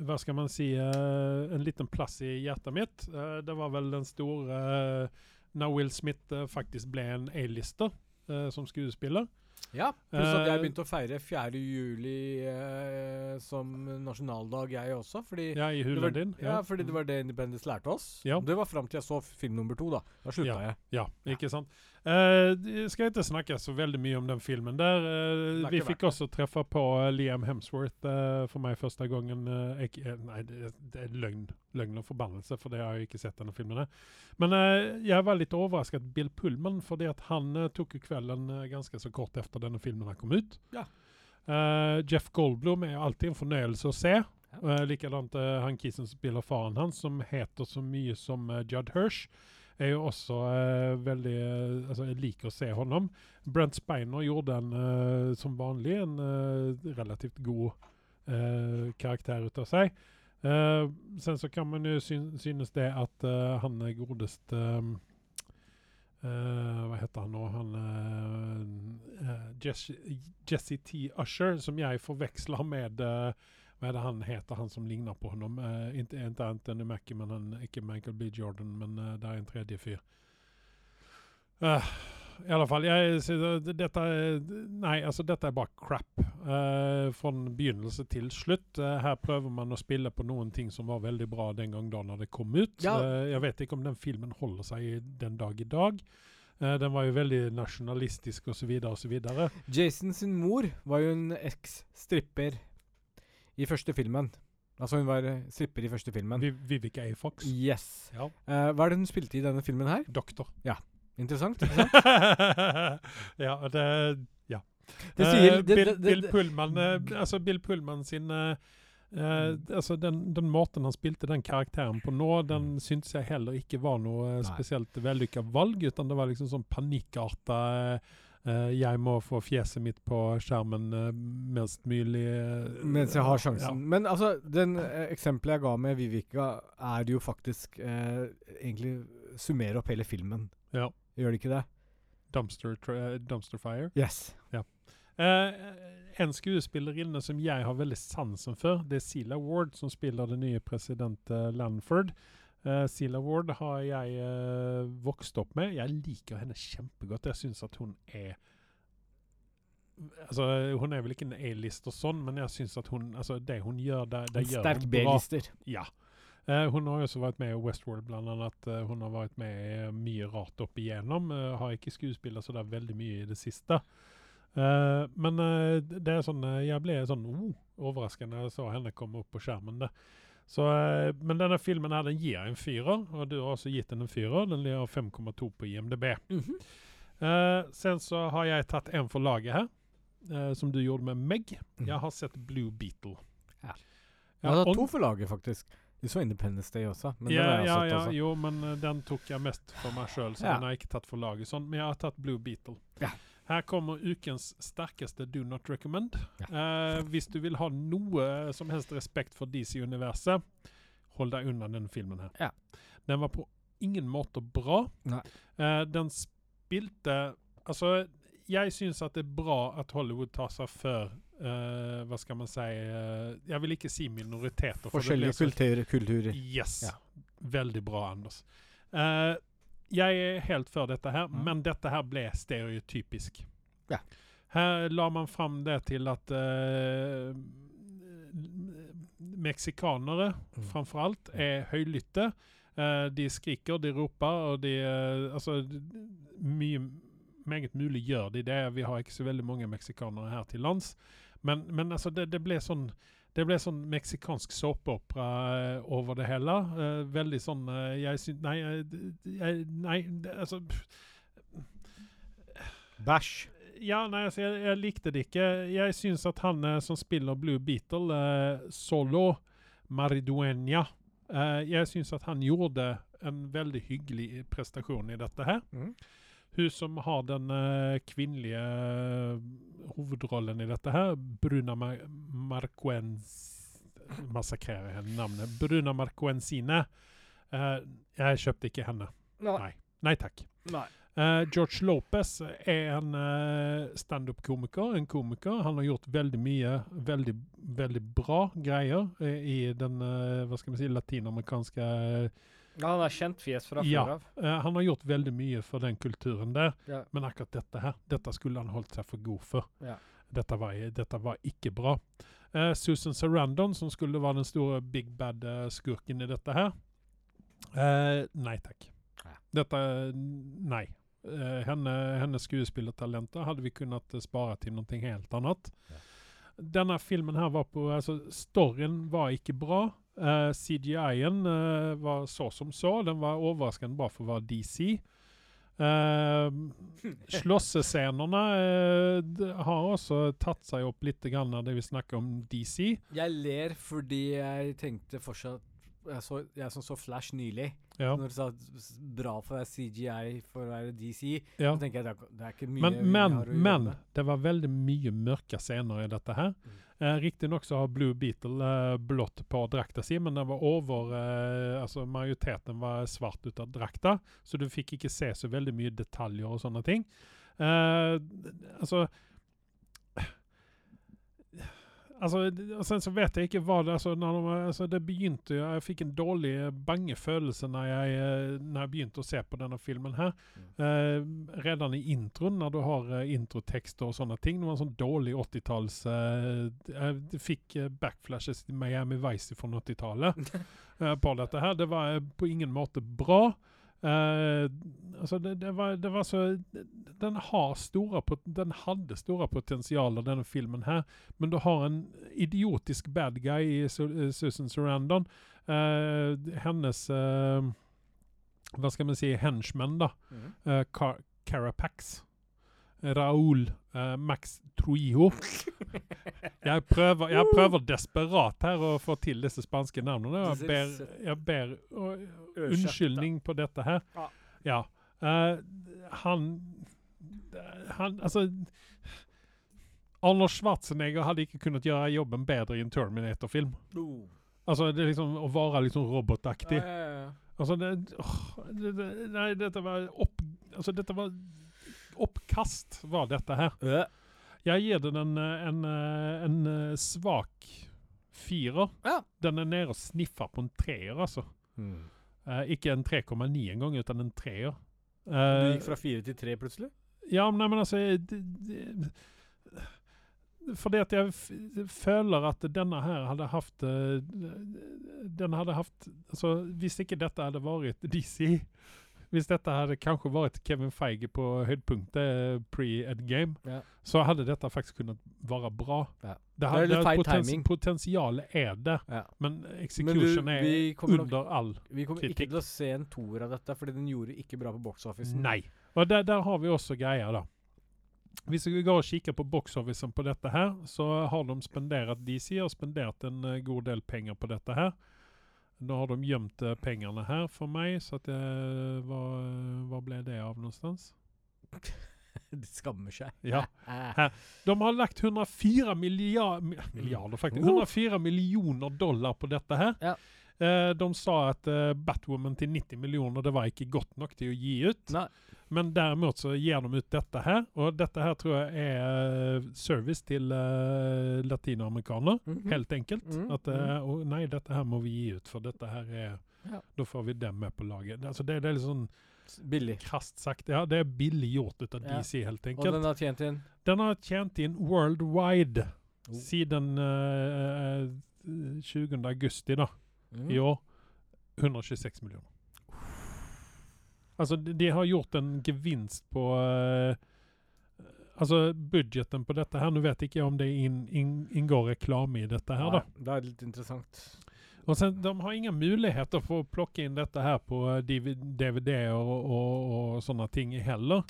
Hva skal man si uh, En liten plass i hjertet mitt. Uh, det var vel den store uh, Når Will Smith eh, faktisk ble en A-lister eh, som skuespiller. Ja, pluss at jeg Eh, begynte å feire 4. juli eh, som nasjonaldag, jeg også. Fordi, Ja, i det var, hulen din. ja, fordi det var det Independence lærte oss. Ja. Det var fram til jeg så film nummer to, da. Da slutta Ja. jeg. Ja, ikke sant? Eh, det skal ikke snakke så veldig mye om den filmen der. Uh, er vi fikk også treffe på eh, Liam Hemsworth uh, for meg første gangen. Uh, eh, nei, det, det er løgn, løgn og forbannelse, for det har jeg ikke sett denne filmen. Men eh, jeg var litt overrasket Bill Pullman, fordi at han eh, tok jo kvelden eh, ganske så kort etter denne filmen kom ut. Ja. Eh, Jeff Goldblum er alltid en fornøyelse å se. Uh, Likadant eh, han kisen som spiller faren hans, som heter så mye som eh, Judd Hirsch, er jo også eh, veldig eh, Altså, jeg liker å se honom. Brent Spiner gjorde en, eh, som vanlig, en eh, relativt god eh, karakter ut av seg. Eh, sen så kan man jo syn synes det at han er godest eh, Hva heter han nå? Han uh, uh, Jesse, Jesse T. Usher, som jeg forveksler med eh, Hva er det han heter, han som ligner på honom? Eh, inte, inte Anthony Mackie, men han, ikke Michael B. Jordan, men eh, det er en tredje fyr. Uh, I alle fall, jeg, dette er Nei, altså, dette er bare crap. Uh, fra begynnelse til slutt. Uh, her prøver man å spille på noen ting som var veldig bra den gang da når det kom ut. Ja. Uh, jeg vet ikke om den filmen holder seg den dag i dag. Eh, den var jo veldig nasjonalistisk osv. osv. Jason sin mor var jo en eks-stripper i første filmen. Altså hun var eh, stripper i første filmen. Viv Vivica A. Fox. Yes. Ja. Uh, hva er det hun spilte i denne filmen her? Doktor. Ja. Interessant. ja, det Ja. Det sier- Eh, det- Bill, Bill Pullman Altså, Bill Pullman sin Uh, altså den, den måten han spilte den karakteren på nå, den syntes jeg heller ikke var noe Nei. spesielt vellykka valg, utan det var liksom sånn panikkarta eh, Jeg må få fjeset mitt på skjermen eh, mest mulig eh, Mens jeg har ja. sjansen. Men altså, den eh, eksempelet jeg ga med Vivica, er jo faktisk eh, egentlig summerer opp hele filmen. Ja. Gjør det ikke det? Dumpster, dumpster Fire. Yes. Eh, en skuespillerinne som jeg har veldig sansen for, det er Sila Ward, som spiller den nye president eh, Lanford. Uh, Sila Ward har jeg uh, vokst opp med. Jeg liker henne kjempegodt. Jeg syns at hun er Altså, Hun er vel ikke en A-list og sånn, men jeg syns at hun altså, det hun gjør, det, det En gjør sterk hun bra. B-lister. Ja. Uh, hun har også vært med i Westworld, blant annet. Uh, hun har vært med mye rart opp igjennom. Har ikke skuespiller så det er veldig mye i det siste. Uh, men uh, det er sånn uh, Jeg ble sånn oh, overrasket når jeg så henne komme opp på skjermen. der. Så, eh, men denne filmen her, den gir jeg en fyrer, og du har også gitt den en fyrer. Den ligger 5,2 på IMDb. Mm -hmm. uh, sen så har jeg tatt en for laget her, uh, som du gjorde med Meg. Mhm. Jeg har sett Blue Beetle. Ja. Ja, Jeg har to for laget, faktisk. Du så Independence Day også. Men ja, den har jeg ja, sett ja, også. jo, men uh, den tok jeg mest for meg sjøl, så Ja. den har jeg ikke tatt for laget. Sånn, men jeg har tatt Blue Beetle. Ja. Her kommer ukens sterkeste do not recommend. Ja. Eh, hvis du vil ha noe som helst respekt for DC-universet, hold deg unna denne filmen her. Ja. Den var på ingen måte bra. Nei. Eh, den spilte Altså, jeg syns at det er bra at Hollywood tar seg før eh, Hva skal man si eh, Jeg vil ikke si minoriteter. for Forskjellige kulturer. Yes. Ja. Veldig bra, Anders. Eh, jeg er helt for dette her, Mm. men dette her ble stereotypisk. Ja. Her la man fram det til at uh, meksikanere, Mm. framfor alt, er høylytte. Uh, de skriker, de roper, og de uh, Altså, mye meget mulig gjør de det. Vi har ikke så veldig mange meksikanere her til lands. Men, men altså, det, det ble sånn det ble sånn meksikansk såpeopera eh, over det hele. Eh, veldig sånn eh, Jeg syns Nei, jeg, nei altså Bæsj. Ja, nei, altså, jeg, jeg likte det ikke. Jeg syns at han som spiller Blue Beetle, eh, Solo Mariduena eh, Jeg syns at han gjorde en veldig hyggelig prestasjon i dette her. Mhm. Hun som har den eh, kvinnelige eh, hovedrollen i dette her, Bruna Mar Marquens Massakrerer henne navnet. Bruna Marquensine. Uh, jeg kjøpte ikke henne. Nei. Nei takk. Nei. Uh, George Lopez er en uh, standup-komiker. En komiker. Han har gjort veldig mye veldig, veldig bra greier i den uh, hva skal vi si, latinamerikanske Ja, han er kjent fjes fra Ja. før av. eh, Han har gjort veldig mye for den kulturen der, Ja. men akkurat dette her, dette skulle han holdt seg for god for. Ja. Dette, var, dette var ikke bra. Uh, Susan Sarandon, som skulle være den store big bad-skurken i dette her uh, Nei takk. Ja. Dette Nei. Eh, henne, hennes skuespillertalenter hadde vi kunnet eh, spare til noe helt annet. Denne filmen her var på altså Storyen var ikke bra. Eh, CGI-en uh, var så som så. Den var overraskende bra for å være DC. Uh, Slåssescenene uh, har også tatt seg opp litt grann av det vi snakker om DC. Jeg ler fordi jeg tenkte fortsatt Jeg, så, jeg som så Flash nylig. Ja. Når du sa bra for å være CGI for å være DC, ja. så tenker jeg det er, det er ikke mye Men, men, men det var veldig mye mørke scener i dette her. Mm. Eh, Riktignok så har Blue Beetle eh, blått på drakta si, men det var over eh, Altså majoriteten var svart ut av drakta, så du fikk ikke se så veldig mye detaljer og sånne ting. Eh, altså Altså, og sen så vet jeg ikke hva det altså, de, altså, Det begynte jo Jeg fikk en dårlig bangefølelse når jeg, eh, når jeg begynte å se på denne filmen her. Eh, redan i introen, når du har uh, introtekster og sånne ting. Det var en sånn dårlig 80-talls uh, Jeg fikk eh, backflashes til Miami Vice fra 80-tallet eh, på dette her. Det var eh, på ingen måte bra. Eh, altså det, det, var, det var så Den har store Den hadde store potensialer, denne filmen her. Men du har en idiotisk bad guy i eh, Susan Sarandon. Uh, hennes uh, Hva skal man si henchman, da. Mm Eh, Car Carapax. Raúl eh, Max Truijo. Jeg prøver, jeg prøver desperat her å få til disse spanske navnene. Jeg ber, jeg ber å- unnskyldning på dette her. Ja. Eh, han Han Altså Arnold Schwarzenegger hadde ikke kunnet gjøre jobben bedre i en Terminator-film. Oh. Altså, det er liksom å være liksom robotaktig. Ja, ja, ja. Altså, det, åh, det, det Nei, dette var opp... Altså, dette var Oppkast, var dette her. Jeg gir den en, eh, en, eh, en eh, svak firer. Ja. Den er nede og sniffer på en treer, altså. Mm. Uh, ikke en 3,9 engang, utan en treer. Du Eh, gikk fra fire til tre plutselig? ja, men, nei, men altså det, det, Fordi at jeg føler at denne her hadde hatt Den hadde hatt altså, Hvis ikke dette hadde vært DC Hvis dette hadde kanskje vært Kevin Feige på høydepunktet pre-Ed-game, Ja. så hadde dette faktisk kunnet være bra. Ja. Det er litt feil timing. Potensialet er der, Ja. men Men execution du, er under nok all Vi kommer ikke til å se en toer av dette, fordi den gjorde ikke bra på box office. Nei. Og der, der har vi også greier, da. Hvis vi går og kikker på box-officen på dette her, så har de spendert DC har spendert en eh, god del penger på dette her. Nå har de gjemt eh, pengene her for meg, så at jeg, hva, hva ble det av någonstans? De skammer seg. Ja. Eh. De har lagt 104 milliard, milliarder faktisk, Oh. 104 millioner dollar på dette her. Ja. Eh, de sa at eh, Batwoman til 90 millioner det var ikke godt nok til å gi ut. Nei. Men derimot så gir de ut dette her, og dette her tror jeg er eh, service til uh, latinoamerikaner mm -hmm. Helt enkelt. Mhm, At uh, oh, nei, dette her må vi gi ut, for dette her er Ja. Da får vi dem med på laget. Altså, det, det er litt sånn Billig. krasst sagt. Ja, det er billig gjort ut av Ja. DC, helt Og enkelt. den har tjent inn Den har tjent inn worldwide Oh. siden uh, eh, 20. augusti da, Mm. i år. 126 millioner. Altså, de, har gjort en gevinst på uh, Altså, budgeten på dette her Nå vet ikke jeg om det inn, inn, inngår reklame i dette her, da. Nei, Det er litt interessant. Og sen, de har ingen muligheter for å plukke inn dette her på eh, DVD-er og, og, og sånne ting heller.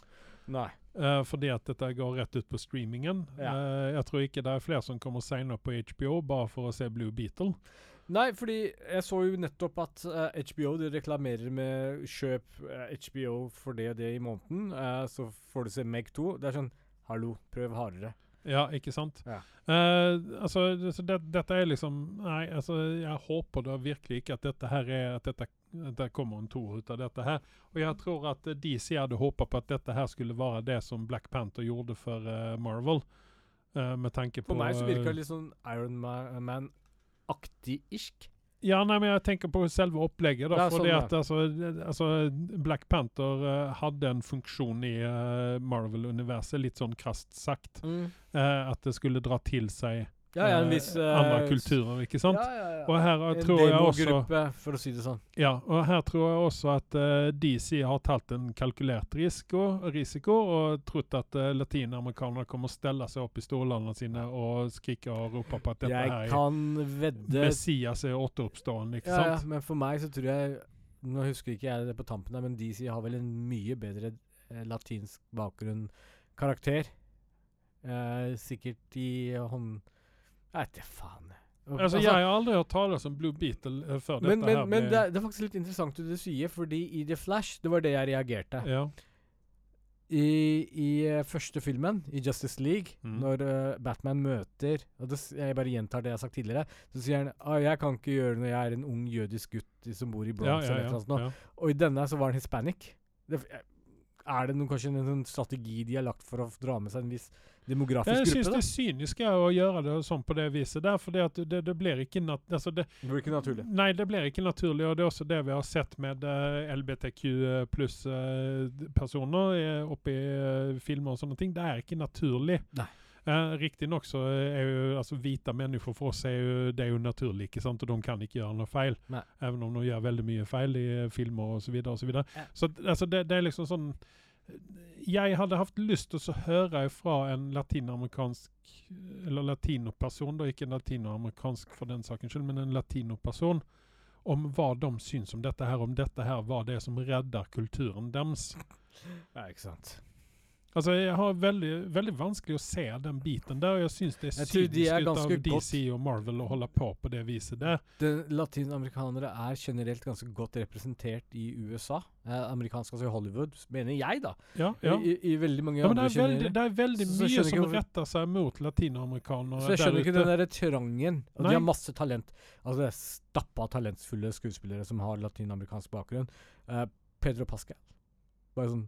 Nei. Uh, fordi at dette går rett ut på streamingen. Ja. Uh, jeg tror ikke det er flere som kommer signe opp på HBO bare for å se Blue Beetle. Nei, fordi jeg så jo nettopp at uh, HBO de reklamerer med kjøp uh, HBO for det og det i måneden, uh, så får du se Meg 2. Det er sånn Hallo, prøv hardere. Ja, ikke sant? Ja. Eh, altså, det, så det, dette er liksom Nei, altså, jeg håper da virkelig ikke at dette her er At dette, det kommer en toer ut av dette her. Og jeg tror at eh, DC hadde håpa på at dette her skulle være det som Black Panther gjorde for uh, Marvel. Uh, med tanke på For meg så virker eh, det litt sånn Iron Ma- Man-aktig-irsk. Ja, nei, men jeg tenker på selve opplegget. da, fordi sånn, at altså, altså, Black Panther uh, hadde en funksjon i uh, Marvel-universet, litt sånn krasst sagt. Mm. Uh, at det skulle dra til seg Ja, ja, en eh, viss, uh, andre kulturer, ikke sant? Ja, ja, ja. Og her en tror jeg også demogruppe, for å si det sånn. Ja, og her tror jeg også at eh, DC har tatt en kalkulert risiko, risiko og trodd at uh, latinamerikanere kommer å stelle seg opp i stolene sine og skrike og rope på at dette Jeg her er kan vedde Messias er återoppstående, ikke ja, ja, men for meg så tror jeg Nå husker ikke jeg det på tampen, her, men DC har vel en mye bedre eh, latinsk bakgrunn-karakter. Eh, sikkert i hånd... Jeg vet ikke faen. Og- Altså, jeg har aldri hørt tale som Blue Beetle eh, før men, dette men, her men det, er, det er faktisk litt interessant det du sier, fordi i The Flash Det var det jeg reagerte. ja. I, i eh, første filmen, i Justice League, Mm. når uh, Batman møter og det, Jeg bare gjentar det jeg har sagt tidligere. Så sier han ah, 'Jeg kan ikke gjøre noe, jeg er en ung jødisk gutt som bor i Bronx'. ja, eller ja, ja. Og i denne så var han hispanic. Det, er det noen, kanskje en, en, strategi de har lagt for å dra med seg en viss demografisk Jeg syns det er er å gjøre det sånn på det viset der, for det, det blir ikke nat altså det, Det blir ikke naturlig. Nei, det blir ikke naturlig, og det er også det vi har sett med uh, LBTQ pluss-personer oppe i uh, filmer og sånne ting. Det er ikke naturlig. Nei. Uh, Riktignok så er jo altså hvite mennesker for oss er jo, det er jo naturlig, ikke sant? og de kan ikke gjøre noe feil. Nei. Even om de gjør veldig mye feil i eh, filmer osv. Så, videre, og så, videre. Ja. så altså, det, det er liksom sånn Jeg hadde hatt lyst til å høre fra en latinamerikansk eller latinoperson, da ikke latinoamerikansk for den sakens skyld, men en latinoperson, om hva de syns om dette her, om dette her var det som redder kulturen deres. Ja, ikke sant. Altså, Jeg har veldig, veldig vanskelig å se den biten der, og jeg syns det er de er ut av DC og Marvel å holde på på det viset der. Den Latinamerikanere er generelt ganske godt representert i USA. Eh, amerikansk, altså Hollywood, mener jeg, da. Ja, ja. I, i, veldig mange ja andre kjennere. det er veldig Så- mye som retter seg mot latinamerikanere Så jeg skjønner ikke den ute. derre trangen. Og Nei. de har masse talent. Altså det er stappa talentfulle skuespillere som har latinamerikansk bakgrunn. Eh, Pedro Pascal. Bare sånn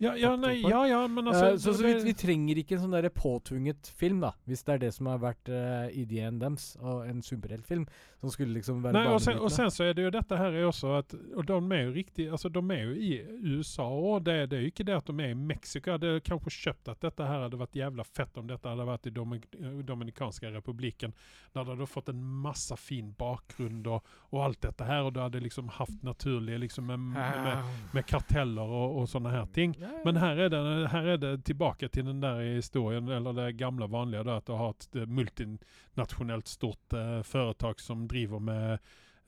Ja, ja, nei, ja, ja, men altså uh, så, så vi, vi trenger ikke en sånn der påtvunget film, da. Hvis det er det som har vært uh, ideen deres, og en superheltfilm som skulle liksom være Nei, og sen, og sen så er det jo dette her er også at Og de er jo riktig Altså, de er jo i USA òg. Det, det er jo ikke det at de er i Mexico. Jeg hadde kanskje kjøpt at dette her hadde vært jævla fett om dette hadde vært i Domin Dominikanske republikken. Der det hadde fått en masse fin bakgrunn og, og alt dette her, og du hadde liksom hatt naturlig liksom med, med, med karteller og, og sånne her ting. Ja. Men her er, det, her er det tilbake til den der historien, eller det gamle vanlige, da, at du har et eh, multinasjonelt stort uh, foretak som driver med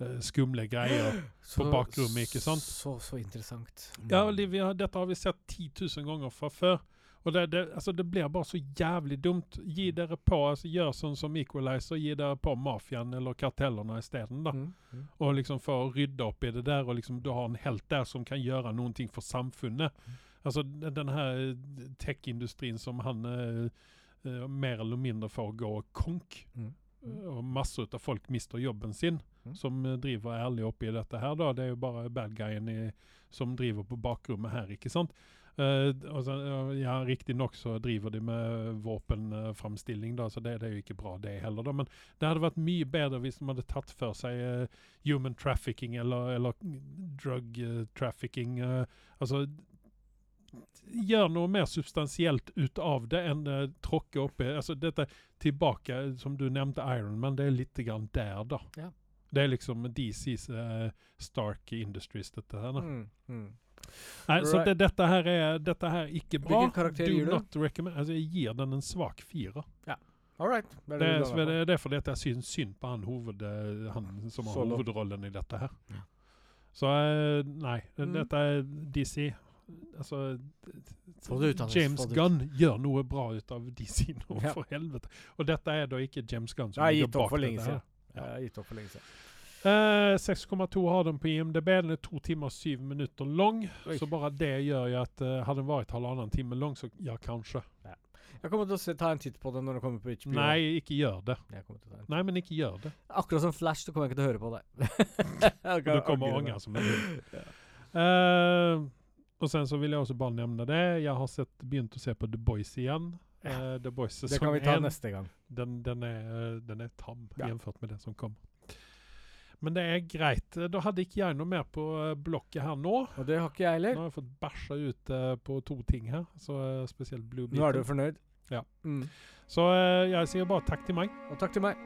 uh, skumle greier. Så- bakrommet, ikke sant? Så, så interessant. Ja, det, vi har, Dette har vi sett 10 000 ganger fra før. Og det, det, altså det blir bare så jævlig dumt. Gi dere på, altså Gjør sånn som Equalizer, gi dere på mafiaen eller kartellene isteden. Mm, mm. Og liksom for å rydde opp i det der, og liksom du har en helt der som kan gjøre noen ting for samfunnet. Altså den den her eh, tech-industrien som han eh, eh, mer eller mindre får gå konk. Mm. Eh, Og masse av folk mister jobben sin, Mm. som driver ærlig opp i dette her. da. Det er jo bare bad guyen i, som driver på bakrommet her, ikke sant. Uh, så, ja, Riktignok så driver de med våpenframstilling, da, så det, det er jo ikke bra, det heller. da, Men det hadde vært mye bedre hvis de hadde tatt for seg uh, human trafficking eller, eller drug uh, trafficking. Uh, altså Gjør noe mer substansielt ut av det enn uh, tråkke oppi altså Dette tilbake, som du nevnte, Iron Man, det er litt grann der, da. Ja. Det er liksom DCs uh, Stark Industries, dette her. da. Mm, mm. Nei, så det, dette her er dette her er ikke bra. Hvilken karakter Do gir du? Altså, jeg gir den en svak fire. All right. Det er Det, det er- det, det er fordi jeg syns synd på han, hoved, eh, han som har hovedrollen i dette her. Ja. Så eh, nei, Mm. dette er DC. Altså James. Gunn gjør noe bra ut av DC nå, Ja. for helvete. Og dette er da ikke James Gunn som ligger bak dette siden. Jeg har gitt opp for lenge siden. Uh, 6,2 har den på IMDb. Den er to timer og syv minutter lang. Oi. Så bare det gjør jo at uh, hadde den vært halvannen time lang, så ja, kanskje. Jeg kommer til å se, ta en titt på den når den kommer på HBO. Nei, ikke gjør det. Å. Nei, men ikke gjør det. Akkurat som Flash, så kommer jeg ikke til å høre på det. Du kommer kommer angre som en uh, Og sen så vil jeg også bare nevne det. Jeg har sett, begynt å se på The Boys igjen. Uh, The Boys Det kan vi ta en. neste gang. Den, den, er, eh, den er tam Ja. med det som kommer. Men det er greit. Da hadde ikke jeg noe mer på eh, blokket her nå. Og det har ikke jeg Nå har jeg fått bæsja ut uh, på to ting her, så uh, spesielt Blue Nå er du fornøyd. Ja. Mm. Så uh, jeg sier bare takk til meg. Og takk til meg.